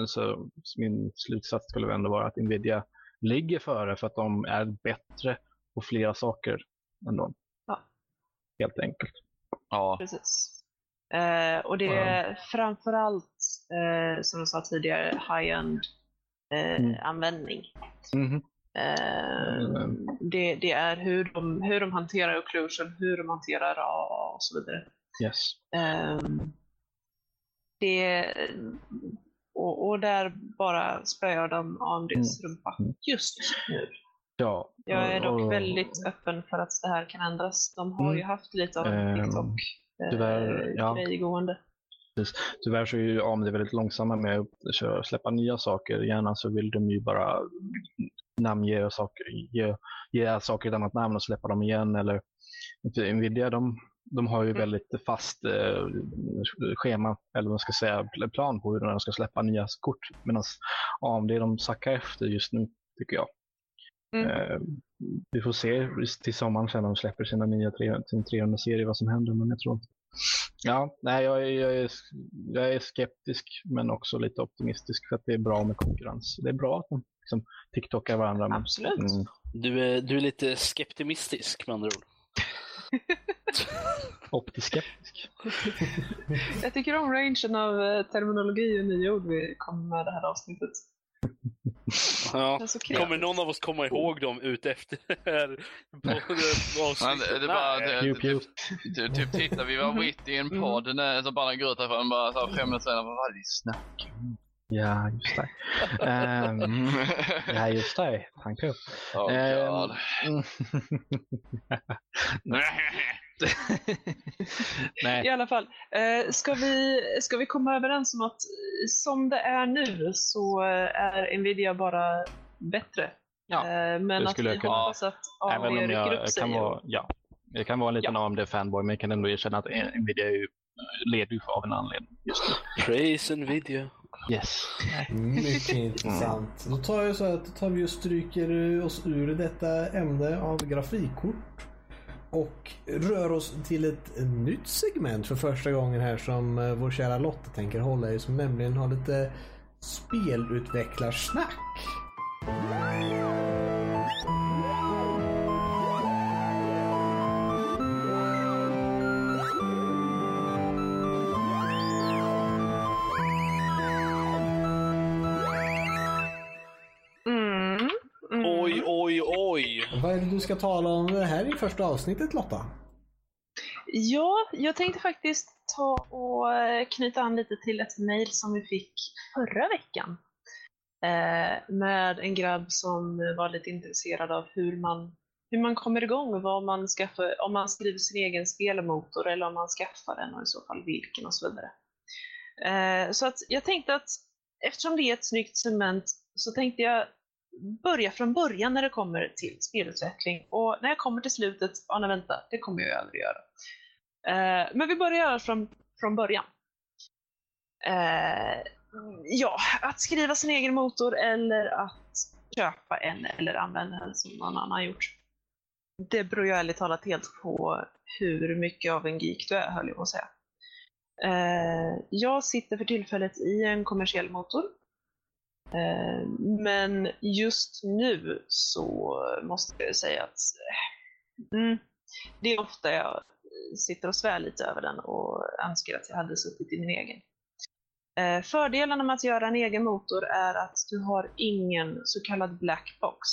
alltså, min slutsats skulle ändå vara att Nvidia ligger före för att de är bättre på flera saker än dem. Ja. Helt enkelt. Ja, Precis. Eh, och det är framförallt, eh, som jag sa tidigare, high-end eh, Mm. användning. Mhm. Eh, Mm. det, det är hur de, hur de hanterar occlusion, hur de hanterar AA och så vidare. Yes. Ehm, det, och, och där bara spöar de AMDs rumpa Mm. just nu. Ja. Jag är dock och- väldigt öppen för att det här kan ändras. De har Mm. ju haft lite av en Ehm, tyvärr, ja. TikTok-grej gående. Tyvärr så är ju AMD väldigt långsamma med att släppa nya saker. Gärna så vill de ju bara namnge saker, ge, ge saker ett annat namn och släppa dem igen. Eller Nvidia, de, de har ju Mm. väldigt fast eh, schema, eller vad man ska säga, pl- plan på hur de ska släppa nya kort. Medan AMD, de sackar efter just nu, tycker jag. Mm. Eh, vi får se till sommaren sen när de släpper sina nya 300, sin 300-serie vad som händer, men jag tror inte Ja, nej, jag är, jag, är, jag är skeptisk men också lite optimistisk för att det är bra med konkurrens. Det är bra att de liksom, TikTokar varandra. Absolut. Mm, Du är, du är lite skeptimistisk med andra ord. optiskeptisk. Jag tycker om rangen av eh, terminologi och nya ord vi kommer med det här avsnittet. Ja. Är. Kommer någon av oss komma ihåg dem ut efter det här avsnittet? det, bara, det, typ, typ titta, vi var mitt i en Mm. podd när så bara går ut härifrån bara så fem minuter senare, vad var det snack Ja, just det. Ehm, ja, just det. Tanka upp. Oh, God. mm. Nej. I alla fall, eh, ska, vi, ska vi komma överens om att som det är nu så eh, är Nvidia bara bättre? Ja, eh, men det att skulle vi jag kunna. hoppas att Även AMD om rycker jag kan vara, ja, jag kan vara en liten Ja. AMD-fanboy men jag kan ändå erkänna att Nvidia är ju leder av en anledning just nu. Praise Nvidia. Yes. Mycket intressant. Då tar jag så att då tar vi och stryker oss ur detta ämne av grafikkort. Och rör oss till ett nytt segment för första gången här som eh, vår kära Lotta tänker hålla i. Som nämligen har lite spelutvecklarsnack. Ska tala om det här i första avsnittet Lotta? Ja, jag tänkte faktiskt ta och knyta an lite till ett mejl som vi fick förra veckan. Eh, med en grabb som var lite intresserad av hur man, hur man kommer igång, vad man skaffar, om man skriver sin egen spelmotor eller om man skaffar den och i så fall vilken och så vidare. Eh, så att jag tänkte att eftersom det är ett snyggt segment så tänkte jag börja från början när det kommer till spelutveckling. Och när jag kommer till slutet, ja nej vänta, det kommer jag aldrig göra. Eh, men vi börjar från, från början. Eh, ja, att skriva sin egen motor eller att köpa en eller använda en som någon annan har gjort. Det beror ju ärligt talat helt på hur mycket av en geek du är, höll jag på att säga. Eh, jag sitter för tillfället i en kommersiell motor. Eh, men just nu så måste jag säga att eh, mm, det är ofta jag sitter och svär lite över den och önskar att jag hade suttit i min egen. Eh, Fördelarna med att göra en egen motor är att du har ingen så kallad black box.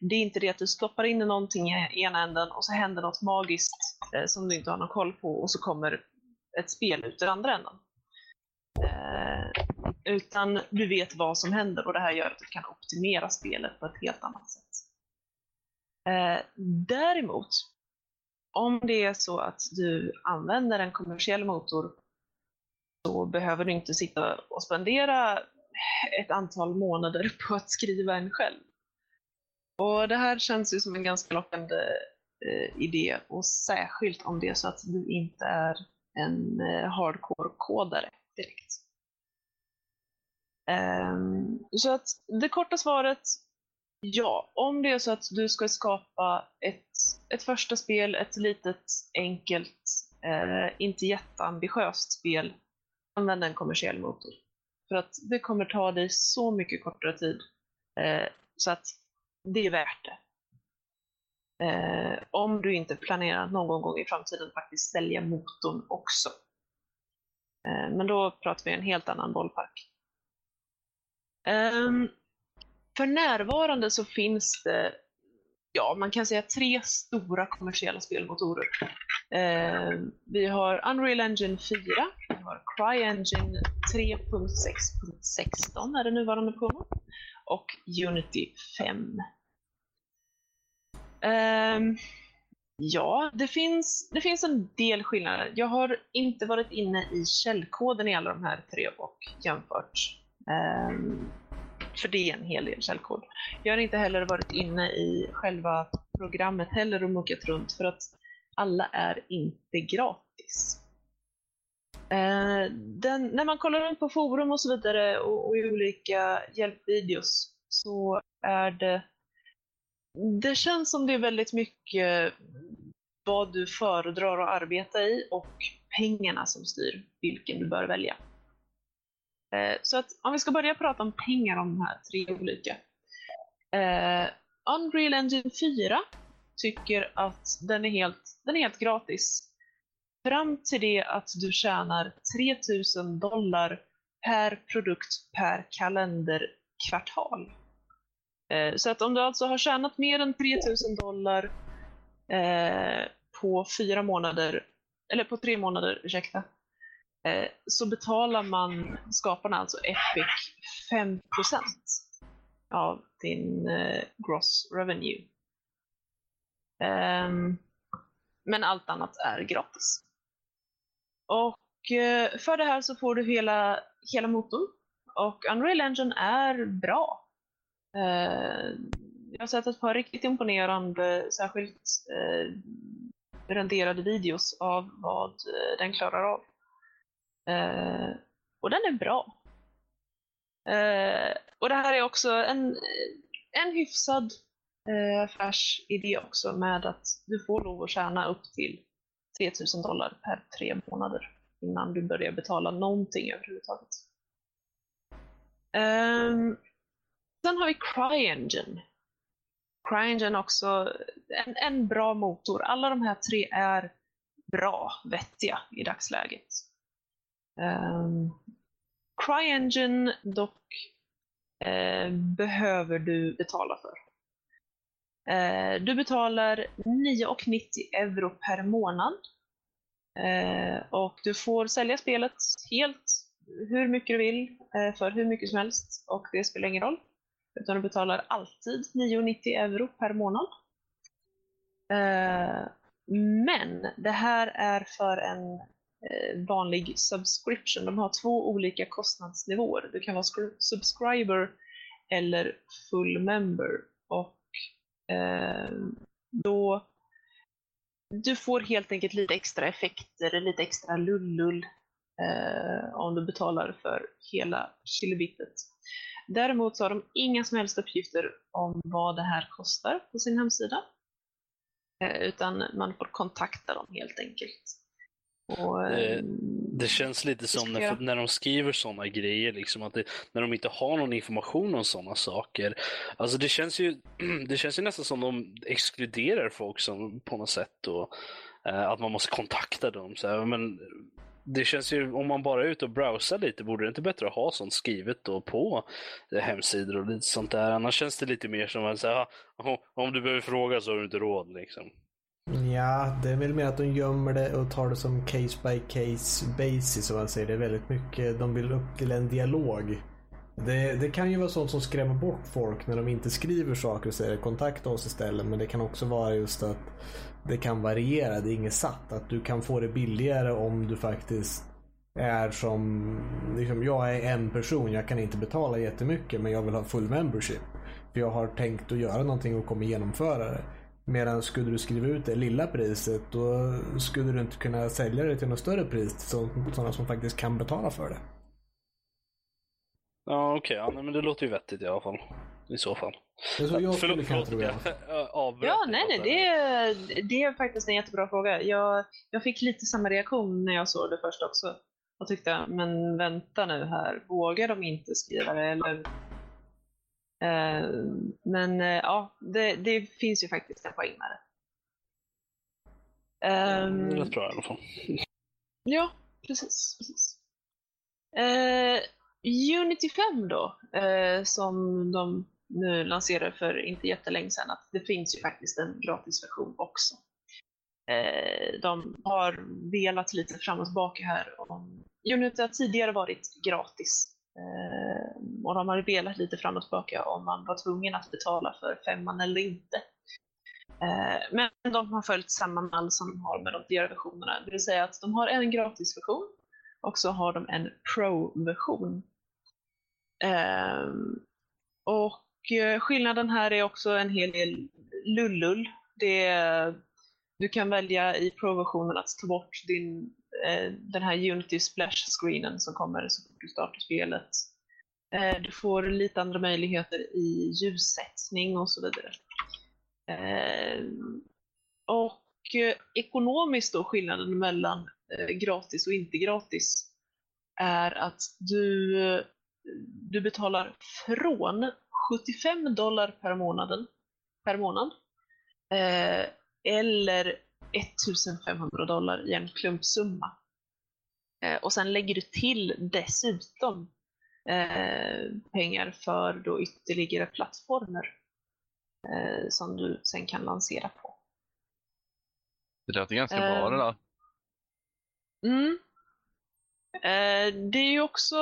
Det är inte det att du stoppar in någonting i ena änden och så händer något magiskt som du inte har någon koll på och så kommer ett spel ut ur andra änden. Eh, utan du vet vad som händer och det här gör att du kan optimera spelet på ett helt annat sätt. Eh, däremot, om det är så att du använder en kommersiell motor så behöver du inte sitta och spendera ett antal månader på att skriva en själv. Och det här känns ju som en ganska lockande eh, idé och särskilt om det är så att du inte är en eh, hardcore-kodare direkt. Ehm, så att det korta svaret, ja, om det är så att du ska skapa ett, ett första spel, ett litet enkelt, eh, inte jätteambitiöst spel, använd en kommersiell motor. För att det kommer ta dig så mycket kortare tid eh, så att det är värt det. Eh, om du inte planerar någon gång i framtiden faktiskt sälja motorn också. Eh, men då pratar vi en helt annan bollpark. Ehm, för närvarande så finns det, ja man kan säga tre stora kommersiella spelmotorer. Ehm, vi har Unreal Engine 4, vi har CryEngine 3.6.16 är det nuvarande på och Unity 5. Ja, det finns, det finns en del skillnader. Jag har inte varit inne i källkoden i alla de här tre och jämfört. Um, för det är en hel del källkod. Jag har inte heller varit inne i själva programmet heller och muckat runt för att alla är inte gratis. Eh, den, när man kollar runt på forum och så vidare och, och i olika hjälpvideos så är det det känns som det är väldigt mycket vad du föredrar att arbeta i och pengarna som styr vilken du bör välja. Eh, så att om vi ska börja prata om pengar om de här tre olika. Uh, Unreal Engine 4 tycker att den är helt, den är helt gratis. Fram till det att du tjänar 3000 dollar per produkt per kalenderkvartal. Eh, så att om du alltså har tjänat mer än 3000 dollar eh, på fyra månader, eller på tre månader, ursäkta, eh, så betalar man skaparna, alltså Epic, 5% av din eh, gross revenue. Ehm, men allt annat är gratis. Och eh, för det här så får du hela, hela motorn. Och Unreal Engine är bra. Eh, jag har sett ett par riktigt imponerande, särskilt eh, renderade videos av vad eh, den klarar av. Eh, och den är bra. Eh, och det här är också en, en hyfsad eh, affärsidé också med att du får lov att tjäna upp till 3000 dollar per tre månader innan du börjar betala någonting överhuvudtaget. Um, sen har vi CryEngine. CryEngine också en, en bra motor. Alla de här tre är bra, vettiga i dagsläget. Um, CryEngine dock eh, behöver du betala för. Eh, du betalar 9,90 euro per månad. Eh, och du får sälja spelet helt hur mycket du vill eh, för hur mycket som helst och det spelar ingen roll. Utan du betalar alltid 9,90 euro per månad. Eh, men det här är för en eh, vanlig subscription. De har två olika kostnadsnivåer. Du kan vara subscriber eller full member. Och eh, då du får helt enkelt lite extra effekter, lite extra lullull eh, om du betalar för hela kilobittet. Däremot så har de inga som helst uppgifter om vad det här kostar på sin hemsida. Eh, utan man får kontakta dem helt enkelt. Och, Det, eh, det känns lite som när, när de skriver sådana grejer, liksom, att det, när de inte har någon information om sådana saker. Alltså det känns ju, det känns ju nästan som de exkluderar folk som, på något sätt. Och, eh, att man måste kontakta dem. Så här. Men det känns ju, om man bara är ute och browsar lite, borde det inte bättre att ha sånt skrivet då på hemsidor och lite sånt där. Annars känns det lite mer som att säga, om du behöver fråga så har du inte råd. Liksom. Ja, det är väl mer att de gömmer det och tar det som case by case basis som man säger. Det är väldigt mycket, de vill upp till en dialog. Det, det kan ju vara sånt som skrämmer bort folk när de inte skriver saker och säger kontakta oss istället. Men det kan också vara just att det kan variera, det är inget satt. Att du kan få det billigare om du faktiskt är som, liksom jag är en person, jag kan inte betala jättemycket men jag vill ha full membership. För jag har tänkt att göra någonting och kommer genomföra det. Medan skulle du skriva ut det lilla priset då skulle du inte kunna sälja det till något större pris till sådana som faktiskt kan betala för det. Ja okej, ja, men det låter ju vettigt i alla fall. I så fall. Jag skulle förlåt, kunna förlåt tro i alla att fall. jag avbröt Ja, nej, nej, det där. är, det är faktiskt en jättebra fråga. Jag, jag fick lite samma reaktion när jag såg det först också. Och tyckte, men vänta nu här, vågar de inte skriva det eller? Eh, men eh, ja, det, det finns ju faktiskt en poäng med det. Det lät bra i alla fall. Ja, precis. precis. Eh, Unity 5 då, eh, som de lanserade för inte jättelänge sedan, att det finns ju faktiskt en gratisversion också. Eh, de har velat lite fram och tillbaka här. Om, Unity har tidigare varit gratis. Eh, och de har velat lite fram och tillbaka om man var tvungen att betala för femman eller inte. Eh, men de har följt samma mall som de har med de tidigare versionerna. Det vill säga att de har en gratisversion och så har de en Pro-version. Och Eh, skillnaden här är också en hel del lullull. Det är, du kan välja i Pro-versionen att ta bort din, eh, den här Unity splash-screenen som kommer så fort du startar spelet. Eh, du får lite andra möjligheter i ljussättning och så vidare. Och ekonomiskt då skillnaden mellan gratis och inte gratis är att du, du betalar från 75 dollar per, månaden, per månad eh, eller 1500 dollar i en klumpsumma. Eh, och sen lägger du till dessutom eh, pengar för då ytterligare plattformar eh, som du sen kan lansera på. Det låter ganska bra det Ehm. där. Mm. Eh, det är ju också,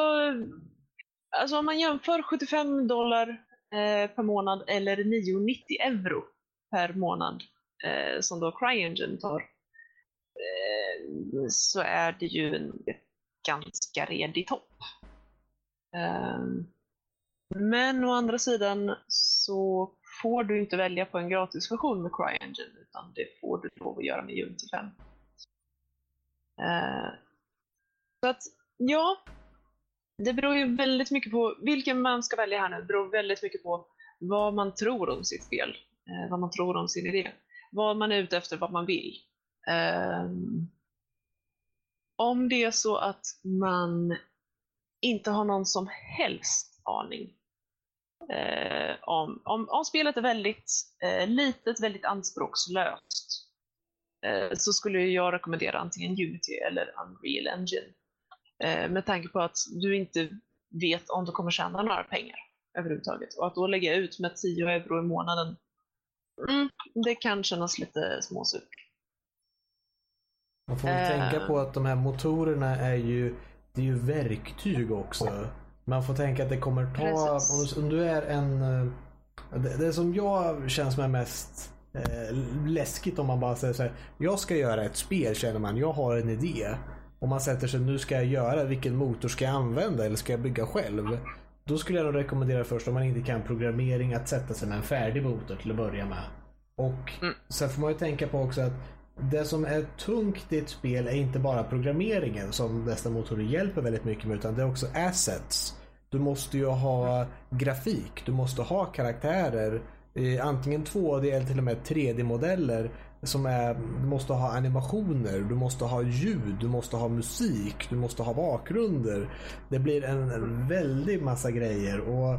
alltså om man jämför 75 dollar eh, Eh, per månad eller 9,90 euro per månad eh, som då CryEngine tar, eh, så är det ju en ganska redig topp. Eh, men å andra sidan så får du inte välja på en gratisversion med CryEngine utan det får du lov att göra med Unity 5. Eh, så att, ja. Det beror ju väldigt mycket på vilken man ska välja här nu. Det beror väldigt mycket på vad man tror om sitt spel. Eh, vad man tror om sin idé. Vad man är ute efter, vad man vill. Ehm, om det är så att man inte har någon som helst aning eh, om, om, om spelet är väldigt eh, litet, väldigt anspråkslöst eh, så skulle jag rekommendera antingen Unity eller Unreal Engine. Eh, med tanke på att du inte vet om du kommer tjäna några pengar överhuvudtaget. Och att då lägga ut med 10 euro i månaden Mm, det kan kännas lite småsurt. Man får väl Eh. tänka på att de här motorerna är ju, det är ju verktyg också. Man får tänka att det kommer ta, om du, om du är en, eh, det, det som jag känns är mest eh, läskigt om man bara säger så här, jag ska göra ett spel känner man, jag har en idé. Om man sätter sig, nu ska jag göra, vilken motor ska jag använda eller ska jag bygga själv? Då skulle jag nog rekommendera först om man inte kan programmering att sätta sig med en färdig motor till att börja med. Och Mm. sen får man ju tänka på också att det som är tungt i ett spel är inte bara programmeringen som dessa motorer hjälper väldigt mycket med utan det är också assets. Du måste ju ha grafik, du måste ha karaktärer. eh, Antingen 2D eller till och med 3D-modeller. Som är, du måste ha animationer, du måste ha ljud, du måste ha musik, du måste ha bakgrunder. Det blir en, en väldig massa grejer. och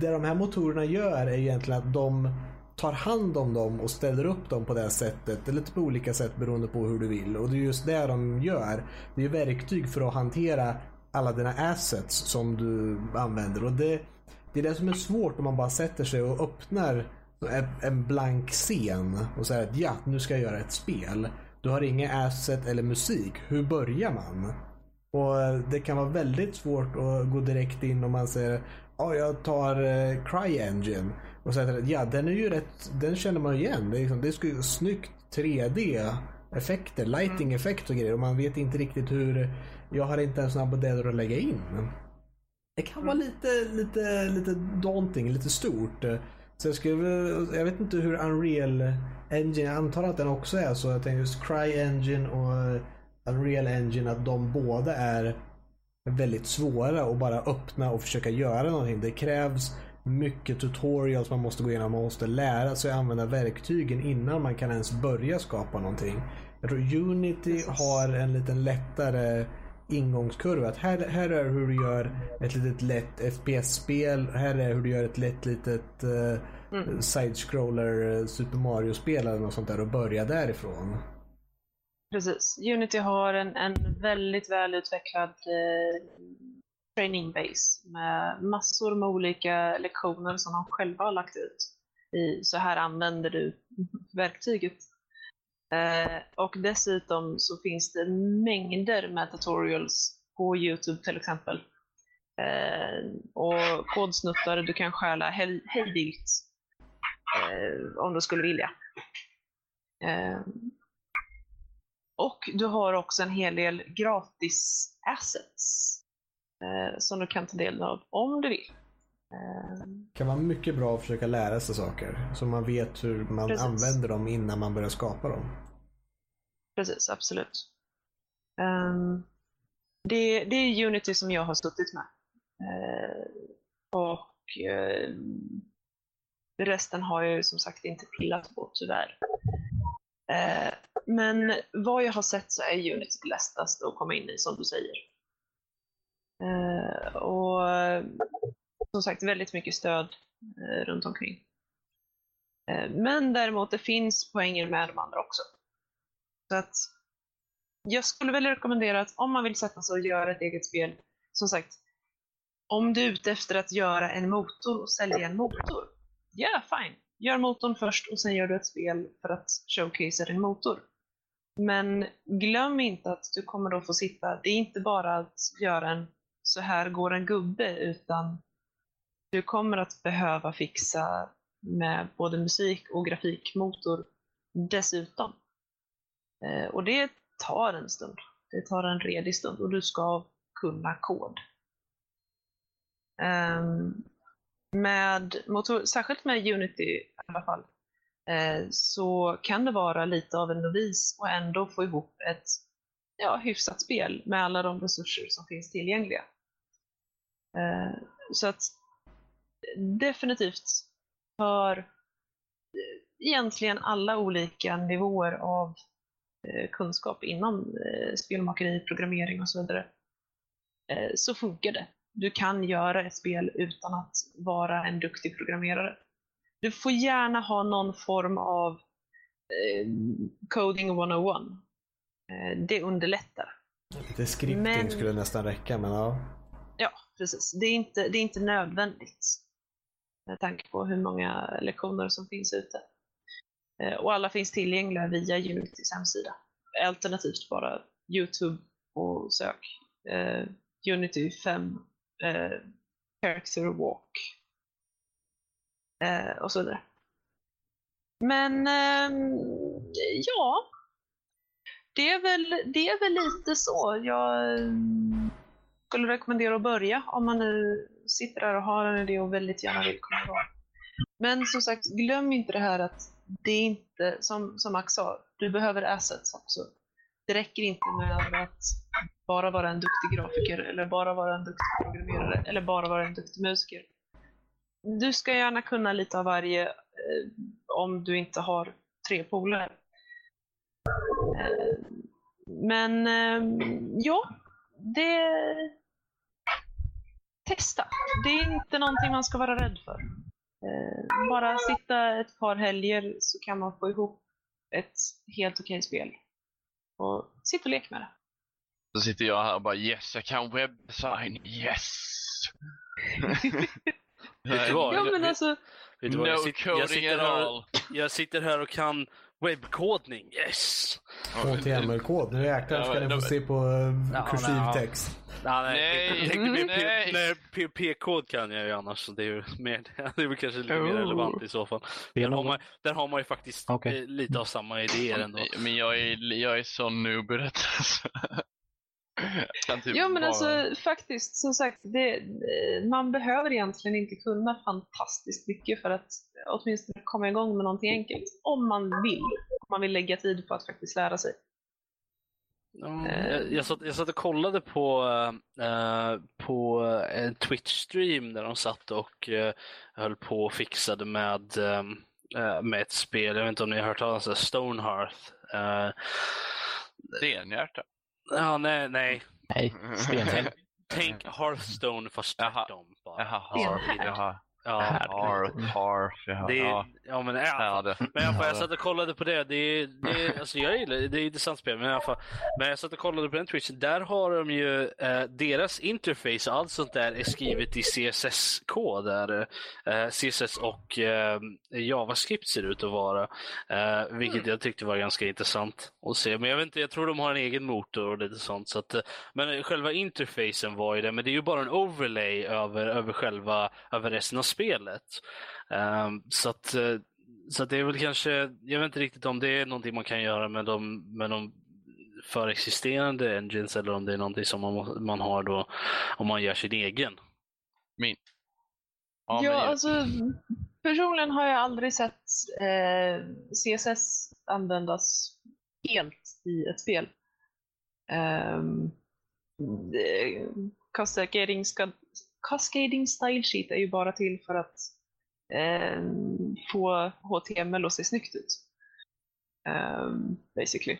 det de här motorerna gör är egentligen att de tar hand om dem och ställer upp dem på det här sättet. Eller typ på olika sätt beroende på hur du vill. Och det är just det de gör. Det är verktyg för att hantera alla dina assets som du använder. Och det, det är det som är svårt om man bara sätter sig och öppnar en, en blank scen och säger att ja, nu ska jag göra ett spel. Du har inga asset eller musik. Hur börjar man? Och det kan vara väldigt svårt att gå direkt in om man säger ja, jag tar eh, CryEngine och säger att ja, den är ju rätt, den känner man igen. Det är, liksom, det är snyggt 3D effekter, lighting effekt och grejer och man vet inte riktigt hur, jag har inte ens några modeller att lägga in. Det kan vara lite, lite, lite daunting, lite stort. Så jag skulle, jag vet inte hur Unreal Engine, jag antar att den också är så. Jag tänker just CryEngine och Unreal Engine att de båda är väldigt svåra att bara öppna och försöka göra någonting. Det krävs mycket tutorials man måste gå igenom. Man måste lära sig använda verktygen innan man kan ens börja skapa någonting. Jag tror Unity har en liten lättare ingångskurva. Att här, här är hur du gör ett litet lätt FPS-spel. Här är hur du gör ett lätt litet uh, Mm. side-scroller eh, Super Mario-spel eller något sånt där och börja därifrån. Precis. Unity har en, en väldigt välutvecklad eh, training base med massor med olika lektioner som de själva har lagt ut. I, så här använder du verktyget. Eh, och dessutom så finns det mängder med tutorials på Youtube till exempel. Eh, och kodsnuttar du kan stjäla hej, hej vilt eh, om du skulle vilja. Eh, och du har också en hel del gratis assets eh, som du kan ta del av om du vill. Det kan vara mycket bra att försöka lära sig saker. Så man vet hur man Precis. använder dem innan man börjar skapa dem. precis, absolut. Ehm, det, det är Unity som jag har suttit med. Eh, och eh, resten har jag som sagt inte pillat på tyvärr. Eh, men vad jag har sett så är Unity det lättaste att komma in i som du säger. Och som sagt väldigt mycket stöd eh, runt omkring. Eh, men däremot det finns poänger med de andra också. Så att jag skulle väl rekommendera att om man vill sätta sig och göra ett eget spel, som sagt, om du är ute efter att göra en motor och sälja en motor, ja fine. Gör motorn först och sen gör du ett spel för att showcasea din motor. Men glöm inte att du kommer då få sitta, det är inte bara att göra en så här går en gubbe, utan du kommer att behöva fixa med både musik och grafikmotor dessutom. Eh, och det tar en stund. Det tar en redig stund och du ska kunna kod. Ehm, med motor, särskilt med Unity i alla fall, eh, så kan det vara lite av en novis och ändå få ihop ett ja, hyfsat spel med alla de resurser som finns tillgängliga. Eh, så att definitivt för eh, egentligen alla olika nivåer av eh, kunskap inom eh, spelmakeri, programmering och så vidare, så funkar det. Du kan göra ett spel utan att vara en duktig programmerare. Du får gärna ha någon form av coding 101. Eh, det underlättar. Lite scripting Men- skulle nästan räcka men ja. Ja, precis. Det är inte, det är inte nödvändigt med tanke på hur många lektioner som finns ute. Eh, och alla finns tillgängliga via Unitys hemsida. Alternativt bara Youtube och sök. Eh, Unity 5 eh, Character Walk. Eh, och så vidare. Men ehm, ja, det är, väl, det är väl lite så. Jag skulle rekommendera att börja om man nu sitter där och har en idé och väldigt gärna vill komma igång. Men som sagt, glöm inte det här att det är inte, som, som Max sa, du behöver assets också. Det räcker inte med att bara vara en duktig grafiker eller bara vara en duktig programmerare eller bara vara en duktig musiker. Du ska gärna kunna lite av varje eh, om du inte har tre polare. Eh, men eh, ja, det... Testa. Det är inte någonting man ska vara rädd för. Eh, bara sitta ett par helger så kan man få ihop ett helt okej spel. Och sitta och leka med det. Så sitter jag här och bara yes, jag kan webbdesign, yes! Vet du vad? Ja men alltså, Vet du vad? No Jag, sitter, jag, coding sitter at här, all. jag sitter här och kan webbkodning. Yes! HTML-kod. Nu jäklar ska ni få se på kursiv nej, ja. text. Nej, nej. Nej, Tänk mig nej. P- nej, P- P-kod kan jag ju annars. Så det är ju mer, det är väl kanske lite mer Oh. relevant i så fall. Där har man, där har man ju faktiskt eh, lite av samma idéer ändå. Men jag är, jag är så noob i detta. Typ ja men bara- alltså faktiskt, som sagt, det, man behöver egentligen inte kunna fantastiskt mycket för att åtminstone komma igång med någonting enkelt. Om man vill. Om man vill lägga tid på att faktiskt lära sig. Ja, jag, jag, satt, jag satt och kollade på, eh, på en Twitch-stream där de satt och eh, höll på och fixade med, eh, med ett spel. Jag vet inte om ni har hört talas om det, Stonehearth. Uh, Stenhjärta. Ja, nej, nej. Nej, stenhäll. Tänk Hearthstone fast tvärtom. Bara. Jaha, jaha. Ja, Harf, Harf, jaha. det, ja. ja, men, ja, Ja, det. Men i alla fall, jag satt och kollade på det. Det är, det är, alltså jag gillar det, det är ett intressant spel. Men i alla fall, men jag satt och kollade på den Twitchen. Där har de ju eh, deras interface och allt sånt där är skrivet i CSS-kod. Där eh, CSS och eh, JavaScript ser ut att vara. Eh, vilket jag tyckte var ganska intressant att se. Men jag vet inte, jag tror de har en egen motor och lite sånt. Så att, eh, men själva interfacen var ju det. Men det är ju bara en overlay över, över själva över resten av spelet. Ehm, så att eh, så att det är väl kanske, jag vet inte riktigt om det är någonting man kan göra med de, med de förexisterande engines eller om det är någonting som man, man har då om man gör sin egen. Min. Ja, men jag- alltså personligen har jag aldrig sett eh, CSS användas helt i ett spel. Um, cascading, ska- cascading style sheet är ju bara till för att eh, få HTML att se snyggt ut. Um, basically.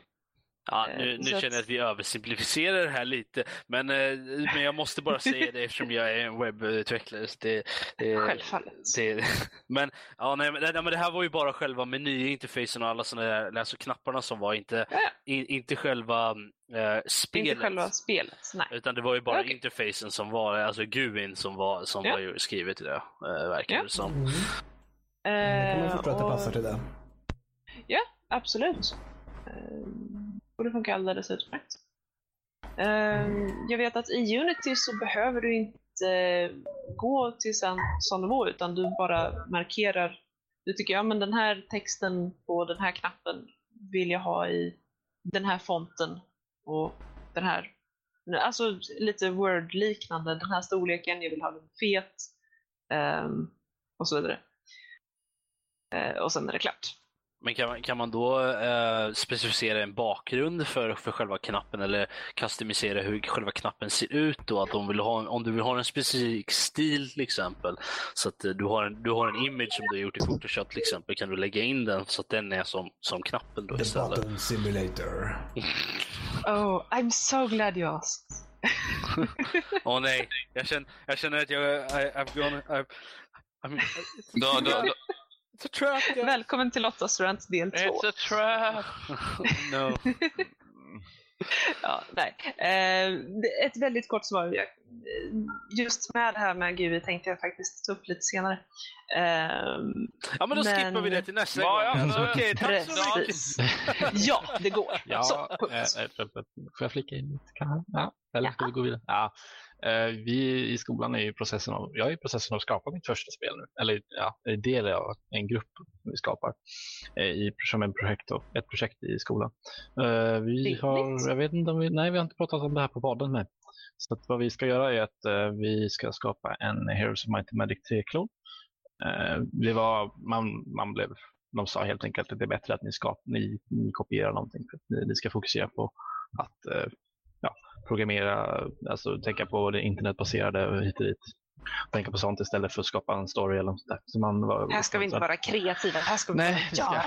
Ja, Eh, nu, nu att- känner jag att vi översimplifierar det här lite, men, eh, men jag måste bara säga det eftersom jag är en webbutvecklare. så Det, det, Självfallet. Det, men, ja, nej, men, nej, men det här var ju bara själva menyinterfacen och alla sådana där alltså knapparna som var, inte, Ja, in, inte själva eh, spelet. Inte själva spelet, nej. Utan det var ju bara Okej. interfacen som var, alltså GUIn som var, som Ja. var ju skrivet i det, äh, verkar Ja. det som. Mm. Det kan man Eh, förstå att det och- passar till det. Ja, absolut. Ehm, och det funkar alldeles utmärkt. Ehm, jag vet att i Unity så behöver du inte gå till sån, sån nivå utan du bara markerar. Du tycker, ja men den här texten på den här knappen vill jag ha i den här fonten och den här, alltså lite Word-liknande, den här storleken, jag vill ha den fet ehm, och så vidare. Ehm, och sen är det klart. Men kan man, kan man då eh, specificera en bakgrund för, för själva knappen eller customisera hur själva knappen ser ut då? Att om, vill ha, om du vill ha en specifik stil till exempel, så att eh, du har, en, du har en image som du har gjort i Photoshop till exempel, kan du lägga in den så att den är som, som knappen då The istället? button simulator. Oh, I'm so glad you asked. Åh nej, jag känner, jag känner att jag, I, I've gone, I've, I mean, Då, då, då, it's a trap guys. Välkommen till Lottas rant del 2. it's a trap! no. ja, nej. Eh, ett väldigt kort svar. Just med det här med GUI tänkte jag faktiskt ta upp lite senare. Eh, Ja men då Men- skippar vi det till nästa Ja, gång. ja, Alltså, men- Okej, tack så mycket. precis. ja, det går. Ja, Så, eh, punkt. eh, får jag flika in lite? Kan jag? Ja, eller ska vi gå vidare? Ja. Eh, Vi i skolan är i processen av, jag är i processen av att skapa mitt första spel nu. Eller ja, är del av en grupp vi skapar eh, i, som en projekt, ett projekt i skolan. Eh, Vi har, jag vet inte om vi, nej vi har inte pratat om det här på podden med. Så att vad vi ska göra är att vi ska skapa en Heroes of Might and Magic 3-klon. Eh, det var, man, man blev, de sa helt enkelt att det är bättre att ni, skap, ni, ni kopierar någonting. För ni, ni ska fokusera på att ja, programmera, alltså tänka på det internetbaserade hit och dit. Tänka på sånt istället för att skapa en story eller något sånt. Så man var Här ska vi inte vara kreativa, här ska vi Nej, vi ska- göra.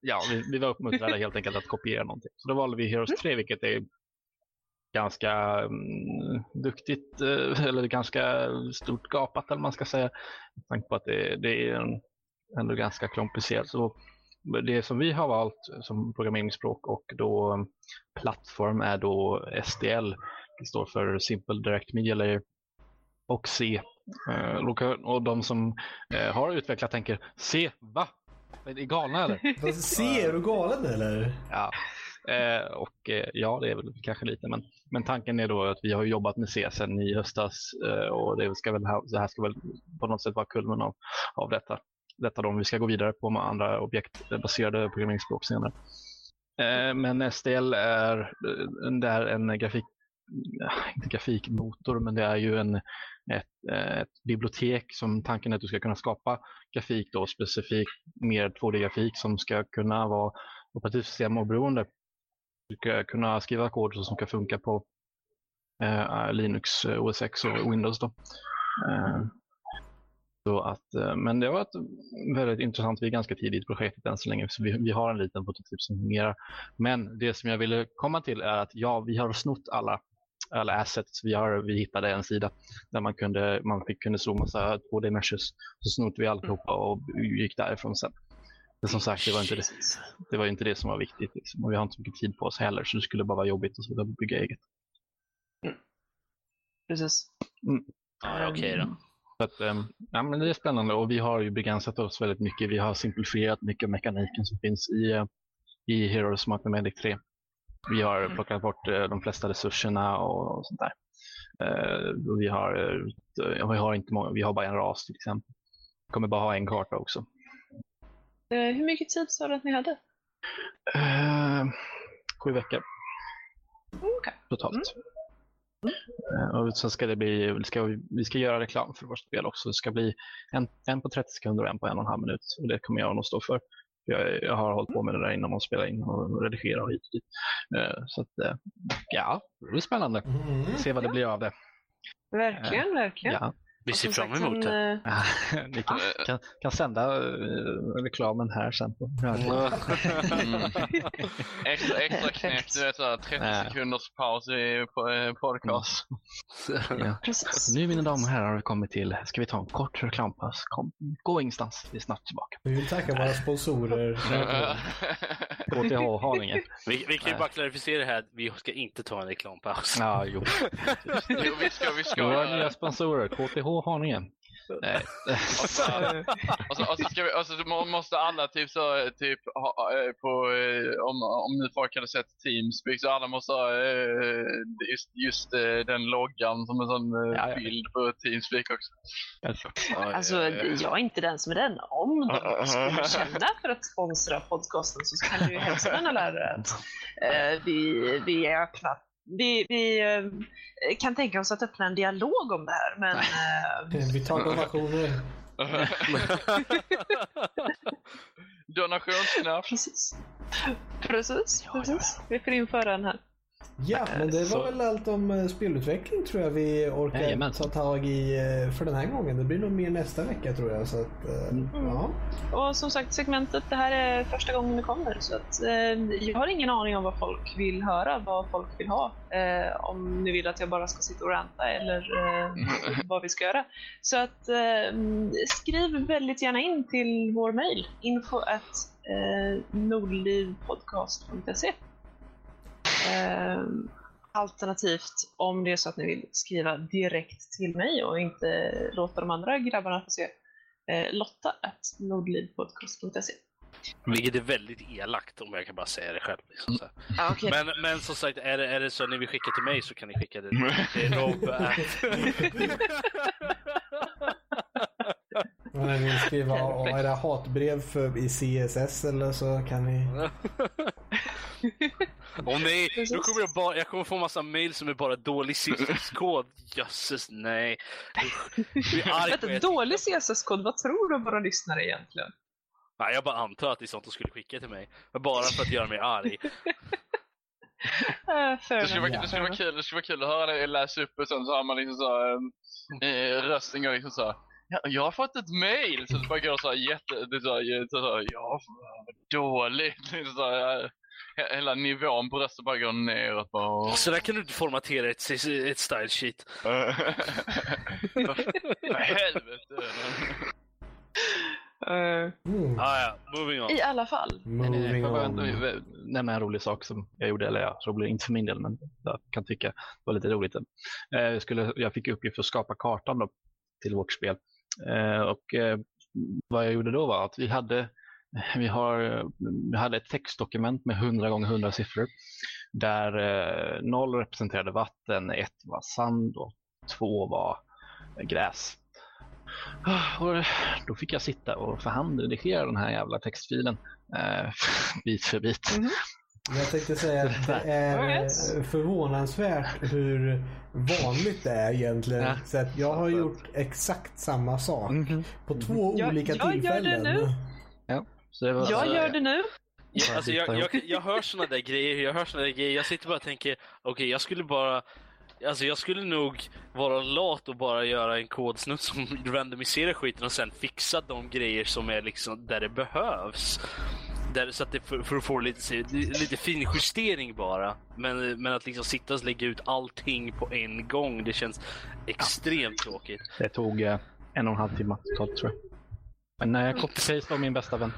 Ja, vi, vi var uppmuntrade helt enkelt att kopiera någonting. Så då valde vi Heroes 3, vilket är ganska mm, duktigt, eh, eller ganska stort gapat eller man ska säga. Med tanke på att det, det är en, ändå ganska komplicerat. Så det som vi har valt som programmeringsspråk och då mm, plattform är då SDL. Det står för Simple Direct Media Layer och C. Eh, Och de som eh, har utvecklat tänker C, va? Är ni galna eller? Se, är du galen eller? Ja, eh, och eh, ja, det är väl kanske lite, men, men tanken är då att vi har jobbat med C sedan i höstas eh, och det, ska väl, ha- det här ska väl på något sätt vara kulmen av, av detta. Detta då, om vi ska gå vidare på med andra objektbaserade programmeringsspråk senare. Eh, men STL är, eh, det är en grafik, eh, inte grafikmotor, men det är ju en, ett, ett bibliotek som tanken är att du ska kunna skapa grafik då specifikt mer 2D-grafik som ska kunna vara operativsystem oberoende. Du ska kunna skriva kod som ska funka på eh, Linux, OS X och Windows. Då. Så att, eh, men det var ett väldigt intressant, vi är ganska tidigt i projektet än så länge, så vi, vi har en liten prototyp som fungerar. Men det som jag ville komma till är att ja, vi har snott alla alla assets. Vi, har, vi hittade en sida där man kunde, man fick, kunde massa 2D meshes. Så snodde vi alltihopa och gick därifrån sen. Men som sagt, det var inte det, det, var inte det som var viktigt. Liksom. Och vi har inte så mycket tid på oss heller, så det skulle bara vara jobbigt att bygga eget. Precis. Ja, okej då. Så att, ehm, ja, men det är spännande och vi har ju begränsat oss väldigt mycket. Vi har simplifierat mycket av mekaniken som finns i, eh, i Heroes Mathematic 3. Vi har Mm. plockat bort eh, de flesta resurserna och, och sånt där. Eh, vi, har, vi, har inte många, vi har bara en ras till exempel. Vi kommer bara ha en karta också. Hur mycket tid sa du att ni hade? Sju veckor Okej. totalt. Eh, och sen ska det bli, vi ska, vi ska göra reklam för vårt spel också. Det ska bli en, en på 30 sekunder och en på en och en halv minut. Och det kommer jag nog stå för. Jag, jag har hållit på med det där innan och spela in och redigera och hit och dit. Eh, så att, eh, ja, det blir spännande. Mm. Se vad det blir av det. Verkligen, verkligen. Ja. Vi ser fram emot det. eh, Ni kan, kan, kan sända eh, reklamen här sen. På. Mm. Extra, extra knäck, du vet såhär 30 Nej. sekunders paus i eh, podcast. Ja. Precis. Nu mina damer och herrar har vi kommit till, ska vi ta en kort reklampaus? Kom, gå ingenstans, vi är snart tillbaka. Vi vill tacka våra sponsorer. KTH Haninge. Vi, vi kan ju bara klarificera här att vi ska inte ta en reklampaus. Ja, jo. jo, vi ska, vi ska Våra nya det. sponsorer, KTH Haninge. Nej. Och så, och så, och så, ska vi, och så må- måste alla typ så, typ ha, eh, på, eh, om, om nu folk hade sett Teamspeak så alla måste ha eh, just, just den loggan som en sån Ja, ja. bild på Teamspeak också. Alltså, jag är inte den som är den. Om de skulle känna för att sponsra podcasten så kan du ju hemskt gärna lära att vi, vi är öppna. Vi, vi eh, kan tänka oss att öppna en dialog om det här, men eh, Vi tar donationer. Donationsknapp. precis. Precis, precis. Vi får införa den här. Ja, men det Så- var väl allt om eh, spelutveckling tror jag vi orkar Jajamän. ta tag i eh, för den här gången. Det blir nog mer nästa vecka tror jag. Så att, eh, Mm. ja. Och som sagt, segmentet, det här är första gången det kommer. Så att, eh, jag har ingen aning om vad folk vill höra, vad folk vill ha. Eh, om ni vill att jag bara ska sitta och ranta eller eh, vad vi ska göra. Så att eh, skriv väldigt gärna in till vår mail. info at eh, nordlivpodcast.se Eh, alternativt om det är så att ni vill skriva direkt till mig och inte låta de andra grabbarna få se. Eh, Lotta at nordlivpodcast.se. Vilket är väldigt elakt om jag kan bara säga det själv. Liksom. Ah, okay. men, men som sagt, är det, är det så att ni vill skicka till mig så kan ni skicka det till Rob. Om ni vill skriva era hatbrev för, i CSS eller så kan ni... Åh nej, då kommer jag, bara, jag kommer få massa mail som är bara dålig CSS-kod. Jösses, nej. Vänta, dålig CSS-kod, vad tror du våra lyssnare egentligen? Nej, jag bara antar att det är sånt de skulle skicka till mig. Bara för att göra mig arg. Fair Det skulle, vara, det, skulle vara kul, det skulle vara kul att höra dig läsa upp och sen så har man liksom så eh, rösten går liksom så jag har fått ett mail så det bara går så jätte, det är så så här, ja vad dåligt. Liksom så he- hela nivån på rösten bara går neråt bara. Så där kan du inte formatera ett, ett style sheet. För helvete. Eh, Mm. Ah, ja, moving on. I alla fall. Moving jag ändå nämna en rolig sak som jag gjorde, eller ja, rolig inte för min del, men jag kan tycka var lite roligt. Eh, Jag, skulle, jag fick i uppgift att skapa kartan då, till vårt spel. Eh, Och eh, vad jag gjorde då var att vi hade, vi har, vi hade ett textdokument med 100 gånger 100 siffror. Där eh, representerade vatten, 1 var sand och 2 var gräs. Ah, och då fick jag sitta och för hand redigera den här jävla textfilen eh, bit för bit. Mhm. Jag tänkte säga att det är förvånansvärt hur vanligt det är egentligen. Ja. Så att jag har gjort exakt samma sak Mhm. på två Jag- olika jag gör det tillfällen. nu. Så det var, Jag alltså, gör det nu. Ja, alltså, jag, jag, jag hör såna där grejer, jag hör såna där grejer. Jag sitter bara och tänker, okej jag skulle bara Alltså jag skulle nog vara lat och bara göra en kodsnutt som randomiserar skiten och sen fixa de grejer som är liksom där det behövs. Där, så att det för, för att få lite, lite finjustering bara. Men, men att liksom sitta och lägga ut allting på en gång, det känns extremt tråkigt. Det tog eh, en och en halv timme totalt tror jag. Men eh, copy-paste var min bästa vän.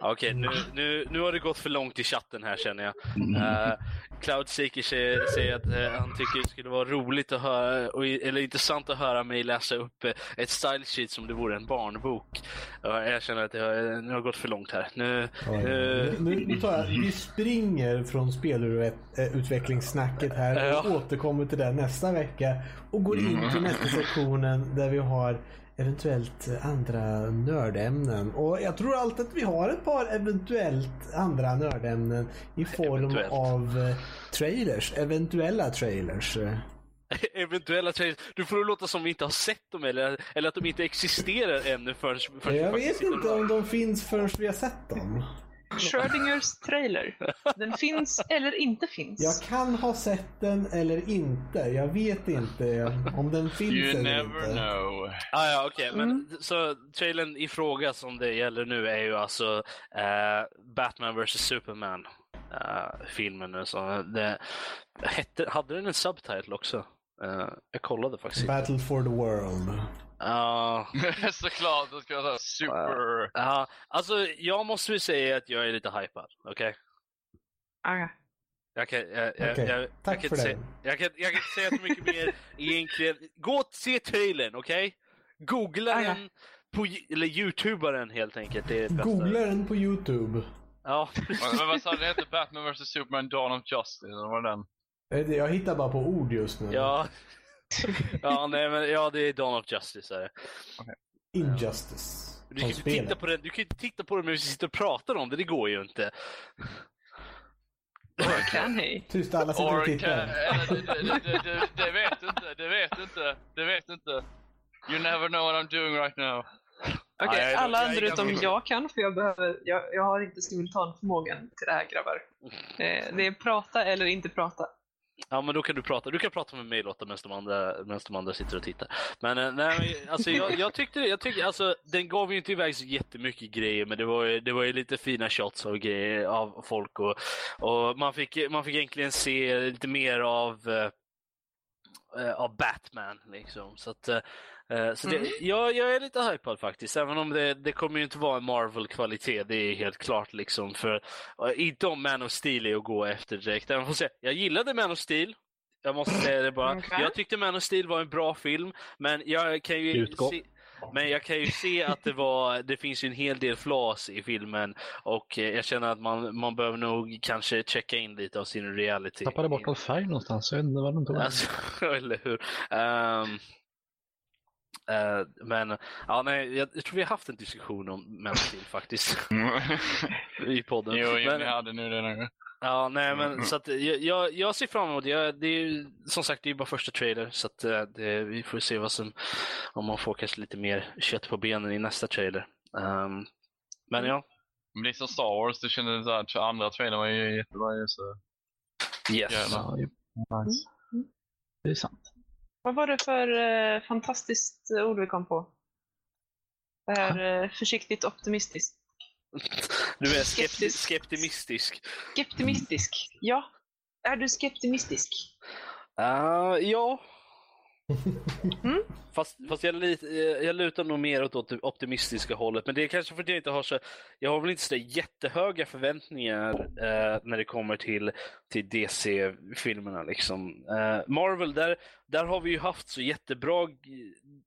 Okej, nu, nu, nu har det gått för långt i chatten här känner jag. Mm. Uh, Cloudseeker säger, säger att eh, han tycker det skulle vara roligt att höra, och, eller intressant att höra mig läsa upp eh, ett style sheet som det vore en barnbok. Ja, jag känner att det har, nu har gått för långt här. Nu, nu, Nu, tar jag, vi springer från spelutvecklingssnacket här och Ja. återkommer till det nästa vecka. Och går in till nästa sektionen där vi har eventuellt andra nördämnen. Och jag tror alltid att vi har ett par eventuellt andra nördämnen i form Eventuellt. av eh, trailers. Eventuella trailers. eventuella trailers. Du får låta som vi inte har sett dem eller, eller att de inte existerar ännu förrän, förrän Jag vet inte om de finns förrän vi har sett dem. Schrödingers trailer. Den finns eller inte finns. Jag kan ha sett den eller inte. Jag vet inte om den finns You eller never inte. know. Ah, ja, okej. Men Mm. så trailern i fråga som det gäller nu är ju alltså eh, Batman vs Superman. eh, filmen nu. Så det, hette, hade den en subtitle också? Eh, jag kollade faktiskt. Battle for the world. Ja, Såklart, det ska jag säga super... ja, alltså jag måste ju säga att jag är lite hypad. Okej? Ah, Jag kan, jag, jag, Okej, jag, tack jag kan för inte det. säga, jag, kan, jag kan inte säga så mycket mer egentligen. Gå och se trailern, okej? Googla Ah, ja. den, på, eller youtuba den helt enkelt. Det är det bästa. Googla den på Youtube. Ja, Men vad sa du, det hette Batman vs Superman Dawn of Justice, eller vad var den? Eh, Jag hittar bara på ord just nu. ja. Ja, nej, men, ja, det är Dawn of Justice. Är det. Injustice. Du kan, ju inte titta på den, du kan ju inte titta på den men vi sitter och pratar om det, det går ju inte. kan hej. Tyst, alla sitter och Or tittar. kan, eller, det, det, det, det, det vet du inte, det vet du inte, det vet du inte. You never know what I'm doing right now. Okej, jag- alla andra utom jag kan för jag behöver, jag, jag har inte simultanförmågan till det här grabbar. Eh, det är prata eller inte prata. Ja men då kan du prata, du kan prata med mig Lotta medan de andra, medan de andra sitter och tittar. Men eh, nej, alltså jag, jag tyckte, det, jag tyckte, alltså den gav ju inte iväg så jättemycket grejer men det var ju, det var ju lite fina shots av grejer av folk och, och man fick, man fick egentligen se lite mer av eh, eh, av Batman liksom. Så att, eh, så det, Mm. jag, jag är lite hypad faktiskt, även om det, det kommer ju inte vara en Marvel-kvalitet, det är helt klart liksom. För uh, inte om Man of Steel är att gå efter direkt. Även fast jag, jag gillade Man of Steel, jag måste säga det bara. Okej. Jag tyckte Man of Steel var en bra film, men jag kan ju Utgå. se, men jag kan ju se att det var, det finns ju en hel del flas i filmen och eh, jag känner att man, man behöver nog kanske checka in lite av sin reality. Tappade bort all färg någonstans. Jag vet inte vad den tog. Alltså, eller hur? Ehm, eh, men ja, nej, jag, jag tror vi har haft en diskussion om Man of Steel faktiskt i podden. jo, jo, men, ni hade nu det nu. ja, nej, men Mm. så att jag, jag, ser fram emot det. Jag, det är ju, som sagt, det är bara första trailer så att eh, det, vi får se vad som, om man får kanske lite mer kött på benen i nästa trailer. Ehm, men ja, Men det är som Star Wars, det kändes så här, andra trailern var ju jättebra så. yes. Ja, ju- nice. Det är sant. Vad var det för eh, fantastiskt ord vi kom på? Det här eh, försiktigt optimistiskt. Du är skepti- Skeptisk. skeptimistisk. Skeptimistisk. Ja. Är du skeptimistisk? Uh, ja. Mm. Fast, fast jag, eh, jag lutar nog mer åt det optimistiska hållet. Men det är kanske för att jag inte har så... Jag har väl inte så jättehöga förväntningar eh, när det kommer till, till DC-filmerna. Liksom. Eh, Marvel, där, där har vi ju haft så jättebra...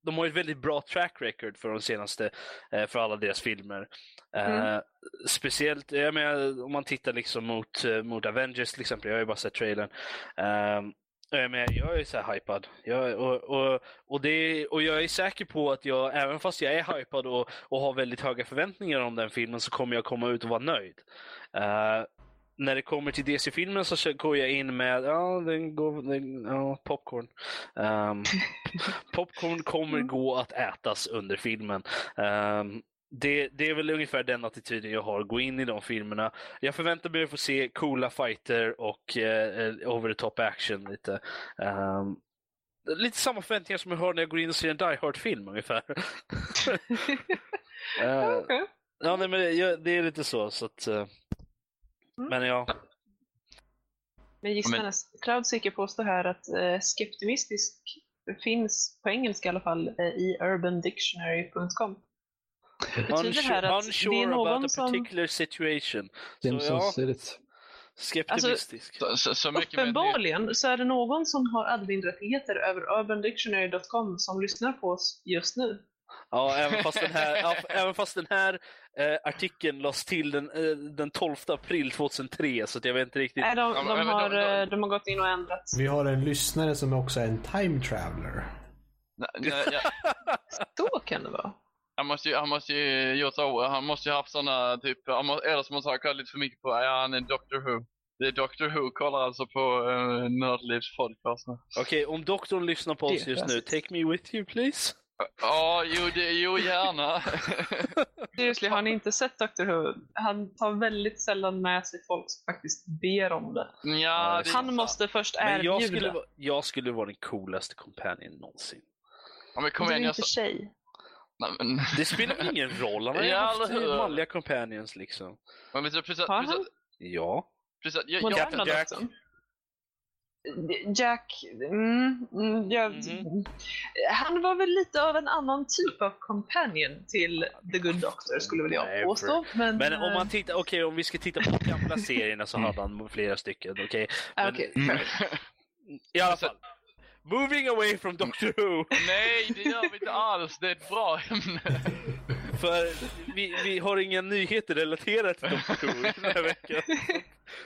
De har ju ett väldigt bra track record för de senaste, eh, för alla deras filmer. Eh, Mm. Speciellt, jag menar, om man tittar liksom mot, eh, mot Avengers till exempel, jag har ju bara sett trailern. Um, jag, är så här hypad. Jag, och, och, och, det, och jag är säker på att jag, även fast jag är hypad och, och har väldigt höga förväntningar om den filmen, så kommer jag komma ut och vara nöjd. Eh, när det kommer till DC-filmen så går jag in med ja, den går, den, ja, popcorn. Um, popcorn kommer gå att ätas under filmen. Um, det, det är väl ungefär den attityden jag har. Gå in i de filmerna. Jag förväntar mig att få se coola fighter och eh, over the top action lite. Um, lite samma förväntningar som jag har när jag går in och ser en Die Hard-film ungefär. Eh, Okej. ja, nej, men det, det är lite så. så att, eh, Mm. Men ja. Men gissarnas Cloudseeker påstår här att eh, skeptimistisk finns på engelska i alla fall eh, i urbandictionary.com. Unsure, about a som... particular situation. Så Simpsons ja, skeptimistisk. Så, så, så med det. Uppenbarligen så är det någon som har admin-rättigheter över urbandictionary.com som lyssnar på oss just nu. Ja, även fast den här, ja, även fast den här eh, artikeln lades till den, eh, den 12 april 2003, så att jag vet inte riktigt. Nej, de, Ja, de, har, de- de- eh, de har gått in och ändrat. Vi har en lyssnare som också är en time traveler. Nej, nej, jag, Så kan det vara. Han måste ju, han måste ju gjort så, han måste ju haft såna typ, han må, eller så måste han ha kollat lite för mycket på, ja han är Doctor Who. Det är Doctor Who kollar alltså på uh, Nördlivs podcast nu. Okej, om doktorn lyssnar på oss just nu, take me with you please. Ja, jo, det, jo gärna. Seriously, har ni inte sett Dr Who? Han tar väldigt sällan med sig folk som faktiskt ber om det. ja, det Han sant. måste först Men jag erbjuda. skulle, va- jag skulle vara den coolaste companion någonsin. Ja, men kom du är igen, jag inte sa... tjej. Nej, men... Det spelar ingen roll, han har ju haft manliga companions liksom. Men precis, precis, Har han? Ja. precis, jag, jag, Moderna Jack. Jack, mm, mm, jag, Mhm. han var väl lite av en annan typ av companion till The Good Doctor skulle väl Nej, jag påstå. Men, Men om eh, man tittar, okej om vi ska titta på de gamla serierna så hade han flera stycken, okej. ah, men- okej. Mm. I alla fall. Moving away from Doctor Who. Nej, det gör vi inte alls. Det är ett bra ämne. För vi, vi har inga nyheter relaterade till Doctor Who den här veckan.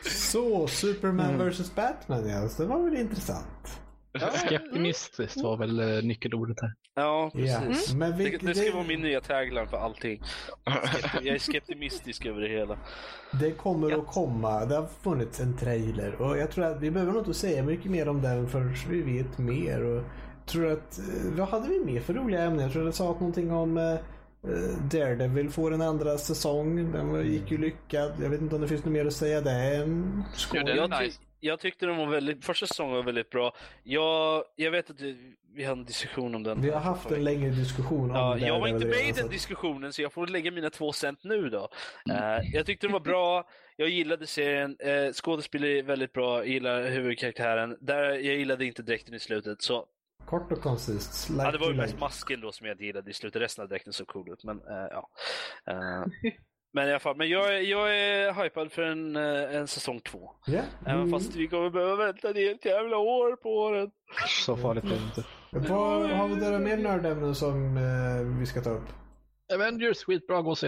Så, Superman vs Batman ja, det var väl intressant. Skeptimistiskt var väl eh, nyckelordet här. Ja, precis. Men Det, vilket, det ska det, vara min nya tagline för allting. Jag är skeptimistisk över det hela. det kommer att komma. Det har funnits en trailer och jag tror att vi behöver nog inte säga mycket mer om den förrän vi vet mer. Och jag tror att, eh, vad hade vi mer för roliga ämnen? Jag tror det sa någonting om eh, Daredevil får en andra säsong. Den gick ju lyckad. Jag vet inte om det finns något mer att säga där. Skål. Jo, det är Jag, nice. Jag tyckte den var väldigt, första säsongen var väldigt bra. Jag, jag vet att vi- hade en diskussion om den. Vi har haft en längre diskussion om Ja, jag var inte med i redan, så den diskussionen så jag får lägga mina två cent nu då. Eh, jag tyckte den var bra, jag gillade serien, uh, skådespelare är väldigt bra, jag gillar huvudkaraktären. Där, jag gillade inte dräkten i slutet så Kort och koncist. Like Ja, det var ju mest masken då som jag inte gillade i slutet. Resten av dräkten såg cool ut. Men ja. Eh, men i alla fall, men jag, är- jag är hypad för en, eh, en säsong två. Även Mm. fast vi kommer behöva vänta ett helt jävla år på den. Så farligt är det inte. Vad har vi där mer nördämnen som eh, vi ska ta upp? Avengers, skitbra, gå och se.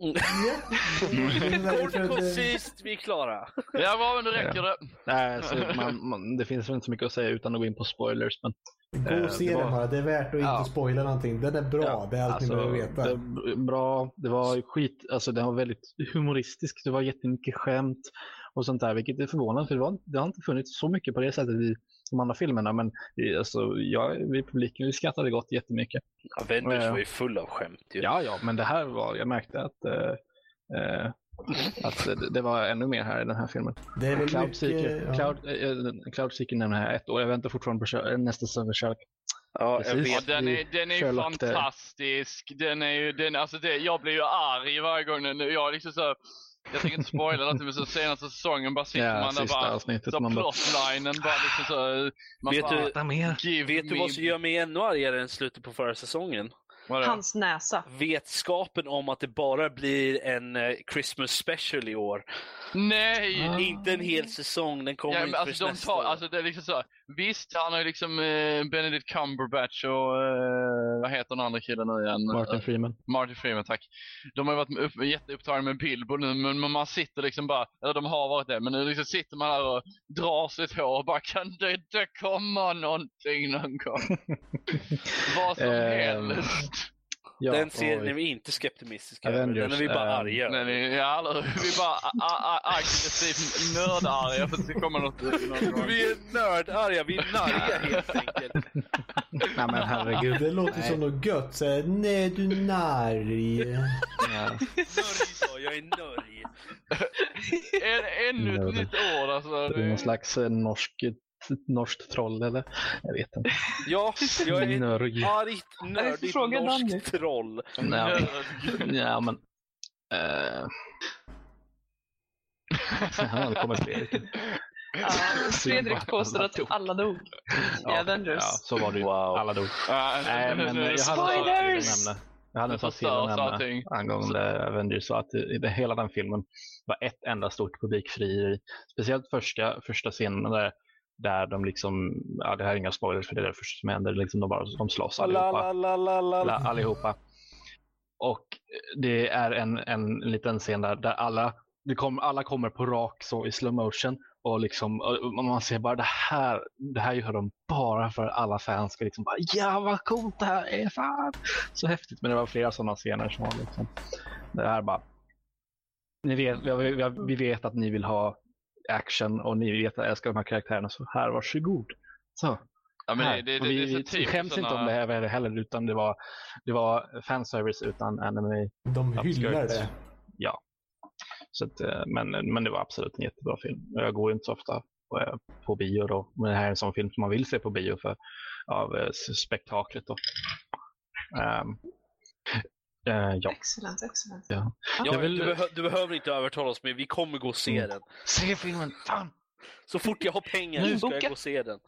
Kort och koncist, vi är klara. Ja, bra, men då räcker det. Nej, så man, man, det finns väl inte så mycket att säga utan att gå in på spoilers. Men, Gå och se den bara. Det är värt att Ja. inte spoila någonting. Den är bra. Ja, det är allt alltså, ni behöver veta. Det bra, det var skit, alltså den var väldigt humoristisk, det var jättemycket skämt och sånt där, vilket är förvånande för det, var, det har inte funnits så mycket på det sättet i de andra filmerna, men i- alltså, jag, vi i publiken vi skrattade gott jättemycket. Avengers Ja. var ju full av skämt ju. Ja, ja, men det här var, jag märkte att, eh, eh, att det, det var ännu mer här i den här filmen. Det är väl Cloud Seeker, mycket... Ja. Cloud, eh, Cloud Seeker nämner jag ett år, jag väntar fortfarande på nästa Sherlock. Ja. Ja, den är, den är Sherlock fantastisk. Den är ju, den, alltså det, jag blir ju arg varje gång den, jag är liksom så, jag tänker inte spoila någonting men så senaste säsongen bara sitter Ja, man där bara, avsnittet. så Man plotlinen bara liksom så, man Vet bara, du- mer. Vet du vad som gör mig ännu argare än slutet på förra säsongen? Vadå? Hans näsa. Vetskapen om att det bara blir en eh, Christmas special i år. Nej! Ah. Inte en hel säsong, den kommer Ja, men inte alltså, de nästa tar, år. alltså det är liksom så, visst han har ju liksom eh, Benedict Cumberbatch och eh, vad heter den andra killen nu igen? Martin Freeman. Martin Freeman, tack. De har ju varit upp, jätteupptagna med Bilbo nu, men men man sitter liksom bara, eller de har varit det, men nu liksom sitter man här och drar sitt hår och bara kan det inte komma någonting någon gång? Vad som Ehm, helst. Ja, den serien är vi inte skeptimistiska över, den är vi bara ehm, arga Nej, nej, ja, vi är bara aggressivt nördarga för att det kommer något gång. Vi är nördarga, vi är narriga helt enkelt. Nej men herregud. Det låter som något gött. Så Nej, du narg. Ja. Nörg jag, är nörg. Ännu ett nytt ord alltså. Det är någon slags eh, norsk, norskt troll eller? Jag vet inte. Ja, jag är Nörg. argt, nördigt Fråga Danny. norskt troll. Ja, Nörd. ja men. Eh. Ja, det kommer Fredrik. Ja, Fredrik påstår att alla dog i Avengers. ja, så var det ju. Wow. Alla dog. Nej, men jag hade Spoilers! nämna. Jag hade en att förstörs nämna angående Avengers. Så att i det, hela den filmen var ett enda stort publikfrieri. Speciellt första, första scenen där, där de liksom, ja det här är inga spoilers för det är det första som händer, liksom de, bara, de slåss allihopa. La, la, la, la, alla, la. allihopa. Och det är en, en liten scen där, där alla, kom, alla kommer på rak så i slow motion och liksom och man ser bara det här, det här gör de bara för att alla fans ska liksom bara ja vad coolt det här är, fan! Så häftigt, men det var flera sådana scener som var liksom, det här bara, ni vet, vi vet att ni vill ha action och ni vet att jag älskar de här karaktärerna så här, varsågod. Så, Ja, men här. det, det, vi, det är så vi typiskt skäms inte om det här heller utan det var, det var fanservice utan anime. De hyllar det. Ja. Så att, eh, men, men det var absolut en jättebra film. Jag går inte så ofta på, eh, på bio då. Men det här är en sån film som man vill se på bio för av eh, spektaklet då. Ehm, eh, ja. Excellent, excellent. ja. Ja, Jag vill- du, behö du behöver inte övertala oss, men vi kommer gå och se Mm. den. Se filmen! Fan! Så fort jag har pengar Nu så ska jag gå och se den.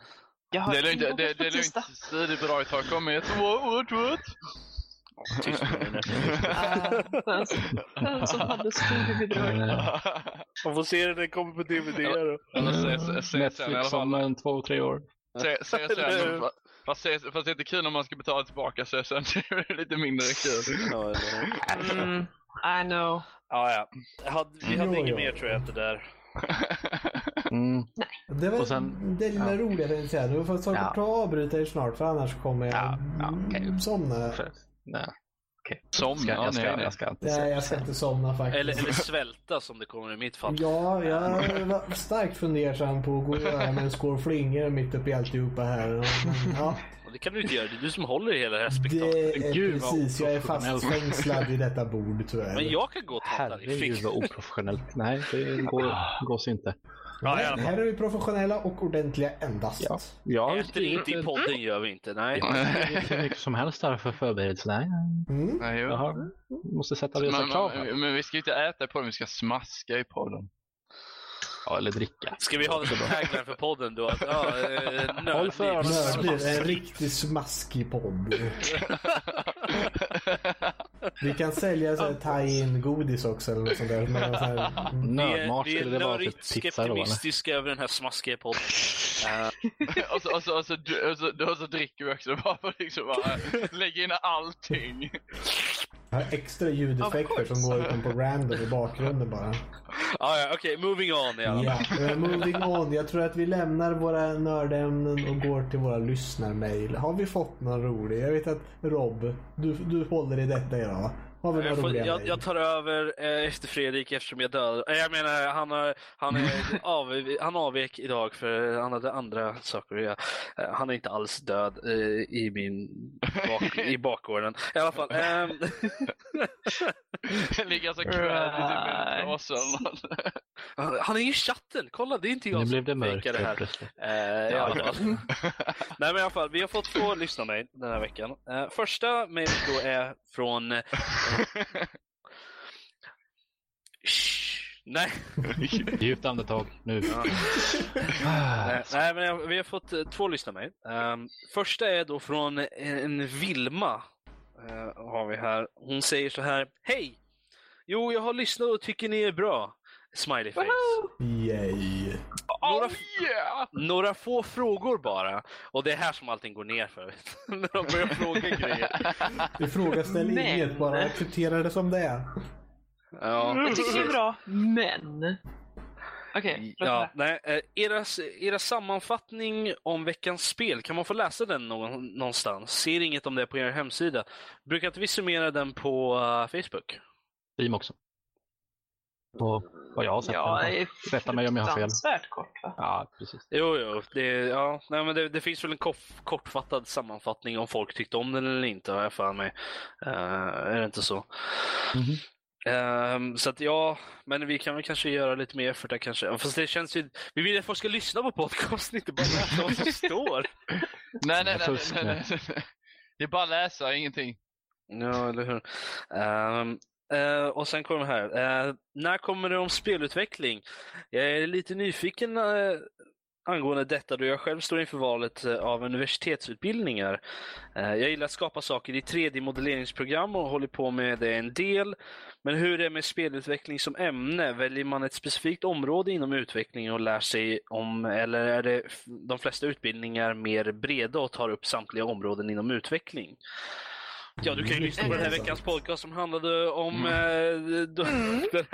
Jag har Det är lugnt, det, det, på det är tisdag. lugnt. Studiebidraget har kommit. What, what, what? Tyst med nu. Ah, den som- hade studiebidrag. Eh, Man får se den, den kommer på DVD. Se, se, se Netflix om en två, tre år. Se, se hur? Fast, fast det är inte kul om man ska betala tillbaka se sen. Det är lite mindre kul. Ja? Mm, I know. ja, ja. Jag hade, vi hade Jo, inget jo. mer tror jag inte där. Mm. Det var Och sen- det lilla ja. roliga jag tänkte säga. Du får ta Ja. avbryta er snart för annars kommer jag Ja, ja, mm, somna. För, nej, Somna? jag, ska, nej, nej. jag ska inte Nej, jag ska inte somna faktiskt. Eller, eller svälta som det kommer i mitt fall. Ja, jag var starkt fundersam på att gå och göra med en skål flingor mitt uppe i alltihopa här. Ja, Det kan du inte göra, det är du som håller i hela det här spektaklet. Gud, vad precis. Jag är fastfängslad vid detta bord tyvärr. Men jag kan gå och ta där i Herregud vad oprofessionellt. Nej, det går, gås inte. Ja, i här, här är vi professionella och ordentliga endast. Ja. Jag Äter inte i podden gör vi inte, nej. skrivit hur mycket som helst där för förberedelse. Nej, Mm. Nej, har, måste sätta vissa Men, krav här. men, men vi ska ju inte äta på den, vi ska smaska i podden. Ja, eller dricka. Ska vi ha det som tagline för podden då? Att, ja, eh, Håll för öronen. Nördliv, en riktigt smaskig podd. Vi kan sälja så här tie-in godis också eller något sånt där. Men så här. Vi är, Nördmat vi är skulle det vara nördigt typ pizza då eller? skeptimistiska över den här smaskiga podden. Eh, och, så, och, så, och, så, och, så, och så dricker vi också bara för att liksom bara lägga in allting. Jag har extra ljudeffekter som går utom på random i bakgrunden bara. ah, ja, Okej, moving on i alla fall. Eh, moving on. Jag tror att vi lämnar våra nördämnen och går till våra lyssnarmail. Har vi fått någon rolig? Jag vet att Rob, du, du håller i detta idag. Har vi några Jag, får, jag, jag tar över eh, efter Fredrik eftersom jag död. Eh, jag menar, han, har, han, är av, han avvek idag för han hade andra saker att göra. Eh, han är inte alls död eh, i min bak, i bakgården. I alla fall. ehm, Ligger så kvävd i typ eller något. han, är i chatten, kolla det är inte jag Nu som blev det mörkt det här. Eh, alla fall. Nej men i alla fall, vi har fått två lyssnarmail den här veckan. Eh, första mejlet då är från... Eh, nej, Djupt andetag nu. nej, nej, men jag- vi har fått eh, två lyssnarmail. Um, första är då från en Vilma. eh, har vi här. Hon säger så här. Hej! Jo, jag har lyssnat och tycker ni är bra. Smiley face. Yay. Några, Oh yeah! några få frågor bara. Och det är här som allting går ner för. När de börjar fråga grejer. Ifrågasätt Men- inget, bara acceptera det som det är. Ja. Jag tycker det är bra, men... Okej, låt Ja, nej, eh, era, era sammanfattning om veckans spel, kan man få läsa den någon, någonstans? Ser inget om det på er hemsida. Brukar inte vi summera den på eh, Facebook? Steam också. Och vad jag har sett. Ja, Rätta mig om jag har fel. fruktansvärt kort va? Ja, precis. Jo, jo. Det, ja, nej, men det, det finns väl en koff, kortfattad sammanfattning om folk tyckte om den eller inte, har jag för mig. Eh, är det inte så? Mhm. Ehm, så att ja, men vi kan väl kanske göra lite mer för det kanske. Fast det känns ju... Vi vill att folk ska lyssna på podcasten, inte bara läsa vad som står. Nej, nej, nej, nej, nej, nej. Det är bara läsa, ingenting. Ja, eller hur. Ehm, Uh, och sen kommer det här. Uh, när kommer det om spelutveckling? Jag är lite nyfiken uh, angående detta då jag själv står inför valet av universitetsutbildningar. Jag gillar att skapa saker i 3D-modelleringsprogram och håller på med det en del. Men hur är det med spelutveckling som ämne? Väljer man ett specifikt område inom utveckling och lär sig om, eller är det de flesta utbildningar mer breda och tar upp samtliga områden inom utveckling? Ja, du kan ju lyssna på den här veckans podcast som handlade om... Eh, då, där,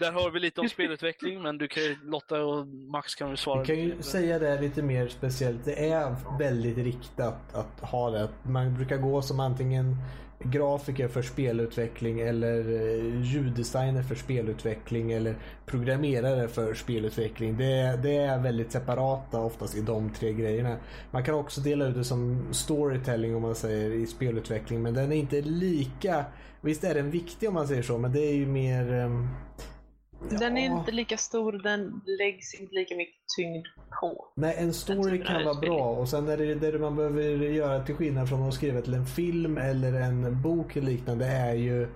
där har vi lite om spelutveckling, men du kan ju, Lotta och Max kan väl svara. Jag kan ju lite. säga det lite mer speciellt. Det är väldigt riktat att ha det. Man brukar gå som antingen grafiker för spelutveckling eller eh, ljuddesigner för spelutveckling eller programmerare för spelutveckling. Det det är väldigt separata oftast i de tre grejerna. Man kan också dela ut det som storytelling om man säger i spelutveckling men den är inte lika Visst är den viktig om man säger så men det är ju mer ehm, den är inte lika stor, den läggs inte lika mycket tyngd på. Nej, en story kan vara bra och sen är det det man behöver göra till skillnad från att skriva till en film eller en bok eller liknande är ju eh,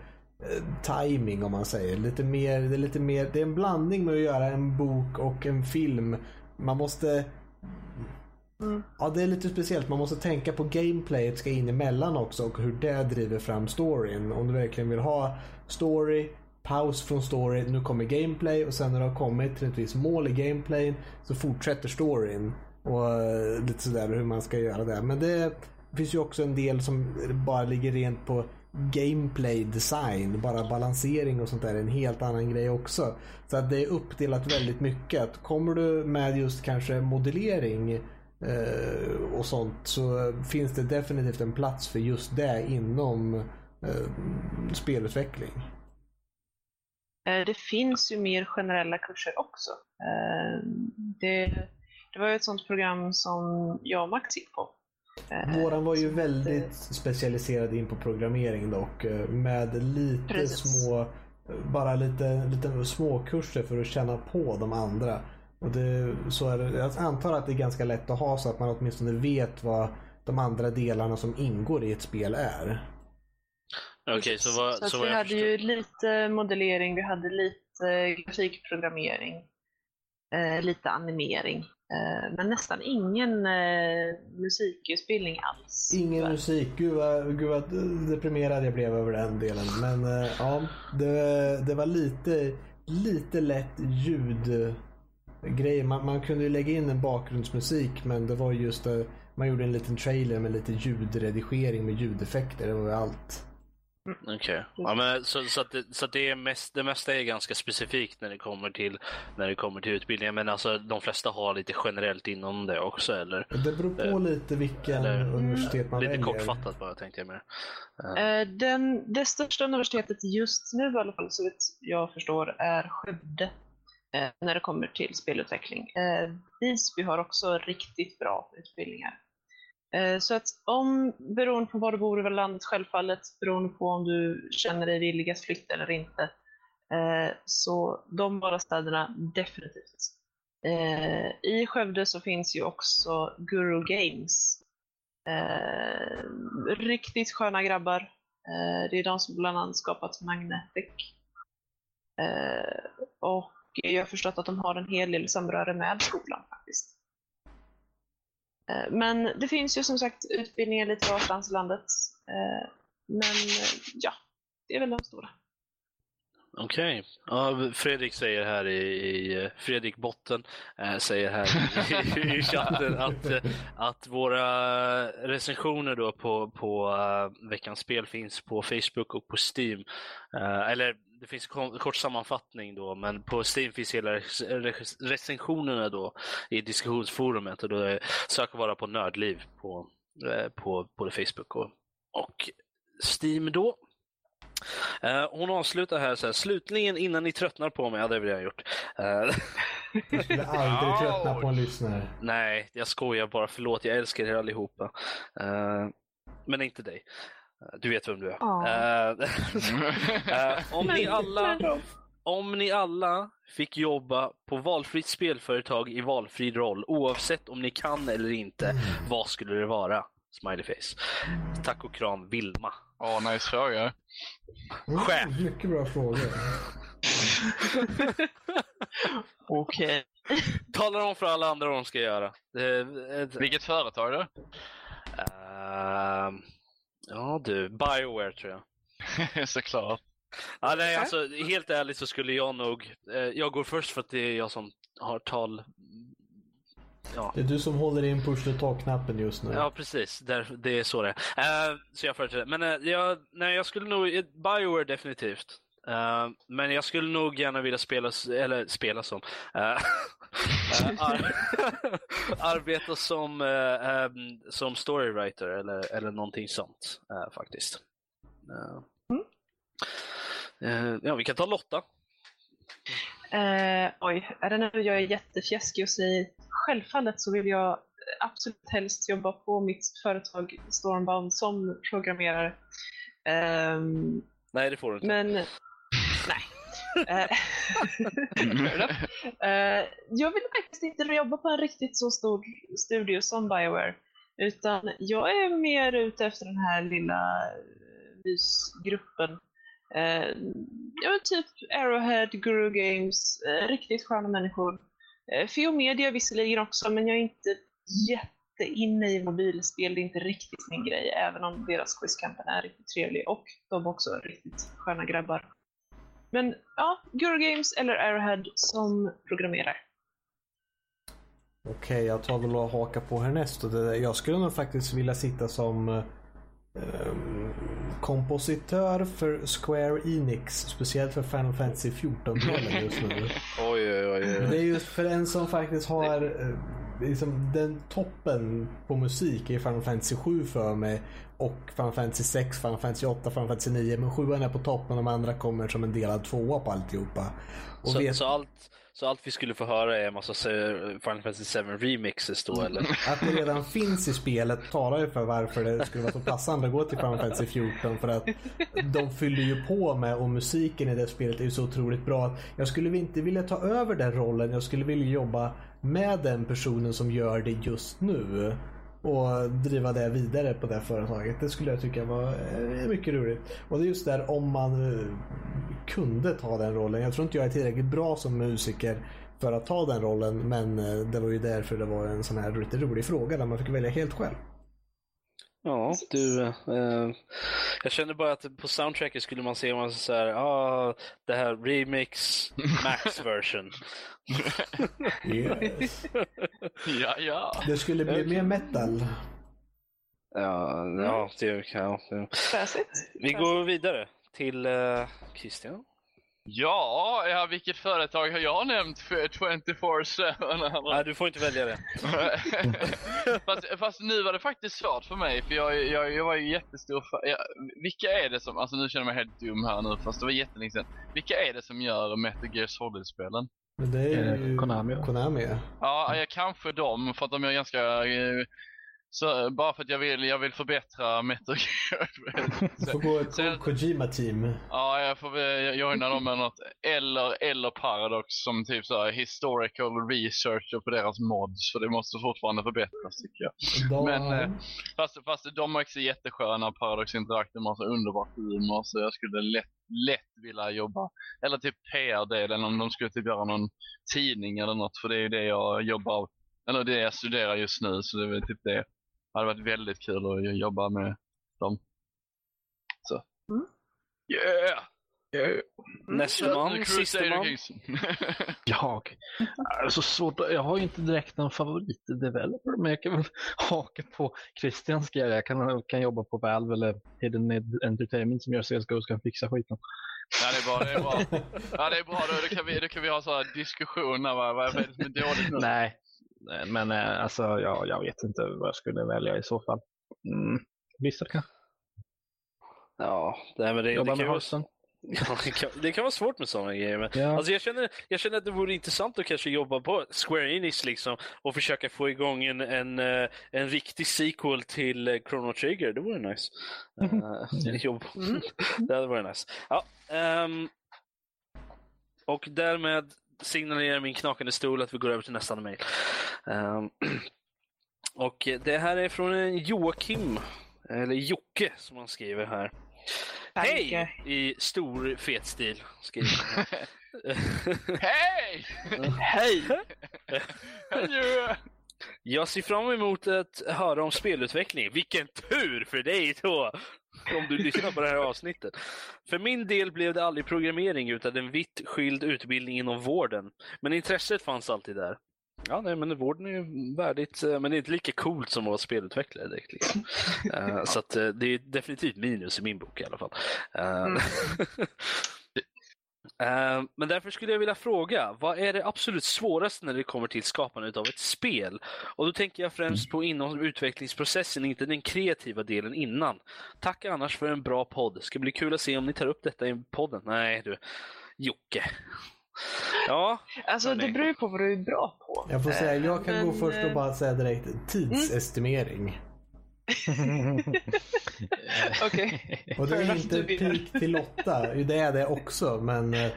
timing om man säger. Lite mer, det, är lite mer, det är en blandning med att göra en bok och en film. Man måste Mm. Ja, det är lite speciellt. Man måste tänka på gameplayet ska in emellan också och hur det driver fram storyn. Om du verkligen vill ha story, paus från story, nu kommer gameplay och sen när det har kommit till ett visst mål i gameplay så fortsätter storyn. Och eh, lite sådär hur man ska göra det. Men det finns ju också en del som bara ligger rent på gameplay design, bara balansering och sånt där är en helt annan grej också. Så att det är uppdelat väldigt mycket. Att kommer du med just kanske modellering eh, och sånt så finns det definitivt en plats för just det inom eh, spelutveckling. Eh, Det finns ju mer generella kurser också. Eh, Det, det var ju ett sånt program som jag och Max gick på. Eh, Våran var ju väldigt specialiserad in på programmering dock med lite Precis. små bara lite, lite småkurser för att känna på de andra. Och det, så är det, jag antar att det är ganska lätt att ha så att man åtminstone vet vad de andra delarna som ingår i ett spel är. Okej, så vad, så så vi hade förstår. ju lite modellering, vi hade lite grafikprogrammering. eh, lite animering. Eh, men nästan ingen eh, musikutbildning alls. Ingen tyvärr. musik. Gud vad, gud vad deprimerad jag blev över den delen. Men eh, ja, det, det var lite, lite lätt ljudgrej. Man, man kunde ju lägga in en bakgrundsmusik men det var just det, man gjorde en liten trailer med lite ljudredigering med ljudeffekter. Det var ju allt. Okej. Ja, men så, så, att det, så att det, är mest, det mesta är ganska specifikt när det kommer till, när det kommer till utbildningen. Men alltså de flesta har lite generellt inom det också eller? Det beror på Eh, lite vilken eller- universitet man Lite väljer. kortfattat bara tänkte jag mer. Eh, Eh, Den, det största universitetet just nu i alla fall, så vitt jag förstår, är Skövde. eh, När det kommer till spelutveckling. Eh, Visby har också riktigt bra utbildningar. Eh, så att om, beroende på var du bor i landet självfallet, beroende på om du känner dig villig att flytta eller inte, eh, så de båda städerna definitivt. Eh, I Skövde så finns ju också Guru Games. Riktigt sköna grabbar. Det är de som bland annat skapat Magnetic. Och jag har förstått att de har en hel del samröre med skolan faktiskt. Eh, men det finns ju som sagt utbildningar lite varstans i landet. Eh, men eh, ja, det är väl de stora. Okej. Ja, Fredrik säger här i, i Fredrik Botten säger här i, i chatten att, att våra recensioner då på, på veckans spel finns på Facebook och på Steam. Eller det finns en kort sammanfattning då, men på Steam finns hela rec- rec- recensionerna då i diskussionsforumet och då är, sök bara på Nördliv på, eh, på både Facebook och, och Steam då. Eh, hon avslutar här så här, slutligen innan ni tröttnar på mig, ja det har vi redan gjort. Eh, Jag skulle aldrig tröttna på en lyssnare. nej, jag skojar bara, förlåt, jag älskar er allihopa. Eh, men inte dig. Du vet vem du är. Ja. Eh, om, ni alla, om ni alla fick jobba på valfritt spelföretag i valfri roll, oavsett om ni kan eller inte, vad skulle det vara? Smileyface. Tack och kram, Vilma. Åh, nice fråga. Chef. Mm, mycket bra frågor. Okej. Talar om för alla andra vad de ska göra. Vilket företag då? Ehm, ja du, Bioware tror jag. Såklart. Ja, nej, alltså, helt ärligt så skulle jag nog... Eh, jag går först för att det är jag som har tal... Ja, Det är du som håller in push to talk-knappen just nu. ja precis. Där, det är så det är. Eh, så jag företräder. Men eh, jag, nej, jag skulle nog... eh, Bioware definitivt. Eh, men jag skulle nog gärna vilja spela, eller spela som, eh, ar- arbeta som, ehm, som storywriter eller, eller någonting sånt faktiskt. Eh, ja, vi kan ta Lotta. Oj, är det nu jag är jättefjäskig och säger självfallet så vill jag absolut helst jobba på mitt företag Stormbound som programmerare. Ehm, Nej, det får du inte. men nej. Eh, fair enough. Eh, Eh, eh, jag vill faktiskt inte jobba på en riktigt så stor studio som Bioware. Utan jag är mer ute efter den här lilla eh, mysgruppen. Ja, men typ Arrowhead, Guru Games, riktigt sköna människor. Eh, Feo Media visserligen också, men jag är inte jätteinne i mobilspel. Det är inte riktigt min grej, även om deras quizkampen är riktigt trevlig och de är också riktigt sköna grabbar. Men ja, Guru Games eller Arrowhead som programmerar. Okej, jag tar väl och hakar på härnäst. Och det. Jag skulle nog faktiskt vilja sitta som eh, kompositör för Square Enix. Speciellt för Final Fantasy 14-delen just nu. Oj, oj, oj. Det är just för en som faktiskt har eh, liksom, den toppen på musik är Final Fantasy 7 för mig. Och Final Fantasy 6, Final Fantasy 8, Final Fantasy 9. Men 7 är på toppen och de andra kommer som en delad tvåa på alltihopa. Och Så, vet så, allt, så allt vi skulle få höra är en massa Final Fantasy 7 remixes då eller? att det redan finns i spelet talar ju för varför det skulle vara så passande att gå till Final Fantasy 14. För att de fyller ju på med och musiken i det spelet är ju så otroligt bra. Jag skulle inte vilja ta över den rollen. Jag skulle vilja jobba med den personen som gör det just nu. Och driva det vidare på det företaget. Det skulle jag tycka var eh, mycket roligt. Och det är just där om man eh, kunde ta den rollen. Jag tror inte jag är tillräckligt bra som musiker för att ta den rollen. Men eh, det var ju därför det var en sån här lite rolig fråga där man fick välja helt själv. Ja, du. Eh, jag känner bara att på soundtracket skulle man se om man så här, ah, det här remix max version. Yes. ja, ja. Det skulle bli mer metal. Ja, ja, det, ja, det. Vi går vidare till uh, Christian. Ja, ja, vilket företag har jag nämnt för 24-7? Nej, du får inte välja det. fast, fast nu var det faktiskt svårt för mig, för jag, jag, jag var ju jättestor jag, Vilka är det som, alltså nu känner jag mig helt dum här nu, fast det var jättelänge sedan. Vilka är det som gör Metal Gear Solid-spelen? Men det är ju Eh, Konami, va? Konami. ja. Ja, jag kanske dem, för att de är ganska... eh, Så, bara för att jag vill, jag vill förbättra Metal Gear. Du får gå ett Ko- Kojima-team. Ja, jag får joina dem med något. Eller, eller Paradox som typ så här historical researcher på deras mods. För det måste fortfarande förbättras tycker jag. Då, Men, eh, Fast, fast de är också jättesköna, Paradox Interactive har så underbar humor så jag skulle lätt, lätt vilja jobba. Eller typ PR-delen om de skulle typ göra någon tidning eller något för det är ju det jag jobbar, eller det jag studerar just nu så det är väl typ det. Det hade varit väldigt kul att jobba med dem. Så. Mm. Yeah! Nästa man, sista man. Jag? Det är så svårt. Jag har ju inte direkt någon favoritdeveloper, men jag kan väl haka på Christians grej. Jag kan, kan jobba på Valve eller Hidden Entertainment som gör CSGO och kan fixa skiten. Ja det är bra, det är bra. Ja det är bra då, då kan vi, då kan vi ha så här diskussioner vad, vad är det som är dåligt? Nej, men eh, alltså ja, jag vet inte vad jag skulle välja i så fall. Mm. Blizzard kanske? Ja, nej, men det, det, Jobba kan med Hearthstone? ja, det, kan, det kan vara svårt med sådana grejer. Men, Ja. alltså, jag, känner, jag känner att det vore intressant att kanske jobba på Square Enix liksom, och försöka få igång en, en, eh, en riktig sequel till eh, Chrono Trigger. Det vore nice. Eh, jobb. Mm. det hade varit nice. Ja, ehm, och därmed signalerar min knakande stol att vi går över till nästa mejl. Ehm, och det här är från en Joakim, eller Jocke som han skriver här. Hej! I stor fet stil. Hej! Hej! Jag ser fram emot att höra om spelutveckling. Vilken tur för dig då! Om du lyssnar på det här avsnittet. För min del blev det aldrig programmering utan en vitt skild utbildning inom vården. Men intresset fanns alltid där. Ja, nej, men vården är ju värdigt, eh, men det är inte lika coolt som att vara spelutvecklare direkt. Liksom. Eh, så att, eh, det är definitivt minus i min bok i alla fall. Mm. Eh, Men därför skulle jag vilja fråga, vad är det absolut svåraste när det kommer till skapandet av ett spel? Och då tänker jag främst på inom utvecklingsprocessen, inte den kreativa delen innan. Tack annars för en bra podd. Ska bli kul att se om ni tar upp detta i podden. Nej du, Jocke. Ja, Alltså det beror ju på vad du är bra på. Jag får säga, jag kan Men, gå först och eh, bara säga direkt tidsestimering. Okej. Och det är inte pik till Lotta, det är det också men eh,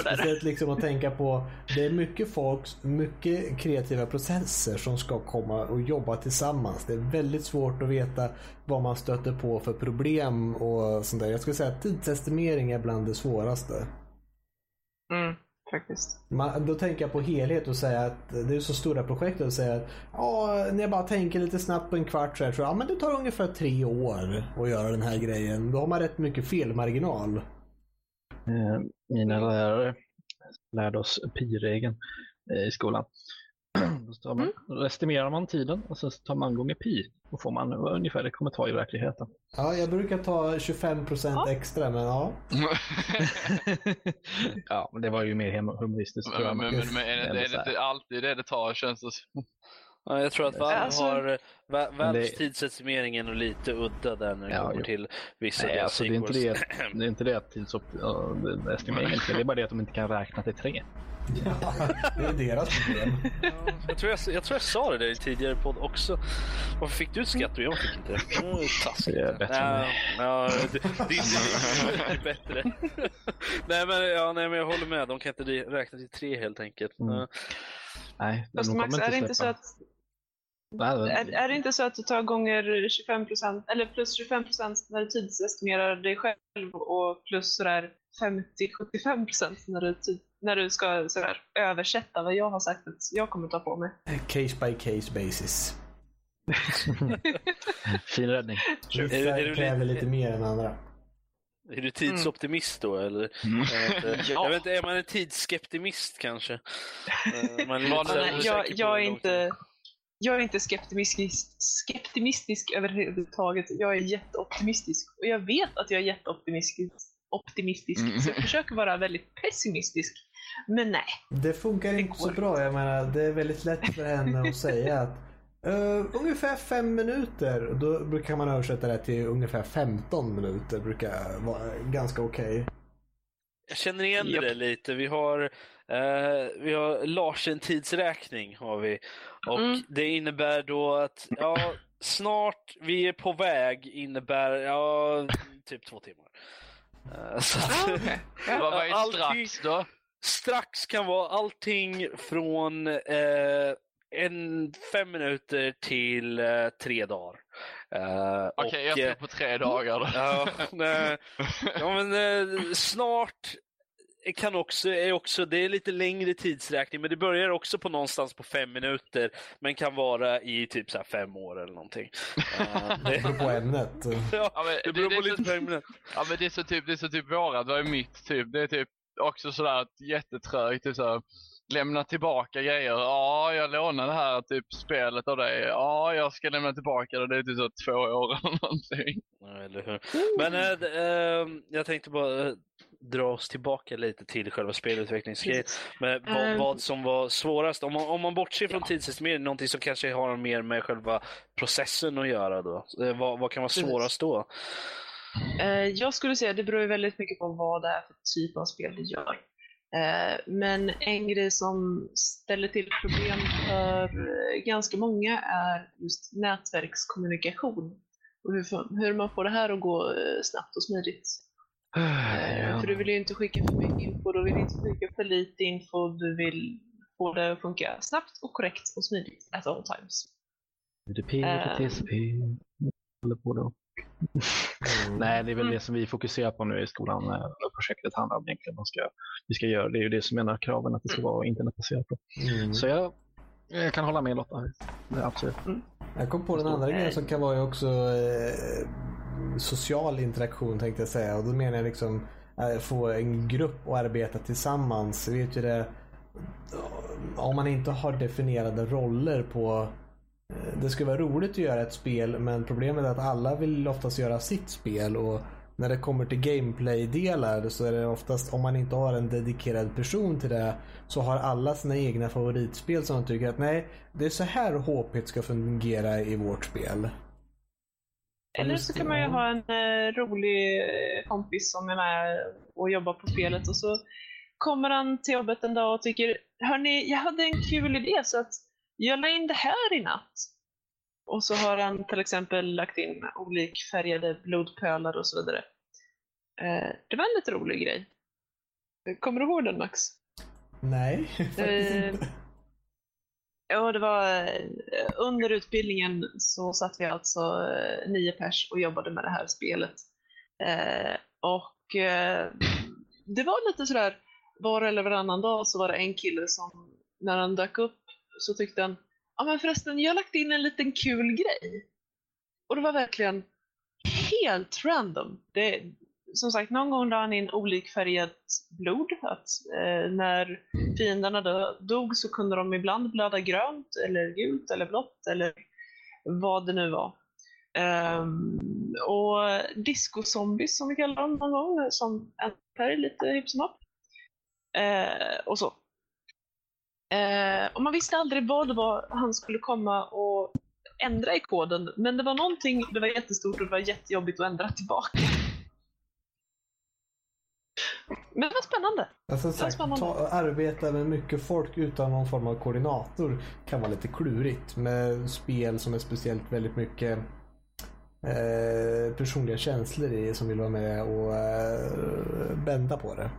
speciellt liksom att tänka på det är mycket folk, mycket kreativa processer som ska komma och jobba tillsammans. Det är väldigt svårt att veta vad man stöter på för problem och sånt där. Jag skulle säga att tidsestimering är bland det svåraste. Mm, faktiskt. Man, då tänker jag på helhet och säga att det är så stora projekt och säga att ja, när jag bara tänker lite snabbt på en kvart så här, tror jag ja, men det tar ungefär tre år att göra den här grejen. Då har man rätt mycket felmarginal. Eh, Mina lärare lärde oss pi-regeln eh, i skolan. Då tar man, då estimerar man tiden och sen tar man gånger pi. Då får man ungefär det kommer ta i verkligheten. Ja, jag brukar ta 25% Ja. extra men ja. ja, men det var ju mer humoristiskt men, men, men, men är, det, är det inte alltid det det tar känns det som? Ja, jag tror att Valve Alltså- har Va- Valves det- tidsestimering är nog lite udda där när det Ja, kommer jo. till vissa Nej, alltså, det, är inte det, det är inte det att tidsestimeringen inte det är bara det att de inte kan räkna till tre. det är deras problem. Jag tror jag, jag tror jag sa det där i tidigare podd också. Varför fick du ett skatt och jag fick inte? Det var taskigt. Det är bättre Ja, ja, det, det, är inte bättre. nej, men, ja, nej men jag håller med. De kan inte räkna till tre helt enkelt. Mm. Ja. Nej, Fast Max, är det inte så att Är, är det inte så att du tar gånger 25% eller plus 25% när du tidsestimerar dig själv och plus sådär 50-75% när du, när du ska sådär översätta vad jag har sagt att jag kommer ta på mig? Case by case basis. fin räddning. Vissa Är- är du kräver lite- mer än andra. Är du tidsoptimist då eller? Mm. Jag vet inte. Ja. Jag vet inte, är man en tidsskeptimist kanske? Eh, Man är jag, jag, är inte, tid. Jag är inte skeptimistisk, skeptimistisk överhuvudtaget. Jag är jätteoptimistisk. Och jag vet att jag är jätteoptimistisk. Optimistisk, Mm. Så jag försöker vara väldigt pessimistisk. Men nej. Det funkar inte så bra. Jag menar, det är väldigt lätt för henne att säga att eh, ungefär fem minuter. Då brukar man översätta det till ungefär 15 minuter. brukar vara ganska okej. Jag känner igen Japp. det lite. Vi har, eh, vi har Larsen tidsräkning har vi. Och Mm. det innebär då att ja, snart, vi är på väg innebär ja, typ två timmar. Eh, så Ah. Vad var är Allting- strax då? strax kan vara allting från eh, en, fem minuter till eh, tre dagar. Eh, Okej, jag och, tror eh, på tre dagar då. Ja, nej. ja men eh, snart kan också, är också, det är lite längre tidsräkning, men det börjar också på någonstans på fem minuter, men kan vara i typ så här fem år eller någonting. Eh, Det beror på ämnet. ja, Ja, men det det- beror det på är så- lite per ämne. Ja men det är så typ, det är så typ vårat, vad är mitt typ? Det är typ också sådär jättetrögt, typ såhär, lämna tillbaka grejer. Ja, jag lånar det här typ spelet av dig. Ja, jag ska lämna tillbaka det. Det är typ så två år eller någonting. Ja, eller hur? Men eh, jag tänkte bara eh, dra oss tillbaka lite till själva spelutvecklingsgrejen. Men vad, Ehm. vad som var svårast, om man, om man bortser från tidsestimering, någonting som kanske har mer med själva processen att göra då. Eh, Vad, vad kan vara svårast då? Jag skulle säga att det beror ju väldigt mycket på vad det är för typ av spel du gör. Eh, men en grej som ställer till problem för eh, ganska många är just nätverkskommunikation. Och hur, man får det här att gå eh, snabbt och smidigt. Eh, Ja. För du vill ju inte skicka för mycket info, du vill inte skicka för lite info, du vill få det att funka snabbt och korrekt och smidigt at all times. UDP, Eh. TCP. Håller på då. Nej, det är väl Mm. det som vi fokuserar på nu i skolan. eh, och Projektet handlar om egentligen vad ska, vi ska göra. Det är ju det som är en av kraven att det ska vara internetbaserat. På. Mm. Så jag, jag kan hålla med Lotta. Det är absolut. Jag kom på den andra grejen som kan vara ju också eh, social interaktion tänkte jag säga. Och då menar jag liksom eh, få en grupp att arbeta tillsammans. Vet ju det. Om man inte har definierade roller på eh, det skulle vara roligt att göra ett spel men problemet är att alla vill oftast göra sitt spel och när det kommer till gameplay-delar så är det oftast om man inte har en dedikerad person till det så har alla sina egna favoritspel som de tycker att nej, det är så här HP ska fungera i vårt spel. Eller så kan man ju ha en eh, rolig eh, kompis som är med och jobbar på spelet och så kommer han till jobbet en dag och tycker Hörni, jag hade en kul idé så att jag la in det här i natt. Och så har han till exempel lagt in olikfärgade blodpölar och så vidare. Eh, det var en lite rolig grej. Kommer du ihåg den Max? Nej, faktiskt Eh, inte. Ja, det var eh, under utbildningen så satt vi alltså nio pers och jobbade med det här spelet. Och det var lite sådär, var eller varannan dag så var det en kille som, när han dök upp så tyckte han, ja men förresten, jag har lagt in en liten kul grej. Och det var verkligen helt random. Det, som sagt, någon gång la han in olikfärgat blod. Att eh, när fienderna dö, dog så kunde de ibland blöda grönt eller gult eller blått eller vad det nu var. Um, och disco-zombies som vi kallar dem någon gång, som äter lite hipp som happ. Eh, och så. Eh, och man visste aldrig vad det var han skulle komma och ändra i koden, men det var någonting, det var jättestort och det var jättejobbigt att ändra tillbaka. Men det var spännande. Alltså, sagt, spännande. ta, arbeta med mycket folk utan någon form av koordinator kan vara lite klurigt. Med spel som är speciellt väldigt mycket eh, personliga känslor i som vill vara med och eh, bända på det.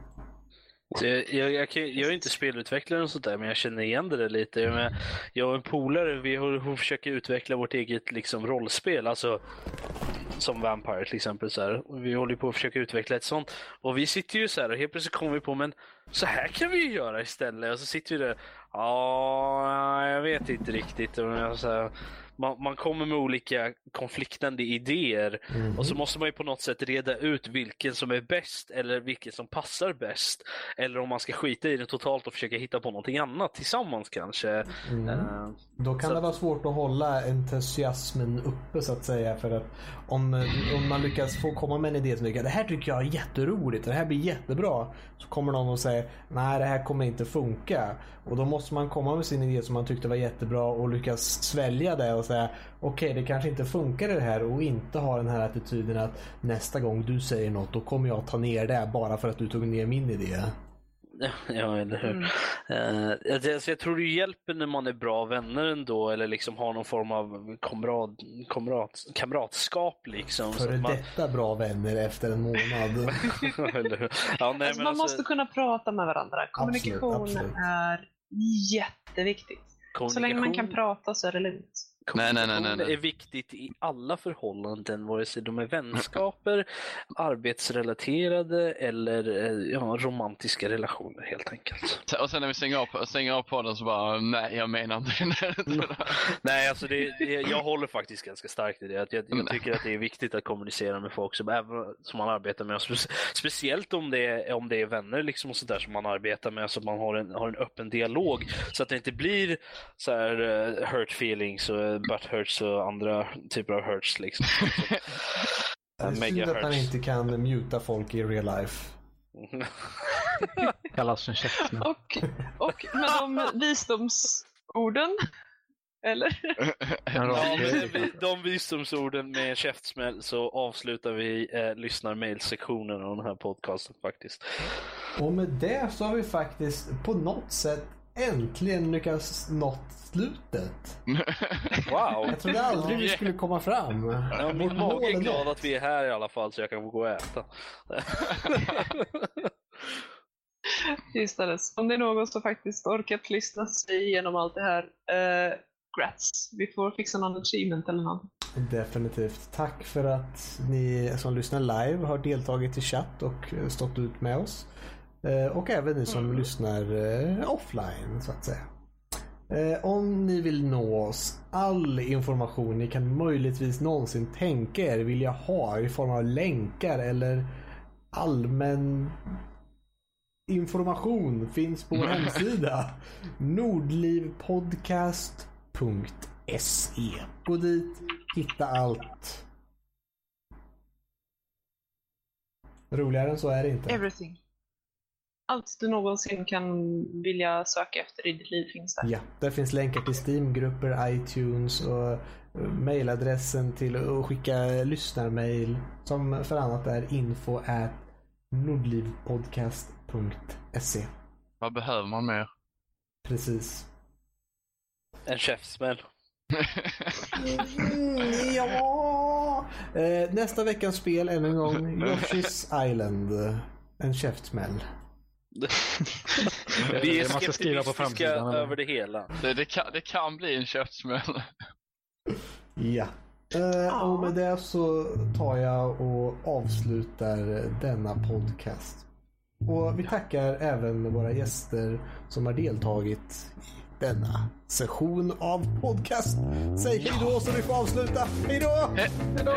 Jag, jag, jag, jag är inte spelutvecklare och sånt där, men jag känner igen det där lite. Jag, jag och en polare, vi håller på att försöka utveckla vårt eget liksom, rollspel, alltså som Vampire till exempel. Så här. Vi håller på att försöka utveckla ett sånt. Och vi sitter ju så här och helt plötsligt kommer vi på, men så här kan vi ju göra istället. Och så sitter vi där, ja, jag vet inte riktigt. Och jag, så här, man, man kommer med olika konfliktande idéer Mhm. och så måste man ju på något sätt reda ut vilken som är bäst eller vilken som passar bäst. Eller om man ska skita i det totalt och försöka hitta på någonting annat tillsammans kanske. Mm. Eh, Då kan Så- det vara svårt att hålla entusiasmen uppe så att säga. För att om, om man lyckas få komma med en idé som tycker det här tycker jag är jätteroligt, det här blir jättebra. Så kommer någon och säger nej det här kommer inte funka. Och då måste man komma med sin idé som man tyckte var jättebra och lyckas svälja det och säga okej det kanske inte funkar det här och inte ha den här attityden att nästa gång du säger något då kommer jag ta ner det bara för att du tog ner min idé. Ja, eller hur. Mm. Jag, alltså, jag tror det hjälper när man är bra vänner ändå eller liksom har någon form av kamrat, kamrat, kamratskap. Liksom, så Före att man, detta bra vänner efter en månad. eller hur? Ja, nej, Alltså, men man alltså, måste kunna prata med varandra. Kommunikation absolut. är jätteviktigt. Så länge man kan kommunikation- prata så är det lugnt. Nej, nej, nej, nej, Kommunikation nej. är viktigt i alla förhållanden, vare sig de är vänskaper, arbetsrelaterade eller eh, ja, romantiska relationer helt enkelt. Och sen när vi stänger av, stänger av podden så bara, nej jag menar inte det. Nej, alltså det, det, jag håller faktiskt ganska starkt i det. Att jag, jag tycker att det är viktigt att kommunicera med folk som, även, som man arbetar med. Spe, speciellt om det, är, om det är vänner liksom och sånt där som man arbetar med, så att man har en, har en öppen dialog. Så att det inte blir så här uh, hurt feelings och butt hurts och andra typer av hurts. Liksom. Det är synd att man inte kan muta folk i real life. Kallas för en käftsmäll. Och, och med de visdomsorden, eller? Ja, med vi- de visdomsorden med käftsmäll så avslutar vi eh, lyssnarmailsektionen av den här podcasten faktiskt. Och med det så har vi faktiskt på något sätt äntligen lyckats nått slutet. Wow! Jag trodde aldrig vi skulle komma fram. Ja, min mål mage är glad att vi är här i alla fall så jag kan få gå och äta. Just det, om det är någon som faktiskt orkat lyssna sig igenom allt det här, eh, grats. Vi får fixa någon achievement eller något. Definitivt. Tack för att ni som lyssnar live har deltagit i chatt och stått ut med oss. Eh, Och även ni som lyssnar eh, offline så att säga. Eh, Om ni vill nå oss, all information ni kan möjligtvis någonsin tänka er vilja ha i form av länkar eller allmän information finns på vår hemsida. Nordlivpodcast.se Gå dit, hitta allt. Roligare än så är det inte. Everything. Allt du någonsin kan vilja söka efter i ditt liv finns där. Ja, där finns länkar till Steam-grupper, iTunes och eh, mailadressen till att skicka lyssnarmail som för annat är info at nordlivpodcast.se Vad behöver man mer? Precis. En käftsmäll. Mm, ja! Eh, nästa veckans spel än en gång. Yoshi's Island. En käftsmäll. Vi är det man ska skriva på skeptiska framsidan, eller? över det hela. Det, det, kan, det kan bli en käftsmäll. Ja. Eh, och med det så tar jag och avslutar denna podcast. Och vi tackar även våra gäster som har deltagit i denna session av podcast. Säg hej då så vi får avsluta. Hej då! Hejdå!